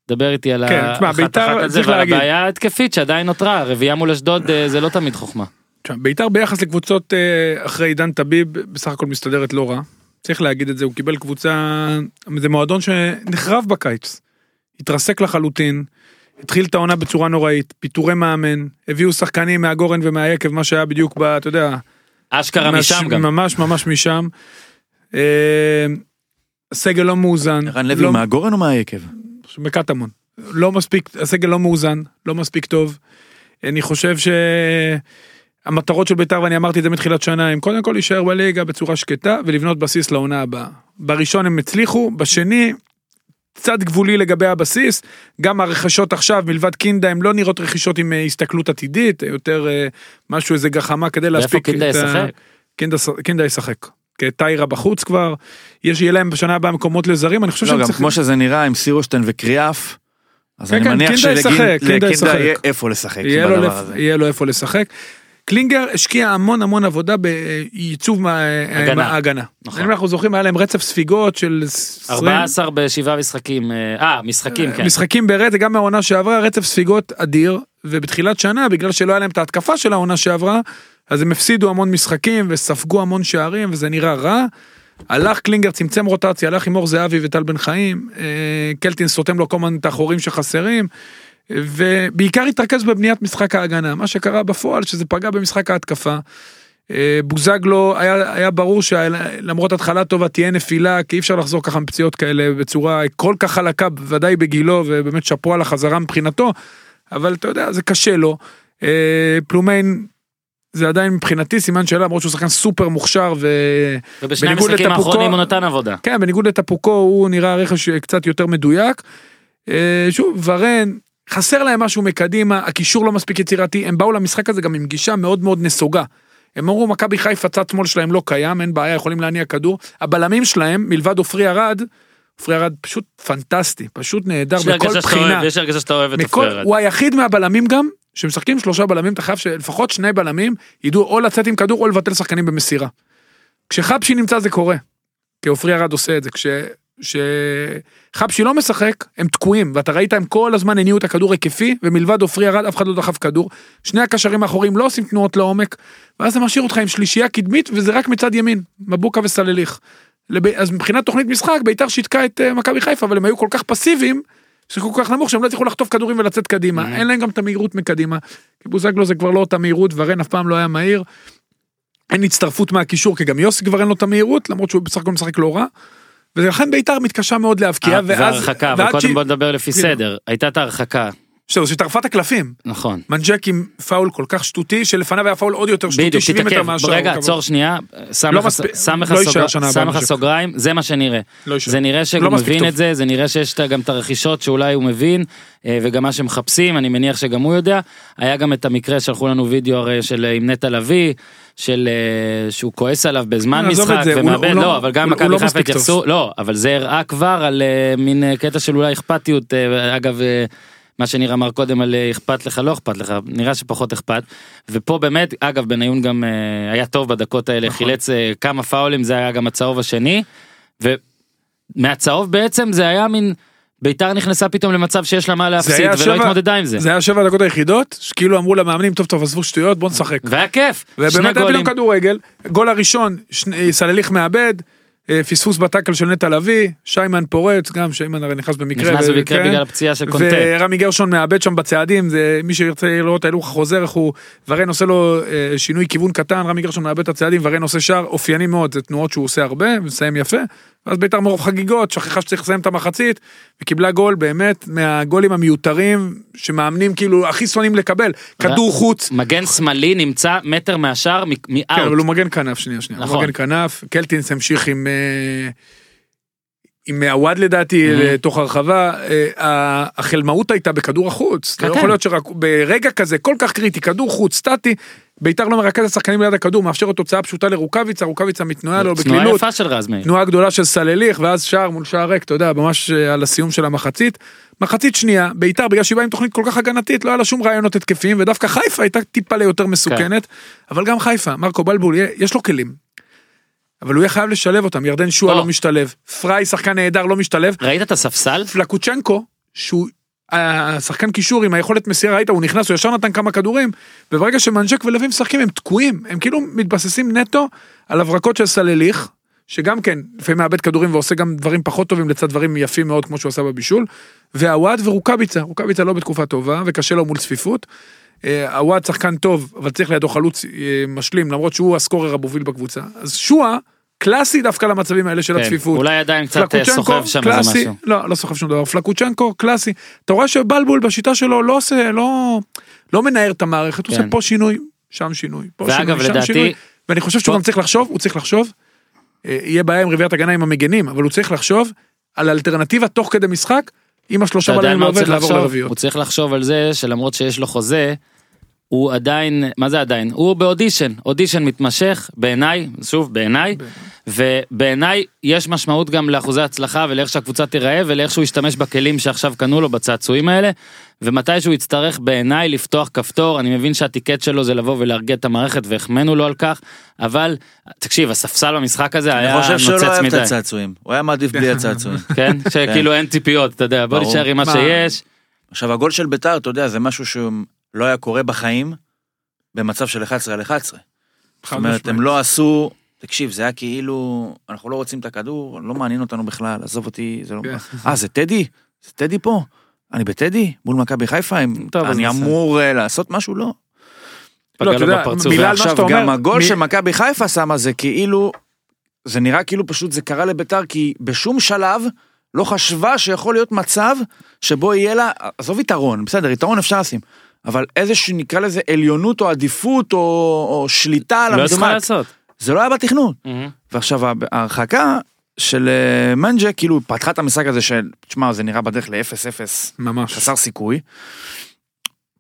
[SPEAKER 1] דבר איתי על
[SPEAKER 3] כן,
[SPEAKER 1] האחת
[SPEAKER 3] בית"ר,
[SPEAKER 1] אחת הזה, ועל
[SPEAKER 3] להגיד.
[SPEAKER 1] הבעיה ההתקפית שעדיין נותרה, רביעייה מול אשדוד אה, זה לא תמיד חוכמה.
[SPEAKER 3] בית"ר ביחס לקבוצות אחרי עידן טביב בסך הכל מסתדרת לא רע. צריך להגיד את זה, הוא קיבל קבוצה, זה מועדון שנחרב בקיץ. התרסק לחלוטין, התחיל את העונה בצורה נוראית, פיטורי מאמן, הביאו שחקנים מהגורן ומהיקב, מה שהיה בדיוק ב... אתה יודע,
[SPEAKER 1] אשכרה
[SPEAKER 3] ממש-
[SPEAKER 1] משם גם.
[SPEAKER 3] ממש ממש משם. אה, הסגל לא מאוזן.
[SPEAKER 2] ערן לוי
[SPEAKER 3] לא-
[SPEAKER 2] מהגורן או מהיקב?
[SPEAKER 3] בקטמון. לא מספיק, הסגל לא מאוזן, לא מספיק טוב. אני חושב שהמטרות של בית"ר, ואני אמרתי את זה מתחילת שנה, הם קודם כל להישאר בליגה בצורה שקטה ולבנות בסיס לעונה הבאה. בראשון הם הצליחו, בשני, קצת גבולי לגבי הבסיס, גם הרכישות עכשיו מלבד קינדה הם לא נראות רכישות עם אה, הסתכלות עתידית, יותר אה, משהו איזה גחמה כדי להספיק.
[SPEAKER 1] קינדה
[SPEAKER 3] את ה-
[SPEAKER 1] ישחק?
[SPEAKER 3] קינדה, קינדה ישחק. כי טיירה בחוץ כבר, יש, יהיה להם בשנה הבאה מקומות לזרים, אני חושב
[SPEAKER 2] לא,
[SPEAKER 3] שהם
[SPEAKER 2] גם
[SPEAKER 3] צריכים...
[SPEAKER 2] כמו שזה נראה עם סירושטיין וקריאף, אז
[SPEAKER 3] כן,
[SPEAKER 2] אני
[SPEAKER 3] כן,
[SPEAKER 2] מניח
[SPEAKER 3] קינדה קינדה
[SPEAKER 2] שלקינדה
[SPEAKER 3] ישחק.
[SPEAKER 2] יהיה איפה לשחק
[SPEAKER 3] יהיה לו, לפ... יהיה לו איפה לשחק. קלינגר השקיע המון המון עבודה בעיצוב מה-
[SPEAKER 1] הגנה.
[SPEAKER 3] ההגנה.
[SPEAKER 1] נכון.
[SPEAKER 3] אם אנחנו זוכרים היה להם רצף ספיגות של 20
[SPEAKER 1] 14 בשבעה משחקים, אה, אה, משחקים, כן.
[SPEAKER 3] משחקים ברצף, גם מהעונה שעברה, רצף ספיגות אדיר, ובתחילת שנה, בגלל שלא היה להם את ההתקפה של העונה שעברה, אז הם הפסידו המון משחקים וספגו המון שערים, וזה נראה רע. הלך קלינגר, צמצם רוטציה, הלך עם אור זהבי וטל בן חיים, אה, קלטין סותם לו כל הזמן את החורים שחסרים, ובעיקר התרכז בבניית משחק ההגנה, מה שקרה בפועל שזה פגע במשחק ההתקפה. אה, בוזגלו היה, היה ברור שלמרות התחלה טובה תהיה נפילה כי אי אפשר לחזור ככה מפציעות כאלה בצורה כל כך חלקה בוודאי בגילו ובאמת שאפו על החזרה מבחינתו אבל אתה יודע זה קשה לו. אה, פלומיין זה עדיין מבחינתי סימן שאלה למרות שהוא שחקן סופר מוכשר ו...
[SPEAKER 1] ובשני המשחקים
[SPEAKER 3] לטפוקו-
[SPEAKER 1] האחרונים הוא נתן עבודה.
[SPEAKER 3] כן בניגוד לטפוקו הוא נראה רכש קצת יותר מדויק. אה, שוב ורן חסר להם משהו מקדימה הקישור לא מספיק יצירתי הם באו למשחק הזה גם עם גישה מאוד מאוד נסוגה. הם אמרו מכבי חיפה צד שמאל שלהם לא קיים אין בעיה יכולים להניע כדור הבלמים שלהם מלבד עופרי ארד. עופרי ארד פשוט פנטסטי פשוט נהדר בכל בחינה.
[SPEAKER 1] יש הרגשה שאתה אוהב את עופרי ארד.
[SPEAKER 3] הוא היחיד מהבלמים גם שמשחקים שלושה בלמים אתה חייב שלפחות שני בלמים ידעו או לצאת עם כדור או לבטל שחקנים במסירה. כשחבשי נמצא זה קורה. כי עופרי ארד עושה את זה כש... כשחבשי לא משחק הם תקועים ואתה ראית הם כל הזמן הניעו את הכדור היקפי ומלבד עופרי ארד אף אחד לא דחף כדור שני הקשרים האחוריים לא עושים תנועות לעומק ואז זה משאיר אותך עם שלישייה קדמית וזה רק מצד ימין מבוקה וסלליך. לב... אז מבחינת תוכנית משחק ביתר שיתקה את אה, מכבי חיפה אבל הם היו כל כך פסיביים שיחקו כל כך נמוך שהם לא הצליחו לחטוף כדורים ולצאת קדימה
[SPEAKER 1] Mhm.
[SPEAKER 3] אין להם גם את המהירות מקדימה. כי בוזגלו זה כבר לא אותה מהירות ורן אף פעם לא היה מהיר. אין הצטרפות מהקישור כי גם יוסי כבר אין לו את המהירות למרות שהוא בסך הכל משחק לא רע. ולכן ביתר מתקשה מאוד להבקיע
[SPEAKER 1] אה,
[SPEAKER 3] ואז
[SPEAKER 1] והרחקה, אבל קודם בוא נדבר לפי. סדר. הייתה את ההרחקה,
[SPEAKER 3] זהו, שטרפה את הקלפים
[SPEAKER 1] נכון.
[SPEAKER 3] מנג'ק עם פאול כל כך שטותי שלפניו היה פאול עוד יותר שטותי
[SPEAKER 1] בדיוק,
[SPEAKER 3] 70 מטר
[SPEAKER 1] תתעכב,
[SPEAKER 3] מהשאר.
[SPEAKER 1] רגע, עצור שנייה, שם
[SPEAKER 3] לא
[SPEAKER 1] לך-
[SPEAKER 3] לא.
[SPEAKER 1] סוגריים, זה מה שנראה.
[SPEAKER 3] לא.
[SPEAKER 1] זה נראה שהוא מבין. את זה, זה נראה שיש גם את הרכישות שאולי הוא מבין, אה, וגם מה שמחפשים, אני מניח שגם הוא יודע. היה גם את המקרה, שלחו לנו וידאו הרי של אה, עם נטע לביא, של אה, שהוא כועס עליו בזמן
[SPEAKER 3] את
[SPEAKER 1] משחק,
[SPEAKER 3] הוא-
[SPEAKER 1] ומאבד,
[SPEAKER 3] לא-
[SPEAKER 1] לא, אבל גם
[SPEAKER 3] הוא
[SPEAKER 1] מכבי
[SPEAKER 3] לא
[SPEAKER 1] חיפה. התייחסו, לא, אבל זה הראה כבר על אה, מין אה, קטע של אולי אכפתיות, אה, אגב, אה, מה שניר אמר קודם על אה, אכפת לך, לא אכפת לך, נראה שפחות אכפת. ופה באמת, אגב, בניון גם אה, היה טוב בדקות האלה,
[SPEAKER 3] נכון.
[SPEAKER 1] חילץ אה, כמה פאולים, זה היה גם הצהוב השני. ומהצהוב בעצם זה היה מין, ביתר נכנסה פתאום למצב שיש לה מה להפסיד ולא
[SPEAKER 3] שבע-
[SPEAKER 1] התמודדה עם זה.
[SPEAKER 3] זה היה שבע דקות היחידות שכאילו אמרו למאמנים טוב טוב עזבו שטויות בוא נשחק.
[SPEAKER 1] והיה כיף,
[SPEAKER 3] ובאמת היה. פתאום כדורגל, גול הראשון, סלליך מאבד, פספוס בטאקל של נטע לביא, שיימן פורץ, גם שיימן הרי נכנס במקרה.
[SPEAKER 1] נכנס במקרה
[SPEAKER 3] כן.
[SPEAKER 1] בגלל הפציעה של קונטה.
[SPEAKER 3] ורמי גרשון מאבד שם בצעדים, זה מי שירצה לראות ההילוך החוזר, איך הוא, ורן עושה לו אה, שינוי כיוון קטן, רמי גרשון מאבד את הצעדים, ורן עושה שער אופייני מאוד, זה תנועות שהוא עושה הרבה, ומסיים יפה. ואז ביתר מרוב חגיגות, שכחה שצריך לסיים את המחצית, וקיבלה גול באמת מהגולים המיותרים, שמאמנים כאילו הכי שונאים לקבל, כדור חוץ,
[SPEAKER 1] מגן שמאלי נמצא מטר מהשאר מ-
[SPEAKER 3] כן, אבל
[SPEAKER 1] מאאוט.
[SPEAKER 3] הוא מגן כנף, שנייה, שנייה.
[SPEAKER 1] נכון.
[SPEAKER 3] הוא מגן כנף, קלטינס המשיך עם... אה, עם עווד לדעתי
[SPEAKER 1] Mhm.
[SPEAKER 3] לתוך הרחבה, אה, החלמאות הייתה בכדור החוץ,
[SPEAKER 1] כן,
[SPEAKER 3] לא
[SPEAKER 1] כן.
[SPEAKER 3] יכול להיות שרק ברגע כזה כל כך קריטי, כדור חוץ, סטטי, ביתר לא מרכז השחקנים ליד הכדור, מאפשר תוצאה פשוטה לרוקאביצה, רוקאביצה מתנועה לו
[SPEAKER 1] תנועה
[SPEAKER 3] בקלילות,
[SPEAKER 1] יפה של רז מאיר.
[SPEAKER 3] תנועה גדולה של סלליך, ואז שער מול שער ריק, אתה יודע, ממש אה, על הסיום של המחצית. מחצית שנייה, ביתר בגלל שהיא באה עם תוכנית כל כך הגנתית, לא היה לה שום רעיונות התקפיים, ודווקא חיפה הייתה טיפה ליותר מסוכנת, אבל גם חיפה, מרקו בלבול, יש לו כלים. אבל הוא יהיה חייב לשלב אותם, ירדן שועה
[SPEAKER 1] או.
[SPEAKER 3] לא משתלב, פריי שחקן נהדר לא משתלב,
[SPEAKER 1] ראית את הספסל?
[SPEAKER 3] פלקוצ'נקו, שהוא השחקן קישור עם היכולת מסירה, ראית, הוא נכנס, הוא ישר נתן כמה כדורים, וברגע שמנג'ק ולוי משחקים הם תקועים, הם כאילו מתבססים נטו על הברקות של סלליך, שגם כן, לפעמים מאבד כדורים ועושה גם דברים פחות טובים לצד דברים יפים מאוד כמו שהוא עשה בבישול, והוואד ורוקאביצה, רוקאביצה לא בתקופה טובה וקשה לו מול צפיפות. אה, הוואד שחקן טוב, אבל צריך לידו חלוץ אה, משלים, למרות שהוא הסקורר המוביל בקבוצה. אז שועה, קלאסי דווקא למצבים האלה של
[SPEAKER 1] כן,
[SPEAKER 3] הצפיפות.
[SPEAKER 1] אולי עדיין קצת אה, סוחב שם איזה משהו.
[SPEAKER 3] לא, לא סוחב שום דבר, פלקוצ'נקו קלאסי, אתה רואה שבלבול בשיטה שלו לא עושה, לא, לא מנער את המערכת, הוא
[SPEAKER 1] כן.
[SPEAKER 3] עושה פה שינוי, שם שינוי, פה
[SPEAKER 1] ואגב,
[SPEAKER 3] שינוי, שם
[SPEAKER 1] לדעתי-
[SPEAKER 3] שינוי, ואני חושב שהוא
[SPEAKER 1] פה-
[SPEAKER 3] גם צריך לחשוב, הוא צריך לחשוב, יהיה בעיה עם רביעיית הגנה עם המגנים, אבל הוא צריך לחשוב על אלטרנטיבה תוך כדי משחק, אם השלושה בלמים
[SPEAKER 1] מה
[SPEAKER 3] לא עובד, לעבור? לרביעיות.
[SPEAKER 1] הוא צריך לחשוב על זה שלמרות שיש לו חוזה, הוא עדיין, מה זה עדיין? הוא באודישן, אודישן מתמשך, בעיניי, שוב, בעיניי, ובעיניי יש משמעות גם לאחוזי הצלחה ולאיך שהקבוצה תיראה ולאיך שהוא ישתמש בכלים שעכשיו קנו לו בצעצועים האלה. ומתי שהוא יצטרך בעיניי לפתוח כפתור אני מבין שהטיקט שלו זה לבוא ולהרגיע את המערכת והחמאנו לו על כך אבל תקשיב הספסל במשחק הזה היה
[SPEAKER 2] אני חושב שהוא לא
[SPEAKER 1] נוצץ
[SPEAKER 2] אוהב את
[SPEAKER 1] מדי.
[SPEAKER 2] הצעצועים, הוא היה מעדיף בלי הצעצועים.
[SPEAKER 1] כן שכאילו אין ציפיות אתה יודע בוא
[SPEAKER 2] ברור.
[SPEAKER 1] נשאר עם מה? שיש.
[SPEAKER 2] עכשיו הגול של ביתר, אתה יודע, זה משהו שלא היה קורה בחיים במצב של 11 על 11. זאת אומרת, הם לא עשו, תקשיב, זה היה כאילו, אנחנו לא רוצים את הכדור, לא מעניין אותנו בכלל, עזוב אותי, זה לא...
[SPEAKER 3] כן.
[SPEAKER 2] אה, זה טדי? זה טדי פה? אני בטדי? מול מכבי חיפה? אני. אמור אה, לעשות משהו? לא.
[SPEAKER 1] פגע
[SPEAKER 3] אתה יודע,
[SPEAKER 1] בפרצוף.
[SPEAKER 3] מילה על מה
[SPEAKER 2] ועכשיו
[SPEAKER 3] שאתה אומר,
[SPEAKER 2] גם הגול שמכבי חיפה שמה זה כאילו, זה נראה כאילו פשוט זה קרה לביתר, כי בשום שלב לא חשבה שיכול להיות מצב שבו יהיה לה, עזוב יתרון, בסדר, יתרון אפשר לשים, אבל איזושהי נקרא לזה עליונות או עדיפות או, או שליטה על
[SPEAKER 1] לא ידעו מה
[SPEAKER 2] המשחק,
[SPEAKER 1] לעשות.
[SPEAKER 2] זה לא היה בתכנון.
[SPEAKER 1] מהמם.
[SPEAKER 2] ועכשיו ההרחקה של אה, מנג'ה כאילו פתחה את המשחק הזה של, תשמע זה נראה בדרך ל-0-0
[SPEAKER 3] ממש.
[SPEAKER 2] חסר סיכוי.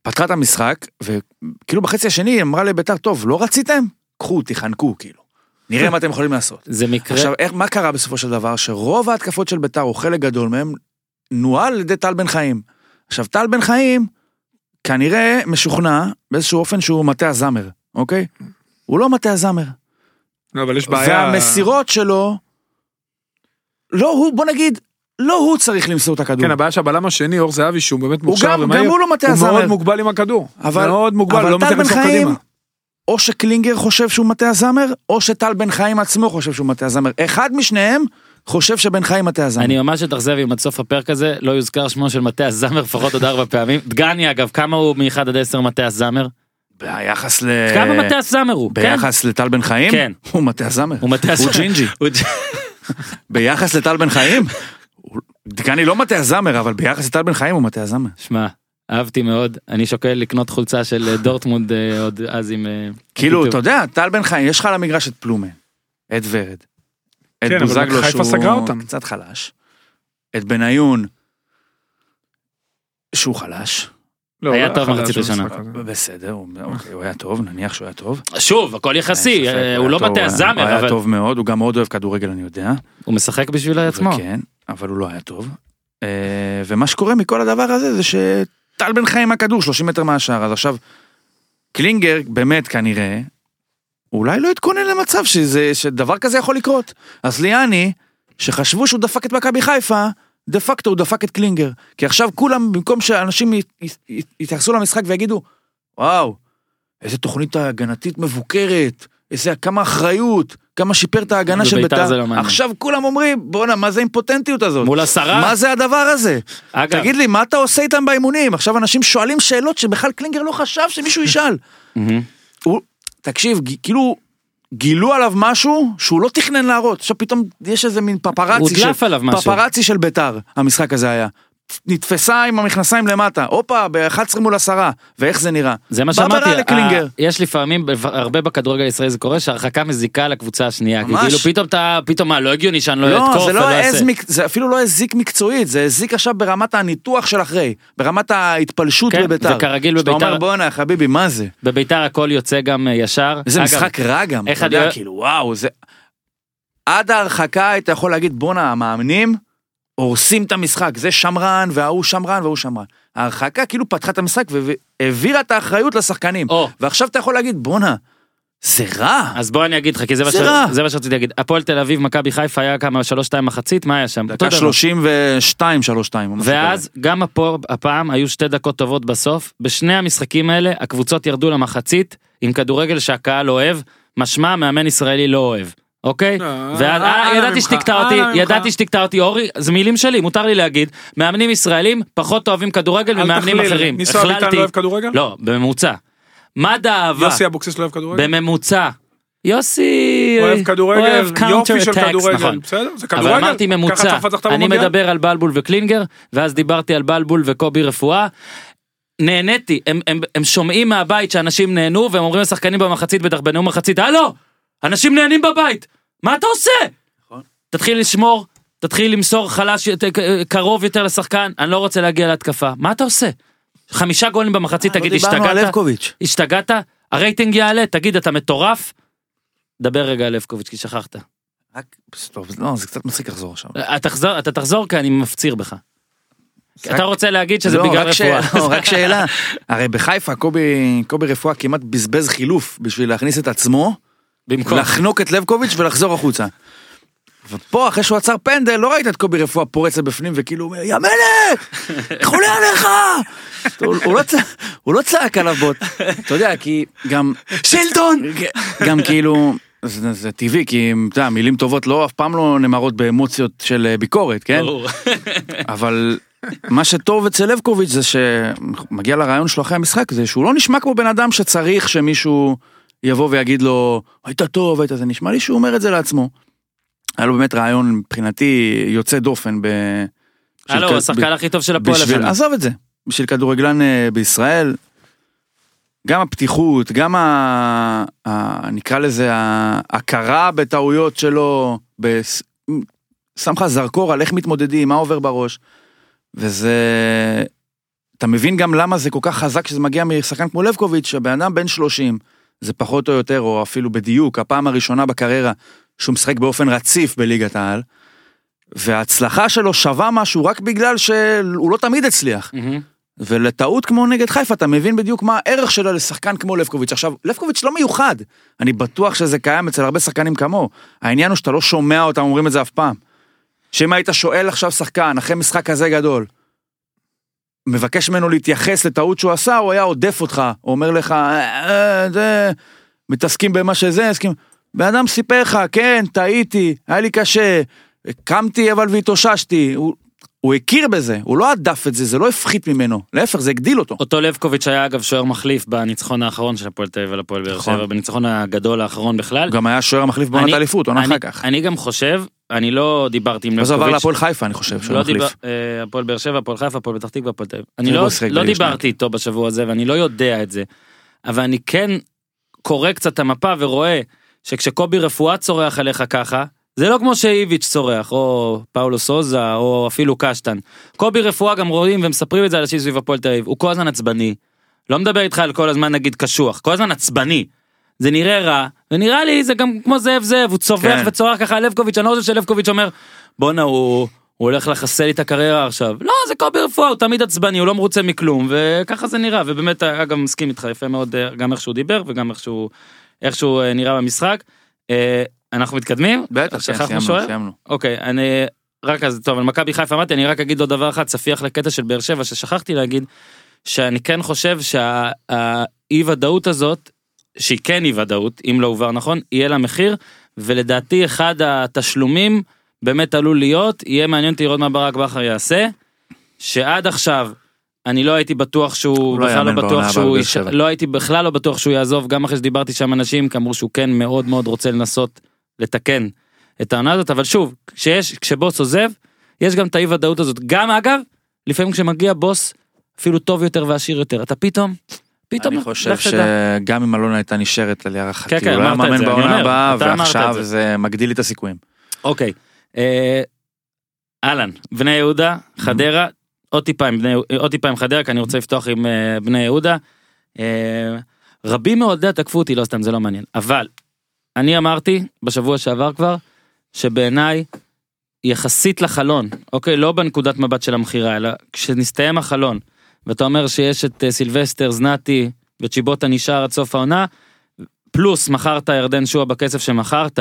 [SPEAKER 2] פתחה את המשחק וכאילו בחצי השני היא אמרה לביתר טוב לא רציתם קחו תיחנקו כאילו. נראה מה אתם יכולים לעשות.
[SPEAKER 1] זה מקרה
[SPEAKER 2] עכשיו איך מה קרה בסופו של דבר שרוב ההתקפות של ביתר או חלק גדול מהם נוהל על ידי טל בן חיים. עכשיו טל בן חיים כנראה משוכנע באיזשהו אופן שהוא מטה הזמר אוקיי? הוא לא מטה הזמר.
[SPEAKER 3] לא, אבל יש בעיה.
[SPEAKER 2] והמסירות שלו לא הוא בוא נגיד לא הוא צריך למסור את הכדור.
[SPEAKER 3] כן, הבעיה שהבלם השני, אור זהבי, שהוא באמת
[SPEAKER 2] הוא
[SPEAKER 3] מוכשר ומהיר,
[SPEAKER 2] גם הוא לא מטה
[SPEAKER 3] הוא
[SPEAKER 2] הזמר.
[SPEAKER 3] מאוד מוגבל עם הכדור.
[SPEAKER 2] אבל-
[SPEAKER 3] מאוד מוגבל, לא מצליח למסור קדימה.
[SPEAKER 2] או שקלינגר חושב שהוא מטה הזמר, או שטל בן חיים עצמו חושב שהוא מטה הזמר. אחד משניהם חושב שבן חיים מטה הזמר.
[SPEAKER 1] אני ממש אתאכזב אם עד סוף הפרק הזה לא יוזכר שמו של מטה הזמר לפחות עוד ארבע פעמים. דגני אגב כמה הוא מ-1 עד 10 מטה הזמר?
[SPEAKER 2] ביחס ל...
[SPEAKER 1] כמה מטה הזמר הוא? כן.
[SPEAKER 2] ביחס לטל בן חיים?
[SPEAKER 1] כן.
[SPEAKER 2] הוא מטה הזמר.
[SPEAKER 1] הוא מטה הזמר.
[SPEAKER 2] ג'ינג'י.
[SPEAKER 1] הוא ג'-
[SPEAKER 2] ביחס לטל בן חיים? דגני לא מטה הזמר, אבל ביחס לטל בן חיים הוא מטה הזמר.
[SPEAKER 1] שמע אהבתי מאוד אני שוקל לקנות חולצה של אה, דורטמונד אה, עוד אז עם. אה,
[SPEAKER 2] כאילו. אתה יודע, טל בן חיים, יש לך על המגרש את פלומן, את ורד, את
[SPEAKER 3] כן, אבל
[SPEAKER 2] בוזגלו שהוא
[SPEAKER 3] אותם.
[SPEAKER 2] קצת חלש, את בניון, שהוא חלש,
[SPEAKER 3] לא,
[SPEAKER 1] היה
[SPEAKER 3] הוא
[SPEAKER 1] טוב מחצית ראשונה.
[SPEAKER 2] בסדר, הוא אוקיי, הוא היה טוב, נניח שהוא היה טוב.
[SPEAKER 1] שוב הכל יחסי אה, הוא לא מטה
[SPEAKER 2] הוא
[SPEAKER 1] הזמר
[SPEAKER 2] היה
[SPEAKER 1] אבל
[SPEAKER 2] טוב מאוד, הוא גם מאוד אוהב כדורגל, אני יודע.
[SPEAKER 1] הוא משחק בשביל עצמו.
[SPEAKER 2] כן, אבל הוא לא היה טוב. אה, ומה שקורה מכל הדבר הזה זה שטל בן חיים הכדור 30 מטר מהשער, אז עכשיו קלינגר באמת כנראה, אולי לא התכונן למצב שזה, שדבר כזה יכול לקרות. אז ליאני, שחשבו שהוא דפק את מכבי חיפה, דה פקטו הוא דפק את קלינגר. כי עכשיו כולם, במקום שאנשים יתייחסו למשחק ויגידו, וואו, איזה תוכנית הגנתית מבוקרת, איזה כמה אחריות, כמה שיפר את ההגנה של בית"ר.
[SPEAKER 1] לא.
[SPEAKER 2] עכשיו כולם אומרים, בואנה, מה זה האימפוטנטיות הזאת?
[SPEAKER 1] מול עשרה.
[SPEAKER 2] מה זה הדבר הזה?
[SPEAKER 1] אגב,
[SPEAKER 2] תגיד לי, מה אתה עושה איתם באימונים? עכשיו אנשים שואלים שאלות שבכלל קלינגר לא חשב שמישהו ישאל. הוא, תקשיב, ג- כאילו, גילו עליו משהו שהוא לא תכנן להראות. עכשיו פתאום יש איזה מין פפרצי
[SPEAKER 1] הודלף עליו משהו.
[SPEAKER 2] פפרצי של ביתר, המשחק הזה היה. נתפסה עם המכנסיים למטה, הופה, ב-11 מול עשרה, ואיך זה נראה.
[SPEAKER 1] זה מה שאמרתי,
[SPEAKER 2] לקלינגר.
[SPEAKER 1] יש לפעמים, הרבה בכדורגל הישראלי זה קורה, שהרחקה מזיקה לקבוצה השנייה,
[SPEAKER 2] ממש.
[SPEAKER 1] כאילו פתאום אתה, פתאום מה, לא הגיוני שאני לא
[SPEAKER 2] לא,
[SPEAKER 1] אתקוף
[SPEAKER 2] זה לא
[SPEAKER 1] ולא אעשה.
[SPEAKER 2] מק... זה אפילו לא הזיק מקצועית, זה הזיק עכשיו ברמת הניתוח של אחרי, ברמת ההתפלשות
[SPEAKER 1] כן,
[SPEAKER 2] בביתר.
[SPEAKER 1] וכרגיל
[SPEAKER 2] שאתה
[SPEAKER 1] בביתר-
[SPEAKER 2] אומר בואנה חביבי, מה זה?
[SPEAKER 1] בביתר הכל יוצא גם אה, ישר.
[SPEAKER 2] איזה
[SPEAKER 1] אגב,
[SPEAKER 2] משחק רע גם, אתה יודע, כאילו וואו, זה... עד ההרחקה היית יכול להגיד בואנה המאמנים הורסים את המשחק, זה שמרן וההוא שמרן וההוא שמרן. ההרחקה כאילו פתחה את המשחק והעבירה את האחריות לשחקנים.
[SPEAKER 1] או,
[SPEAKER 2] ועכשיו אתה יכול להגיד בואנה, זה רע.
[SPEAKER 1] אז בוא אני אגיד לך, כי זה מה
[SPEAKER 2] זה
[SPEAKER 1] ש-
[SPEAKER 2] רע.
[SPEAKER 1] זה מה שרציתי להגיד. הפועל תל אביב, מכבי חיפה היה כמה, שלוש שתיים מחצית, מה היה שם?
[SPEAKER 2] דקה
[SPEAKER 1] דבר.
[SPEAKER 2] 32, 32. או משהו
[SPEAKER 1] ואז גם הפו- הפעם היו שתי דקות טובות בסוף, בשני המשחקים האלה הקבוצות ירדו למחצית עם כדורגל שהקהל אוהב, משמע מאמן ישראלי לא אוהב. אוקיי?
[SPEAKER 3] אה,
[SPEAKER 1] ואז
[SPEAKER 3] אה,
[SPEAKER 1] אה, ידעתי שתקטע אותי. ידעתי שתקטע אותי אורי, זה מילים שלי, מותר לי להגיד, מאמנים ישראלים פחות אוהבים כדורגל ממאמנים אחרים.
[SPEAKER 3] ניסו אביטן לא אוהב כדורגל?
[SPEAKER 1] לא, בממוצע. מד"א אהבה,
[SPEAKER 3] יוסי אבוקסיס לא אוהב כדורגל?
[SPEAKER 1] בממוצע. יוסי
[SPEAKER 3] אוהב כדורגל,
[SPEAKER 1] אוהב
[SPEAKER 3] יופי של כדורגל,
[SPEAKER 1] נכון.
[SPEAKER 3] בסדר, זה
[SPEAKER 1] אבל
[SPEAKER 3] כדורגל.
[SPEAKER 1] אמרתי
[SPEAKER 3] ככה
[SPEAKER 1] ממוצע, אני? מדבר על בלבול וקלינגר, ואז דיברתי על בלבול וקובי רפואה. נהניתי, הם, הם, הם שומעים מהבית שאנשים נהנו, והם אומרים לשחקנים במחצית, בטח בנאום מחצית, הלו, אנשים נהנים בבית, מה אתה עושה?
[SPEAKER 2] נכון.
[SPEAKER 1] תתחיל לשמור, תתחיל למסור חלש, קרוב יותר לשחקן, אני לא רוצה להגיע להתקפה, מה אתה עושה? חמישה גולים במחצית, תגיד,
[SPEAKER 2] לא על
[SPEAKER 1] השתגעת? השתגעת? הרייטינג יעלה, תגיד, אתה מטורף? דבר רגע על לבקוביץ', כי שכחת.
[SPEAKER 2] רק, טוב, לא, זה קצת מצחיק לחזור עכשיו.
[SPEAKER 1] אתה תחזור, אתה תחזור כי אני מפציר בך. אתה רוצה להגיד שזה
[SPEAKER 2] לא,
[SPEAKER 1] בגלל רפואה.
[SPEAKER 2] לא, רק שאלה, הרי בחיפה קובי רפואה כמעט בזבז חילוף בשביל להכניס את עצמו,
[SPEAKER 1] במקום.
[SPEAKER 2] לחנוק את לבקוביץ' ולחזור החוצה. ופה אחרי שהוא עצר פנדל לא ראית את קובי רפואה פורץ לבפנים וכאילו אומר יא מלך! חולה עליך! הוא, לא לא צעק עליו בוט, אתה יודע כי גם שלטון! גם כאילו זה, זה טבעי כי אתה יודע, מילים טובות לא אף פעם לא נאמרות באמוציות של אה, ביקורת כן?
[SPEAKER 1] ברור.
[SPEAKER 2] אבל מה שטוב אצל לבקוביץ' זה שמגיע לרעיון שלו אחרי המשחק זה שהוא לא נשמע כמו בן אדם שצריך שמישהו יבוא ויגיד לו היית טוב היית זה נשמע לי שהוא אומר את זה לעצמו. היה לו באמת רעיון מבחינתי יוצא דופן ב...
[SPEAKER 1] הוא
[SPEAKER 2] כ-
[SPEAKER 1] השחקן הכי טוב של הפועל השנה.
[SPEAKER 2] עזוב את זה, בשביל כדורגלן אה, בישראל, גם הפתיחות, גם ה... ה... נקרא לזה ההכרה בטעויות שלו, בס... שם לך זרקור על איך מתמודדים, מה עובר בראש, וזה... אתה מבין גם למה זה כל כך חזק כשזה מגיע משחקן כמו לבקוביץ', שהבן אדם בן 30, זה פחות או יותר, או אפילו בדיוק, הפעם הראשונה בקריירה שהוא משחק באופן רציף בליגת העל, וההצלחה שלו שווה משהו רק בגלל שהוא לא תמיד הצליח.
[SPEAKER 1] מהמם.
[SPEAKER 2] ולטעות כמו נגד חיפה אתה מבין בדיוק מה הערך שלה לשחקן כמו לבקוביץ'. עכשיו, לבקוביץ' לא מיוחד, אני בטוח שזה קיים אצל הרבה שחקנים כמוהו. העניין הוא שאתה לא שומע אותם אומרים את זה אף פעם. שאם היית שואל עכשיו שחקן אחרי משחק כזה גדול, מבקש ממנו להתייחס לטעות שהוא עשה, הוא היה עודף אותך, הוא אומר לך, "אה, אה, זה, מתעסקים במה שזה, עסקים. בן אדם סיפר לך, כן, טעיתי, היה לי קשה, קמתי אבל והתאוששתי. הוא, הוא הכיר בזה, הוא לא הדף את זה, זה לא הפחית ממנו, להפך, זה הגדיל אותו.
[SPEAKER 1] אותו לבקוביץ' היה אגב שוער מחליף בניצחון האחרון של הפועל תל אביב על הפועל באר
[SPEAKER 2] נכון.
[SPEAKER 1] שבע, בניצחון הגדול האחרון בכלל.
[SPEAKER 2] גם היה שוער המחליף בעונת האליפות, עונה אחר כך.
[SPEAKER 1] אני גם חושב, אני לא דיברתי עם
[SPEAKER 2] אז הוא עבר
[SPEAKER 1] לבקוביץ'.
[SPEAKER 2] להפועל חיפה, אני חושב, שוער
[SPEAKER 1] לא
[SPEAKER 2] מחליף.
[SPEAKER 1] אה, הפועל באר שבע, הפועל חיפה, הפועל פתח תקווה, הפועל תל אביב. אני לא,
[SPEAKER 2] לא
[SPEAKER 1] דיברתי איתו בשבוע הזה ואני לא יודע את זה, אבל אני כן קורא קצת את המפה ורואה שכשקובי רפואה צורח עליך ככה, זה לא כמו שאיביץ' צורח, או פאולו סוזה, או אפילו קשטן. קובי רפואה גם רואים ומספרים את זה אנשים סביב הפועל תל אביב, הוא כל הזמן עצבני. לא מדבר איתך על כל הזמן נגיד קשוח, כל הזמן עצבני. זה נראה רע, ונראה לי זה גם כמו זאב זאב, הוא צווח
[SPEAKER 2] כן.
[SPEAKER 1] וצורח ככה על לבקוביץ', אני לא חושב שלבקוביץ' אומר, בואנה הוא... הוא הולך לחסל לי את הקריירה עכשיו. לא, זה קובי רפואה, הוא תמיד עצבני, הוא לא מרוצה מכלום, וככה זה נראה, ובאמת, אגב, מסכים איתך יפה מאוד, אה, גם איך שהוא דיבר, וגם איך שהוא, איך שהוא אה, נראה במשחק. אנחנו מתקדמים?
[SPEAKER 2] בטח, כן,
[SPEAKER 1] שכחנו שוער? אוקיי, אני רק אז, טוב, על מכבי חיפה אמרתי, אני רק אגיד עוד דבר אחד, ספיח לקטע של באר שבע, ששכחתי להגיד, שאני כן חושב שהאי ודאות הזאת, שהיא כן אי ודאות, אם לא הובהר נכון, יהיה לה מחיר, ולדעתי אחד התשלומים באמת עלול להיות, יהיה מעניין אותי לראות מה ברק בכר יעשה, שעד עכשיו אני לא הייתי בטוח שהוא,
[SPEAKER 2] הוא לא
[SPEAKER 1] בכלל לא בטוח שהוא, יש... לא הייתי בכלל לא בטוח שהוא יעזוב, גם אחרי שדיברתי שם אנשים, כי אמרו שהוא כן מאוד מאוד רוצה לנסות לתקן את העונה הזאת, אבל שוב, כשיש, כשבוס עוזב, יש גם את האי ודאות הזאת. גם אגב, לפעמים כשמגיע בוס אפילו טוב יותר ועשיר יותר, אתה פתאום, פתאום,
[SPEAKER 2] אני חושב. שגם אם אלונה הייתה נשארת להערכתי,
[SPEAKER 1] כן, כן,
[SPEAKER 2] הוא לא היה מאמן בעונה הבאה, ועכשיו
[SPEAKER 1] זה.
[SPEAKER 2] זה מגדיל את הסיכויים.
[SPEAKER 1] אוקיי. אה, אהלן, בני יהודה, חדרה, עוד טיפה עם בני, עוד טיפה עם חדרה, כי אני רוצה לפתוח עם אה, בני יהודה. אה, רבים מאוהדיה תקפו אותי, לא סתם, זה לא מעניין. אבל, אני אמרתי בשבוע שעבר כבר, שבעיניי, יחסית לחלון, אוקיי, לא בנקודת מבט של המכירה, אלא כשנסתיים החלון, ואתה אומר שיש את אה, סילבסטר, זנתי וצ'יבוטה נשאר עד סוף העונה, פלוס מכרת ירדן שועה בכסף שמכרת,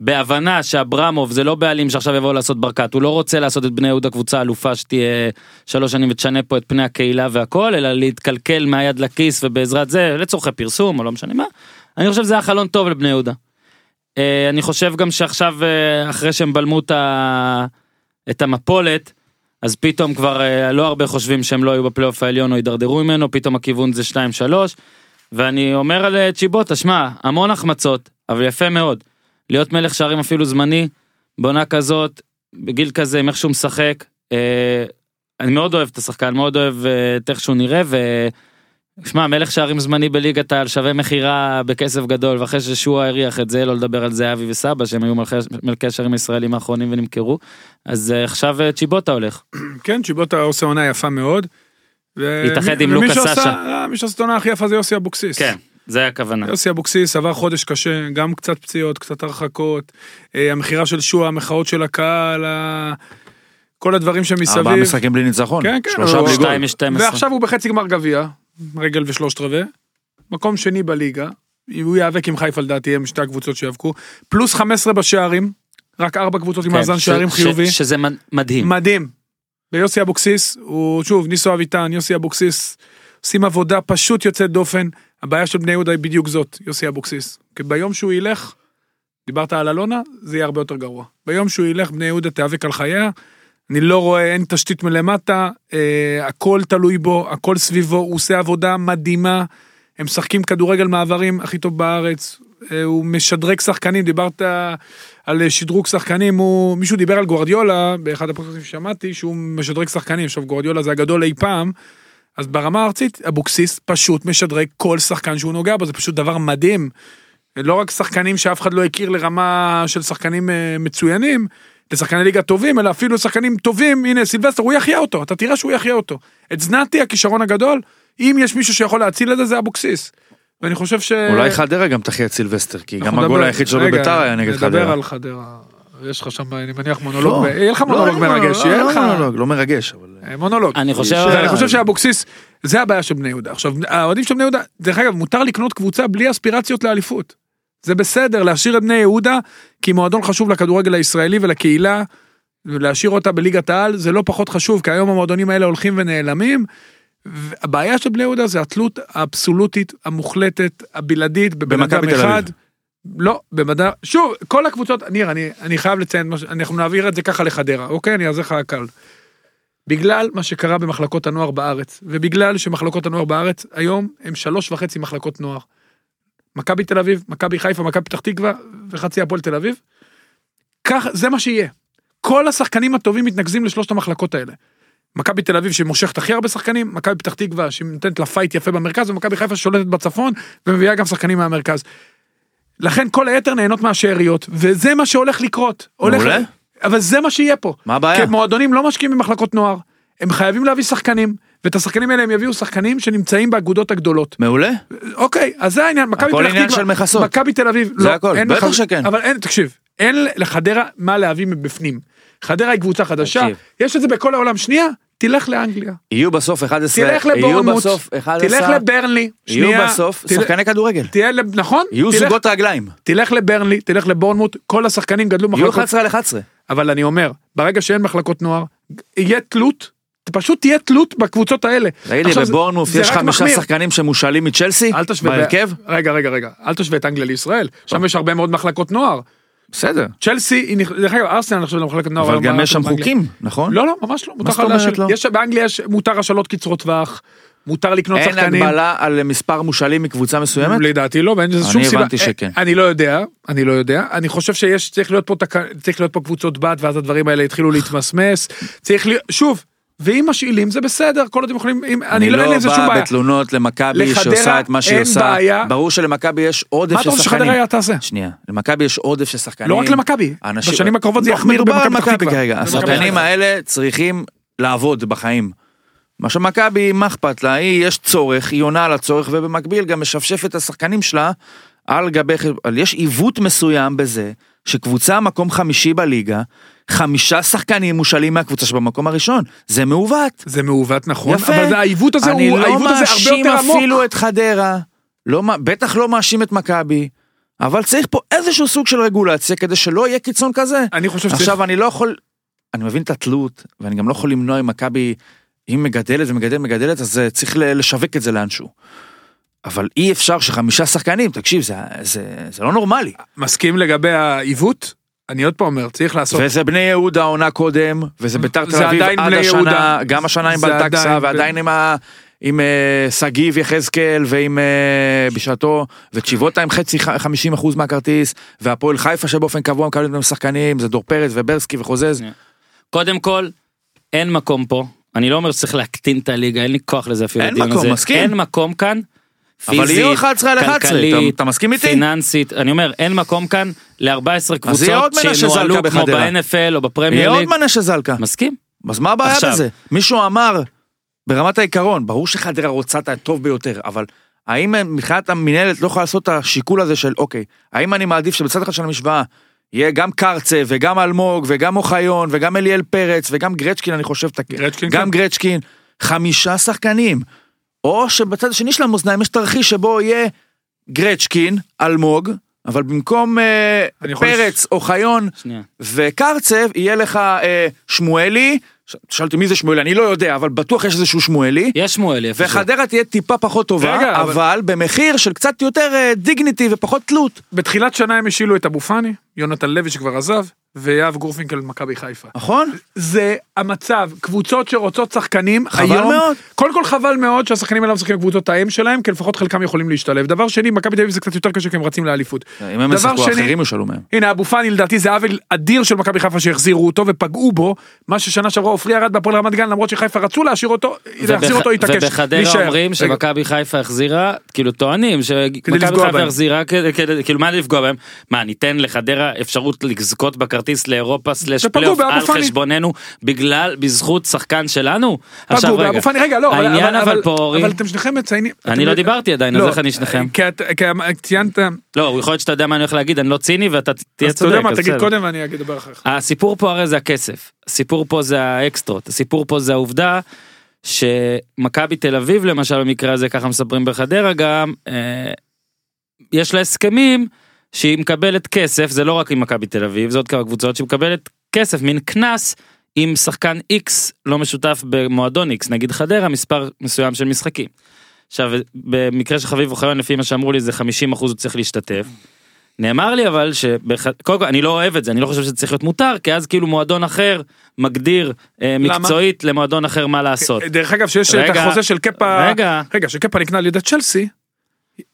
[SPEAKER 1] בהבנה שאברמוב זה לא בעלים שעכשיו יבוא לעשות ברקת, הוא לא רוצה לעשות את בני יהודה קבוצה אלופה שתהיה שלוש שנים ותשנה פה את פני הקהילה והכל, אלא להתקלקל מהיד לכיס ובעזרת זה, לצורכי פרסום או לא משנה מה, אני חושב שזה היה חלון טוב לבני יהודה. אה, אני חושב גם שעכשיו אה, אחרי שהם בלמו את המפולת, אז פתאום כבר אה, לא הרבה חושבים שהם לא היו בפלייאוף העליון או יידרדרו ממנו, פתאום הכיוון זה 2-3. ואני אומר על צ'יבוטה, שמע, המון החמצות, אבל יפה מאוד. להיות מלך שערים אפילו זמני, בעונה כזאת, בגיל כזה, עם איך שהוא משחק. אני מאוד אוהב את השחקן, מאוד אוהב את איך שהוא נראה. שמע, מלך שערים זמני בליגת העל שווה מכירה בכסף גדול, ואחרי ששועה הריח את זה, לא לדבר על זהבי וסבא, שהם היו מלכי- מלכי השערים הישראלים האחרונים ונמכרו, אז אה, עכשיו אה, צ'יבוטה הולך.
[SPEAKER 3] כן, צ'יבוטה עושה עונה יפה מאוד. ו-
[SPEAKER 1] התאחד עם
[SPEAKER 3] שעשה-
[SPEAKER 1] סאשה.
[SPEAKER 3] אה, מי שעושה את העונה הכי יפה זה יוסי אבוקסיס.
[SPEAKER 1] כן. זה הכוונה.
[SPEAKER 3] יוסי אבוקסיס עבר חודש קשה, גם קצת פציעות, קצת הרחקות, המכירה של שועה, המחאות של הקהל, כל הדברים שמסביב.
[SPEAKER 2] ארבעה משחקים בלי ניצחון.
[SPEAKER 3] כן, כן,
[SPEAKER 2] שלושה בלי גול.
[SPEAKER 1] שתיים מ-12.
[SPEAKER 3] ועכשיו הוא בחצי גמר גביע, רגל ושלושת רבעי, מקום שני בליגה, הוא ייאבק עם חיפה לדעתי, הם שתי הקבוצות שיאבקו, פלוס 15 בשערים, רק ארבע קבוצות עם
[SPEAKER 1] כן,
[SPEAKER 3] מאזן
[SPEAKER 1] ש-
[SPEAKER 3] שערים חיובי,
[SPEAKER 1] שזה מדהים.
[SPEAKER 3] מדהים. ויוסי אבוקסיס, הוא שוב, ניסו אביטן, יוסי אבוקסיס, עושים עבודה פשוט יוצאת דופן, הבעיה של בני יהודה היא בדיוק זאת, יוסי אבוקסיס. כי ביום שהוא ילך, דיברת על אלונה, זה יהיה הרבה יותר גרוע. ביום שהוא ילך, בני יהודה תיאבק על חייה, אני לא רואה, אין תשתית מלמטה, אה, הכל תלוי בו, הכל סביבו, הוא עושה עבודה מדהימה, הם משחקים כדורגל מעברים הכי טוב בארץ, אה, הוא משדרג שחקנים, דיברת על אה, שדרוג שחקנים, הוא, מישהו דיבר על גוארדיולה, באחד הפרקים ששמעתי, שהוא משדרג שחקנים, עכשיו גוארדיולה זה הגדול אי פעם, אז ברמה הארצית, אבוקסיס פשוט משדרג כל שחקן שהוא נוגע בו, זה פשוט דבר מדהים. לא רק שחקנים שאף אחד לא הכיר לרמה של שחקנים אה, מצוינים, לשחקני ליגה טובים, אלא אפילו שחקנים טובים, הנה סילבסטר, הוא יחיה אותו, אתה תראה שהוא יחיה אותו. את זנתי, הכישרון הגדול, אם יש מישהו שיכול להציל את זה, זה אבוקסיס. ואני חושב ש...
[SPEAKER 2] אולי חדרה גם תחיה את סילבסטר, כי גם הגול
[SPEAKER 3] נדבר-
[SPEAKER 2] היחיד שלו בביתר היה נגד
[SPEAKER 3] נדבר
[SPEAKER 2] חדרה.
[SPEAKER 3] על חדרה. יש לך שם, אני מניח מונולוג,
[SPEAKER 2] לא,
[SPEAKER 3] ב- יהיה לך
[SPEAKER 2] לא,
[SPEAKER 3] מונולוג
[SPEAKER 2] לא,
[SPEAKER 3] מרגש, יהיה
[SPEAKER 2] לא
[SPEAKER 3] לך
[SPEAKER 2] מונולוג, לא מרגש, אבל...
[SPEAKER 3] אה, מונולוג.
[SPEAKER 1] אני חושב...
[SPEAKER 3] ואני חושב שאבוקסיס, זה הבעיה של בני יהודה. עכשיו, האוהדים של בני יהודה, דרך אגב, מותר לקנות קבוצה בלי אספירציות לאליפות. זה בסדר, להשאיר את בני יהודה, כי מועדון חשוב לכדורגל הישראלי ולקהילה, ולהשאיר אותה בליגת העל, זה לא פחות חשוב, כי היום המועדונים האלה הולכים ונעלמים. הבעיה של בני יהודה זה התלות האבסולוטית, המוחלטת, הבלעדית, בבן אדם אחד. לא, במדע, שוב, כל הקבוצות, ניר, אני, אני חייב לציין, אנחנו נעביר את זה ככה לחדרה, אוקיי? אני אעזר לך קל. בגלל מה שקרה במחלקות הנוער בארץ, ובגלל שמחלקות הנוער בארץ היום הם שלוש וחצי מחלקות נוער. מכבי תל אביב, מכבי חיפה, מכבי פתח תקווה וחצי הפועל תל אביב. כך, זה מה שיהיה. כל השחקנים הטובים מתנקזים לשלושת המחלקות האלה. מכבי תל אביב שמושכת הכי הרבה שחקנים, מכבי פתח תקווה שנותנת לה fight יפה במרכז, ומכבי חיפה ששולטת בצפון ומביאה גם שחקנים מהמרכז. לכן כל היתר נהנות מהשאריות, וזה מה שהולך לקרות. הולך...
[SPEAKER 2] מעולה.
[SPEAKER 3] אבל זה מה שיהיה פה.
[SPEAKER 2] מה הבעיה?
[SPEAKER 3] כי מועדונים לא משקיעים במחלקות נוער, הם חייבים להביא שחקנים, ואת השחקנים האלה הם יביאו שחקנים שנמצאים באגודות הגדולות.
[SPEAKER 2] מעולה?
[SPEAKER 3] אוקיי, אז זה העניין, מכבי
[SPEAKER 2] הכל
[SPEAKER 3] פתח
[SPEAKER 2] עניין
[SPEAKER 3] תקווה,
[SPEAKER 2] של מכסות.
[SPEAKER 3] מכבי תל אביב,
[SPEAKER 2] זה
[SPEAKER 3] לא,
[SPEAKER 2] הכל, בטח
[SPEAKER 3] מח-
[SPEAKER 2] שכן.
[SPEAKER 3] אבל אין, תקשיב, אין לחדרה מה להביא מבפנים. חדרה היא קבוצה חדשה,
[SPEAKER 1] תקשיב.
[SPEAKER 3] יש את זה בכל העולם, שנייה, תלך לאנגליה,
[SPEAKER 2] יהיו בסוף 11,
[SPEAKER 3] תלך
[SPEAKER 2] יהיו
[SPEAKER 3] לבורנמוט,
[SPEAKER 2] בסוף 11,
[SPEAKER 3] תלך לברנלי,
[SPEAKER 2] יהיו
[SPEAKER 3] שנייה,
[SPEAKER 2] בסוף
[SPEAKER 3] תלך-
[SPEAKER 2] שחקני כדורגל.
[SPEAKER 3] תהיה, לב- נכון?
[SPEAKER 2] יהיו
[SPEAKER 3] תלך-
[SPEAKER 2] זוגות רגליים.
[SPEAKER 3] תלך לברנלי, תלך לבורנמוט, כל השחקנים גדלו
[SPEAKER 2] יהיו
[SPEAKER 3] מחלקות
[SPEAKER 2] 11 על 11.
[SPEAKER 3] אבל אני אומר, ברגע שאין מחלקות נוער, יהיה תלות, פשוט תהיה תלות בקבוצות האלה.
[SPEAKER 2] תגיד לי, בבורנמוף
[SPEAKER 3] זה
[SPEAKER 2] יש חמישה. שחקנים שמושאלים מצ'לסי?
[SPEAKER 3] אל תשווה,
[SPEAKER 2] בהרכב?
[SPEAKER 3] רגע, רגע, רגע, אל תשווה את אנגליה לישראל, שם יש הרבה מאוד מחלקות נוער.
[SPEAKER 2] בסדר.
[SPEAKER 3] צ'לסי, דרך אגב, ארסנל נחשב למחלקת נוער.
[SPEAKER 2] אבל גם יש שם. חוקים, נכון?
[SPEAKER 3] לא, לא, ממש לא, מותר
[SPEAKER 2] זאת אומרת. לא?
[SPEAKER 3] יש באנגליה מותר השאלות קצרות טווח, מותר לקנות
[SPEAKER 2] אין
[SPEAKER 3] שחקנים.
[SPEAKER 2] הגבלה על מספר מושאלים מקבוצה מסוימת?
[SPEAKER 3] לדעתי לא, ואין לזה
[SPEAKER 2] אני
[SPEAKER 3] שום סיבה.
[SPEAKER 2] הבנתי שכן.
[SPEAKER 3] אני לא יודע, אני לא יודע. אני חושב שיש, צריך להיות פה, תק- צריך להיות פה קבוצות בת, ואז הדברים האלה התחילו להתמסמס. צריך להיות, שוב, ואם משאילים זה בסדר, כל עוד הם יכולים, אם, אני
[SPEAKER 2] אני
[SPEAKER 3] לא, אין
[SPEAKER 2] לא
[SPEAKER 3] לי עם זה שום
[SPEAKER 2] בא
[SPEAKER 3] בעיה.
[SPEAKER 2] בתלונות למכבי שעושה את מה שהיא
[SPEAKER 3] אין
[SPEAKER 2] עושה.
[SPEAKER 3] בעיה.
[SPEAKER 2] ברור שלמכבי יש עודף
[SPEAKER 3] מה אתה
[SPEAKER 2] של
[SPEAKER 3] רוצה
[SPEAKER 2] שחקנים.
[SPEAKER 3] שחדרה תעשה?
[SPEAKER 2] שנייה, למכבי יש עודף של שחקנים.
[SPEAKER 3] לא רק למכבי,
[SPEAKER 2] אנשים-
[SPEAKER 3] בשנים הקרובות זה
[SPEAKER 2] לא,
[SPEAKER 3] יחמיר במכבי פתח
[SPEAKER 2] מכבי
[SPEAKER 3] תקווה.
[SPEAKER 2] כרגע. השחקנים. האלה צריכים לעבוד בחיים. מה שמכבי, מה אכפת לה? היא, יש צורך, היא עונה על הצורך, ובמקביל גם משפשפת את השחקנים שלה על גבי... יש עיוות מסוים בזה, שקבוצה מקום חמישי בליגה, חמישה שחקנים מושאלים מהקבוצה שבמקום הראשון. זה מעוות.
[SPEAKER 3] זה מעוות נכון,
[SPEAKER 2] יפה.
[SPEAKER 3] אבל זה- העיוות הזה
[SPEAKER 2] אני
[SPEAKER 3] הוא,
[SPEAKER 2] לא
[SPEAKER 3] העיוות הזה הרבה
[SPEAKER 2] מאשים
[SPEAKER 3] יותר עמוק.
[SPEAKER 2] אפילו את חדרה, לא, בטח לא מאשים את מכבי, אבל צריך פה איזשהו סוג של רגולציה כדי שלא יהיה קיצון כזה.
[SPEAKER 3] אני חושב שצריך,
[SPEAKER 2] עכשיו אני לא יכול, אני מבין את התלות, ואני גם לא יכול למנוע אם מכבי, אם מגדלת ומגדלת מגדלת, אז אה, צריך לשווק את זה לאנשהו. אבל אי אפשר שחמישה שחקנים, תקשיב, זה, זה, זה לא נורמלי.
[SPEAKER 3] מסכים לגבי העיוות, אני עוד פעם אומר, צריך לעשות,
[SPEAKER 2] וזה בני יהודה עונה קודם, וזה ביתר תל
[SPEAKER 3] זה
[SPEAKER 2] אביב
[SPEAKER 3] עדיין
[SPEAKER 2] עד
[SPEAKER 3] בני
[SPEAKER 2] השנה,
[SPEAKER 3] יהודה.
[SPEAKER 2] גם השנה עם בלטקסה,
[SPEAKER 3] עדיין
[SPEAKER 2] ועדיין עם ה... עם אה, שגיב יחזקאל ועם אה, בשעתו וצ'יבוטה עם חצי ח- 50 אחוז מהכרטיס והפועל חיפה שבאופן קבוע מקבלים אותם שחקנים זה דור פרץ וברסקי וחוזז.
[SPEAKER 1] קודם כל, אין מקום פה. אני לא אומר שצריך להקטין את הליגה, אין לי כוח לזה אפילו.
[SPEAKER 2] אין מקום,
[SPEAKER 1] הזה.
[SPEAKER 2] מסכים.
[SPEAKER 1] אין מקום כאן.
[SPEAKER 2] אבל
[SPEAKER 1] פיזית,
[SPEAKER 2] יהיו 11 על 11,
[SPEAKER 1] כלכלית,
[SPEAKER 2] אתה- אתה מסכים איתי?
[SPEAKER 1] פיננסית, אני אומר, אין מקום כאן ל-14
[SPEAKER 2] יהיה עוד
[SPEAKER 1] קבוצות שנוהלו כמו. ב-NFL או
[SPEAKER 2] יהיה
[SPEAKER 1] בפרמייר
[SPEAKER 2] עוד
[SPEAKER 1] ליג.
[SPEAKER 2] מנשה זלקה.
[SPEAKER 1] מסכים?
[SPEAKER 2] אז מה הבעיה
[SPEAKER 1] עכשיו.
[SPEAKER 2] בזה? מישהו אמר ברמת העיקרון ברור שחדרה רוצה את הטוב ביותר אבל האם מבחינת המינהלת לא יכולה לעשות את השיקול הזה של אוקיי, האם אני מעדיף שבצד אחד של המשוואה יהיה גם קרצב וגם אלמוג וגם אוחיון וגם אליאל פרץ וגם גרצ'קין אני חושב,
[SPEAKER 3] גרצ'קין,
[SPEAKER 2] גם
[SPEAKER 3] כן.
[SPEAKER 2] גרצ'קין, חמישה שחקנים. או שבצד השני של המאזניים יש תרחיש שבו יהיה גרצ'קין, אלמוג, אבל במקום אה, פרץ, אוחיון
[SPEAKER 1] שנייה.
[SPEAKER 2] וקרצב יהיה לך אה, שמואלי, ש- שאלתי מי זה שמואלי, אני לא יודע, אבל בטוח יש איזשהו שמואלי.
[SPEAKER 1] יש שמואלי איפשהו.
[SPEAKER 2] וחדרה תהיה טיפה פחות טובה,
[SPEAKER 3] רגע, אבל-
[SPEAKER 2] אבל במחיר של קצת יותר אה, דיגניטי ופחות תלות.
[SPEAKER 3] בתחילת שנה הם השילו את אבו פאני, יונתן לוי שכבר עזב, ויהב גורפינקל ממכבי חיפה.
[SPEAKER 2] נכון?
[SPEAKER 3] זה המצב, קבוצות שרוצות שחקנים,
[SPEAKER 2] חבל
[SPEAKER 3] היום,
[SPEAKER 2] מאוד.
[SPEAKER 3] קודם כל חבל מאוד שהשחקנים האלה משחקים בקבוצות האם שלהם, כי לפחות חלקם יכולים להשתלב. דבר שני, מכבי תל אביב זה קצת יותר קשה כי הם רצים לאליפות.
[SPEAKER 2] אם הם
[SPEAKER 3] דבר
[SPEAKER 2] ישחקו
[SPEAKER 3] שני-
[SPEAKER 2] אחרים ישאלו מהם.
[SPEAKER 3] הנה אבו פאני לדעתי זה עוול אדיר של מכבי חיפה שהחזירו אותו ופגעו בו, מה ששנה שעברה עופרי ירד בהפועל רמת גן למרות שחיפה רצו להשאיר אותו, להחזיר אותו התעקש.
[SPEAKER 1] ובחדרה. אומרים שמכבי חיפה החזירה, כאילו טוענים שמכבי חיפה. החזירה כאילו מה לפגוע בהם? מה ניתן לחדרה אפשרות לזכות בכרטיס לאירופה סלאש פלייאוף על
[SPEAKER 3] פאני.
[SPEAKER 1] חשבוננו בגלל, בזכות שחקן שלנו? עכשיו
[SPEAKER 3] פגעו
[SPEAKER 1] רגע,
[SPEAKER 3] באבו פאני, רגע לא, אבל-
[SPEAKER 1] העניין
[SPEAKER 3] אבל-
[SPEAKER 1] אבל פה אורי,
[SPEAKER 3] אבל אתם שניכם מציינים,
[SPEAKER 1] אני לא דיברתי עדיין, אז
[SPEAKER 3] לא,
[SPEAKER 1] איך אני שניכם?
[SPEAKER 3] כי ציינת,
[SPEAKER 1] לא, יכול להיות שאתה יודע מה אני הולך להגיד, אני לא ציני ואתה תהיה
[SPEAKER 3] אז אתה יודע
[SPEAKER 1] צודק,
[SPEAKER 3] מה תגיד. קודם ואני אדבר אחריך.
[SPEAKER 1] הסיפור פה הרי זה הכסף, הסיפור פה זה האקסטרות, הסיפור פה זה העובדה שמכבי תל אביב למשל במקרה הזה ככה מספרים בחדרה גם, אה, יש לה הסכמים שהיא מקבלת כסף, זה לא רק עם מכבי תל אביב, זה עוד כמה קבוצות שמקבלת כסף, מין קנס עם שחקן X לא משותף במועדון X, נגיד חדרה, מספר מסוים של משחקים. עכשיו במקרה של חביב אוחיון לפי מה שאמרו לי זה 50 אחוז הוא צריך להשתתף. נאמר לי אבל שבח... קודם כל אני לא אוהב את זה אני לא חושב שזה צריך להיות מותר כי אז כאילו מועדון אחר מגדיר אה,
[SPEAKER 3] למה?
[SPEAKER 1] מקצועית למועדון אחר מה לעשות.
[SPEAKER 3] דרך אגב שיש את
[SPEAKER 1] רגע,
[SPEAKER 3] החוזה של קפה,
[SPEAKER 1] רגע.
[SPEAKER 3] רגע שקפה נקנה על ידי צ'לסי,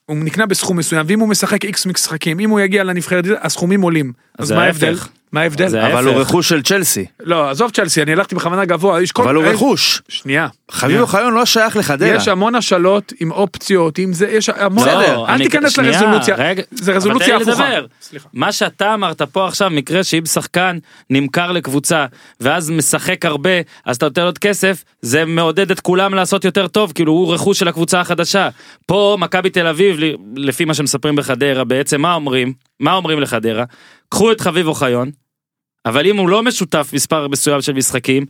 [SPEAKER 3] הוא נקנה בסכום מסוים ואם הוא משחק איקס משחקים אם הוא יגיע לנבחרת הסכומים עולים אז מה. ההבדל? מה ההבדל?
[SPEAKER 1] זה
[SPEAKER 2] אבל הוא. רכוש של צ'לסי.
[SPEAKER 3] לא עזוב צ'לסי אני הלכתי בכוונה גבוה יש כל-
[SPEAKER 2] אבל הוא רכוש.
[SPEAKER 3] שנייה.
[SPEAKER 2] חביב. אוחיון לא שייך לחדרה.
[SPEAKER 3] יש המון השאלות עם אופציות עם זה יש המון
[SPEAKER 2] בסדר,
[SPEAKER 3] אל
[SPEAKER 1] אני-
[SPEAKER 3] תיכנס
[SPEAKER 1] שנייה,
[SPEAKER 3] לרזולוציה
[SPEAKER 1] רגע,
[SPEAKER 3] זה רזולוציה הפוכה.
[SPEAKER 1] לדבר.
[SPEAKER 3] סליחה.
[SPEAKER 1] מה שאתה אמרת פה עכשיו מקרה שאם שחקן נמכר לקבוצה ואז משחק הרבה אז אתה נותן עוד כסף זה מעודד את כולם לעשות יותר טוב כאילו הוא רכוש של הקבוצה החדשה. פה מכבי תל אביב ל- לפי מה שמספרים בחדרה בעצם מה אומרים מה אומרים לחדרה קחו את חביב אוחיון אבל אם הוא לא משותף מספר מסוים של משחקים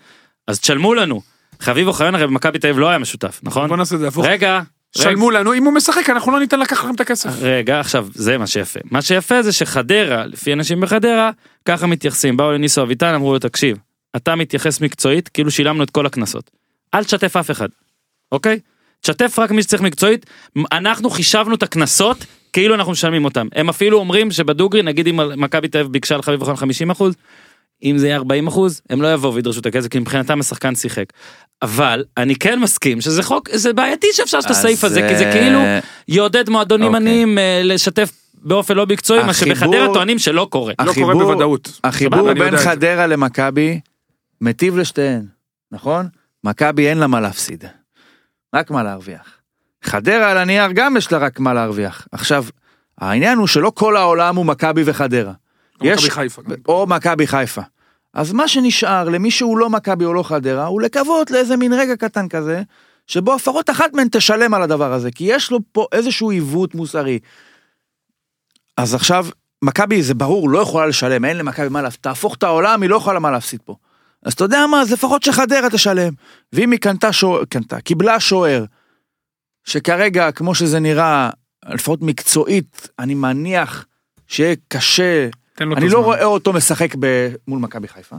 [SPEAKER 1] אז תשלמו לנו. חביב אוחיון הרי במכבי תל אביב לא היה משותף נכון?
[SPEAKER 3] בוא נעשה את זה הפוך.
[SPEAKER 1] רגע.
[SPEAKER 3] שלמו לנו אם הוא משחק אנחנו לא ניתן לקחת לכם את הכסף.
[SPEAKER 1] רגע עכשיו זה מה שיפה מה שיפה זה שחדרה לפי אנשים בחדרה ככה מתייחסים באו לניסו אביטן אמרו לו תקשיב אתה מתייחס מקצועית כאילו שילמנו את כל הקנסות אל תשתף אף אחד אוקיי תשתף רק מי שצריך מקצועית אנחנו חישבנו את הקנסות כאילו אנחנו משלמים אותם הם אפילו אומרים שבדוגרי נגיד אם מכבי תל אביב ביקשה לחביב אוחיון 50 אחוז אם זה יהיה 40 אחוז הם לא יבואו וידרשו את הכסף כי מבחינתם השחקן שיחק. אבל אני כן מסכים שזה חוק זה בעייתי שאפשר לעשות את הסעיף הזה כי זה
[SPEAKER 2] אה,
[SPEAKER 1] כאילו יעודד מועדונים
[SPEAKER 2] אוקיי.
[SPEAKER 1] עניים אה, לשתף באופן לא מקצועי מה שבחדרה טוענים שלא קורה.
[SPEAKER 3] לא קורה בוודאות.
[SPEAKER 2] החיבור בין. חדרה למכבי מטיב לשתיהן, נכון? מכבי אין לה מה להפסיד, רק מה להרוויח. חדרה על הנייר גם יש לה רק מה להרוויח. עכשיו, העניין הוא שלא כל העולם הוא מכבי וחדרה. יש-
[SPEAKER 3] מכבי חיפה.
[SPEAKER 2] או מכבי חיפה. אז מה שנשאר למי שהוא לא מכבי או לא חדרה, הוא לקוות לאיזה מין רגע קטן כזה, שבו לפחות אחת מהן תשלם על הדבר הזה, כי יש לו פה איזשהו עיוות מוסרי. אז עכשיו, מכבי זה ברור, לא יכולה לשלם, אין למכבי מה להפסיד, תהפוך את העולם, היא לא יכולה מה להפסיד פה. אז אתה יודע מה, אז לפחות שחדרה תשלם. ואם היא קנתה שוער, קנתה, קיבלה שוער, שכרגע, כמו שזה נראה, לפחות מקצועית, אני מניח שיהיה קשה אני. לא רואה אותו משחק ב... מול מכבי חיפה.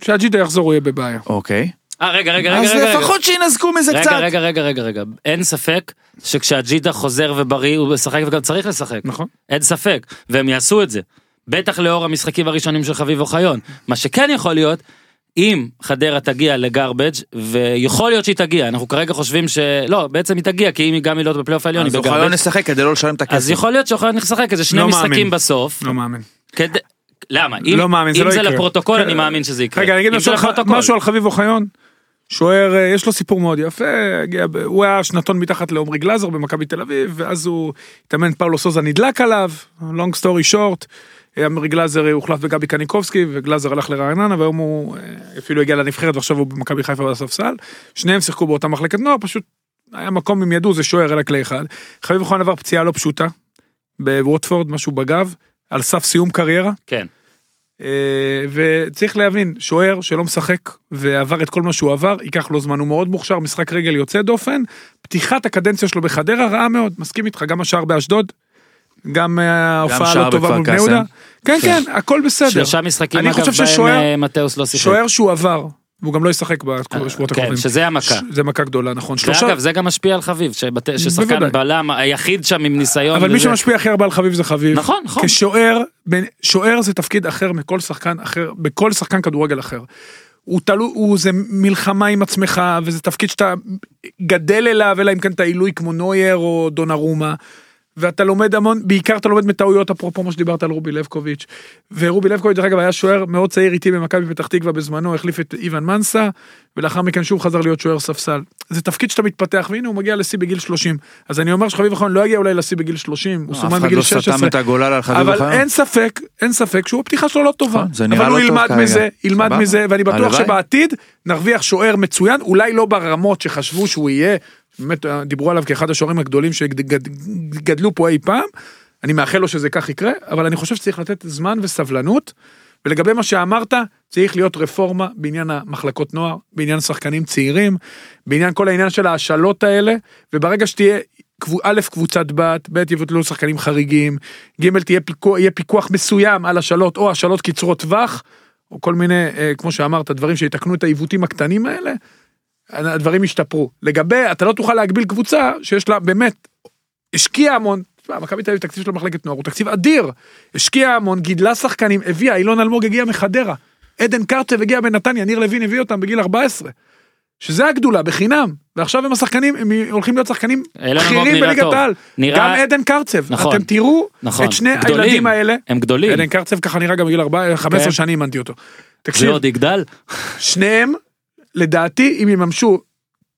[SPEAKER 3] כשהג'ידה יחזור הוא יהיה בבעיה.
[SPEAKER 2] אוקיי.
[SPEAKER 1] אה רגע רגע רגע
[SPEAKER 2] אז
[SPEAKER 1] רגע. רגע.
[SPEAKER 2] לפחות שינזקו מזה
[SPEAKER 1] רגע
[SPEAKER 2] קצת.
[SPEAKER 1] רגע רגע רגע רגע אין ספק שכשהג'ידה חוזר ובריא הוא משחק וגם צריך לשחק
[SPEAKER 3] נכון.
[SPEAKER 1] אין ספק והם יעשו את זה. בטח לאור המשחקים הראשונים של חביב אוחיון מה שכן יכול להיות. אם חדרה תגיע לגרבג' ויכול להיות שהיא תגיע אנחנו כרגע חושבים שלא בעצם היא תגיע כי אם היא גם היא לא בפלייאוף העליון
[SPEAKER 2] אז
[SPEAKER 1] היא בגרבג'
[SPEAKER 2] נשחק כדי לא לשלם את הכסף.
[SPEAKER 1] אז יכול להיות שאוחיון לשחק איזה שני
[SPEAKER 3] לא
[SPEAKER 1] משחקים
[SPEAKER 3] מאמין.
[SPEAKER 1] בסוף
[SPEAKER 3] לא מאמין.
[SPEAKER 1] כדי... למה אם,
[SPEAKER 3] לא מאמין, זה
[SPEAKER 1] אם
[SPEAKER 3] לא
[SPEAKER 1] זה
[SPEAKER 3] יקרה.
[SPEAKER 1] לפרוטוקול
[SPEAKER 3] כן.
[SPEAKER 1] אני מאמין שזה יקרה.
[SPEAKER 3] רגע, אני אגיד משהו
[SPEAKER 1] זה.
[SPEAKER 3] משהו על חביב אוחיון. שוער, אה, יש לו סיפור מאוד יפה, הוא היה שנתון מתחת לעומרי גלאזר במכבי תל אביב, ואז הוא התאמן, פאולו סוזה נדלק עליו, long story short, אה, עומרי גלאזר אה, הוחלף בגבי קניקובסקי, וגלאזר הלך לרעננה, והיום הוא אה, אפילו הגיע לנבחרת ועכשיו הוא במכבי חיפה בספסל. שניהם שיחקו באותה מחלקת נוער, פשוט היה מקום אם ידעו זה שוער אלא כלי אחד. חביב אוחנה עבר פציעה לא פשוטה, בווטפורד משהו בגב, על סף סיום קריירה.
[SPEAKER 1] כן.
[SPEAKER 3] וצריך להבין, שוער שלא משחק ועבר את כל מה שהוא עבר, ייקח לו זמן, הוא מאוד מוכשר, משחק רגל יוצא דופן, פתיחת הקדנציה שלו בחדרה רעה מאוד, מסכים איתך, גם השער באשדוד, גם אה, ההופעה לא טובה
[SPEAKER 2] בכפר
[SPEAKER 3] מול בני
[SPEAKER 2] קאסם.
[SPEAKER 3] יהודה, כן כן, הכל בסדר,
[SPEAKER 1] שלושה משחקים
[SPEAKER 3] אני
[SPEAKER 1] אגב בהם אה, מתאוס לא שיחק.
[SPEAKER 3] שוער שהוא עבר, והוא גם לא ישחק בשבועות
[SPEAKER 1] כן,
[SPEAKER 3] הקרובים,
[SPEAKER 1] שזה המכה.
[SPEAKER 3] זה מכה גדולה, נכון, שלושה,
[SPEAKER 1] ואגב זה גם משפיע על חביב, ששחקן. בלם היחיד שם עם ניסיון.
[SPEAKER 3] אבל מי שמשפיע הכי הרבה על חביב זה חביב,
[SPEAKER 1] נכון, נכון.
[SPEAKER 3] כשוער, שוער זה תפקיד אחר מכל שחקן אחר, בכל שחקן כדורגל אחר. הוא תלוי, הוא זה מלחמה עם עצמך, וזה תפקיד שאתה גדל אליו, אלא אם כן אתה עילוי כמו נוייר או דונרומה. ואתה לומד המון, בעיקר אתה לומד מטעויות, אפרופו מה שדיברת על רובי לבקוביץ'. ורובי לבקוביץ', דרך אגב, היה שוער מאוד צעיר איתי במכבי פתח תקווה בזמנו, החליף את איוון מנסה, ולאחר מכן שוב חזר להיות שוער ספסל. זה תפקיד שאתה מתפתח, והנה הוא מגיע לשיא בגיל 30. אז אני אומר שחביב נכון לא יגיע אולי לשיא בגיל 30, הוא סומן בגיל
[SPEAKER 2] לא
[SPEAKER 3] 16.
[SPEAKER 2] סתם את הגולל על חביב
[SPEAKER 3] אבל. אין ספק, אין ספק שהוא הפתיחה שלו לא טובה.
[SPEAKER 2] נכון,
[SPEAKER 3] אבל הוא
[SPEAKER 2] לא
[SPEAKER 3] ילמד. מזה, ילמד. מזה, ואני בטוח. שבעתיד נרוויח שוער מצוין, אולי לא ברמות שחשבו שהוא יהיה, באמת אה, דיברו עליו כאחד השוערים הגדולים שגדלו פה אי פעם, אני מאחל לו שזה כך יקרה, אבל אני חושב שצריך לתת זמן וסבלנות. ולגבי מה שאמרת, צריך להיות רפורמה בעניין המחלקות נוער, בעניין שחקנים צעירים, בעניין כל העניין של ההשאלות האלה, וברגע שתהיה א', קבוצת בת, ב', יבוטלו שחקנים חריגים, ג', תהיה פיקוח, יהיה פיקוח מסוים על השאלות, או השאלות קצרות טווח, או כל מיני, אה, כמו שאמרת, דברים שיתקנו את העיוותים הקטנים האלה, הדברים ישתפרו. לגבי, אתה לא תוכל להגביל קבוצה שיש לה באמת, השקיעה המון, תשמע, מכבי תל אביב תקציב של מחלקת נוער הוא תקציב אדיר, השקיעה המון, גידלה שחקנים, הביאה, אילון אלמוג הגיע מחדרה, עדן קרצב הגיע בנתניה, ניר לוין הביא אותם בגיל 14. שזה הגדולה, בחינם, ועכשיו הם השחקנים, הם הולכים להיות שחקנים בכירים בליגת. העל.
[SPEAKER 1] נראה-
[SPEAKER 3] גם עדן קרצב,
[SPEAKER 1] נכון.
[SPEAKER 3] אתם תראו
[SPEAKER 1] נכון.
[SPEAKER 3] את שני
[SPEAKER 1] גדולים.
[SPEAKER 3] הילדים האלה.
[SPEAKER 1] הם גדולים.
[SPEAKER 3] עדן קרצב ככה נראה גם בגיל 14, 15
[SPEAKER 1] כן.
[SPEAKER 3] שנים אימנתי אותו.
[SPEAKER 1] זה
[SPEAKER 3] תקשיב,
[SPEAKER 1] עוד יגדל?
[SPEAKER 3] שניהם, לדעתי, אם יממשו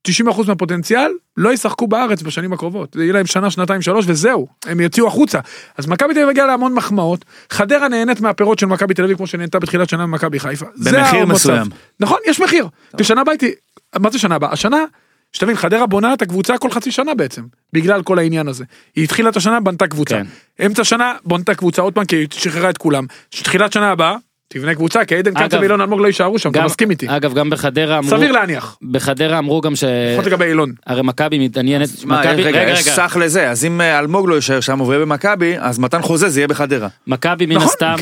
[SPEAKER 3] 90% מהפוטנציאל, לא ישחקו בארץ בשנים הקרובות. זה יהיה להם שנה, שנתיים, שלוש, וזהו. הם יוציאו החוצה. אז מכבי תל אביב הגיעה להמון מחמאות. חדרה נהנית מהפירות של מכבי תל אביב, כמו שנהנתה בתחילת שנה ממכבי חיפה.
[SPEAKER 2] במחיר. מסוים.
[SPEAKER 3] נכון, יש מחיר. בשנה הבאה הייתי, מה זה שנה הבאה? השנה, שתבין, חדרה בונה את הקבוצה כל חצי שנה בעצם, בגלל כל העניין הזה. היא התחילה את השנה, בנתה קבוצה.
[SPEAKER 1] כן.
[SPEAKER 3] אמצע שנה, בנתה קבוצה עוד פעם, כי היא שחררה את כולם. תחילת שנה הבאה, תבנה קבוצה, כי עדן קרצב ואילון אלמוג לא יישארו שם, אתה מסכים איתי.
[SPEAKER 1] אגב, גם בחדרה אמרו...
[SPEAKER 3] סביר להניח.
[SPEAKER 1] בחדרה אמרו גם ש...
[SPEAKER 3] לפחות לגבי אילון.
[SPEAKER 1] הרי מכבי מתעניינת... מכבי-
[SPEAKER 2] רגע,
[SPEAKER 1] רגע,
[SPEAKER 2] יש. סך לזה, אז אם אה, אלמוג לא יישאר שם ויהיה במכבי, אז מתן חוזה זה יהיה בחדרה.
[SPEAKER 1] מכבי מן
[SPEAKER 3] נכון,
[SPEAKER 1] הסתם...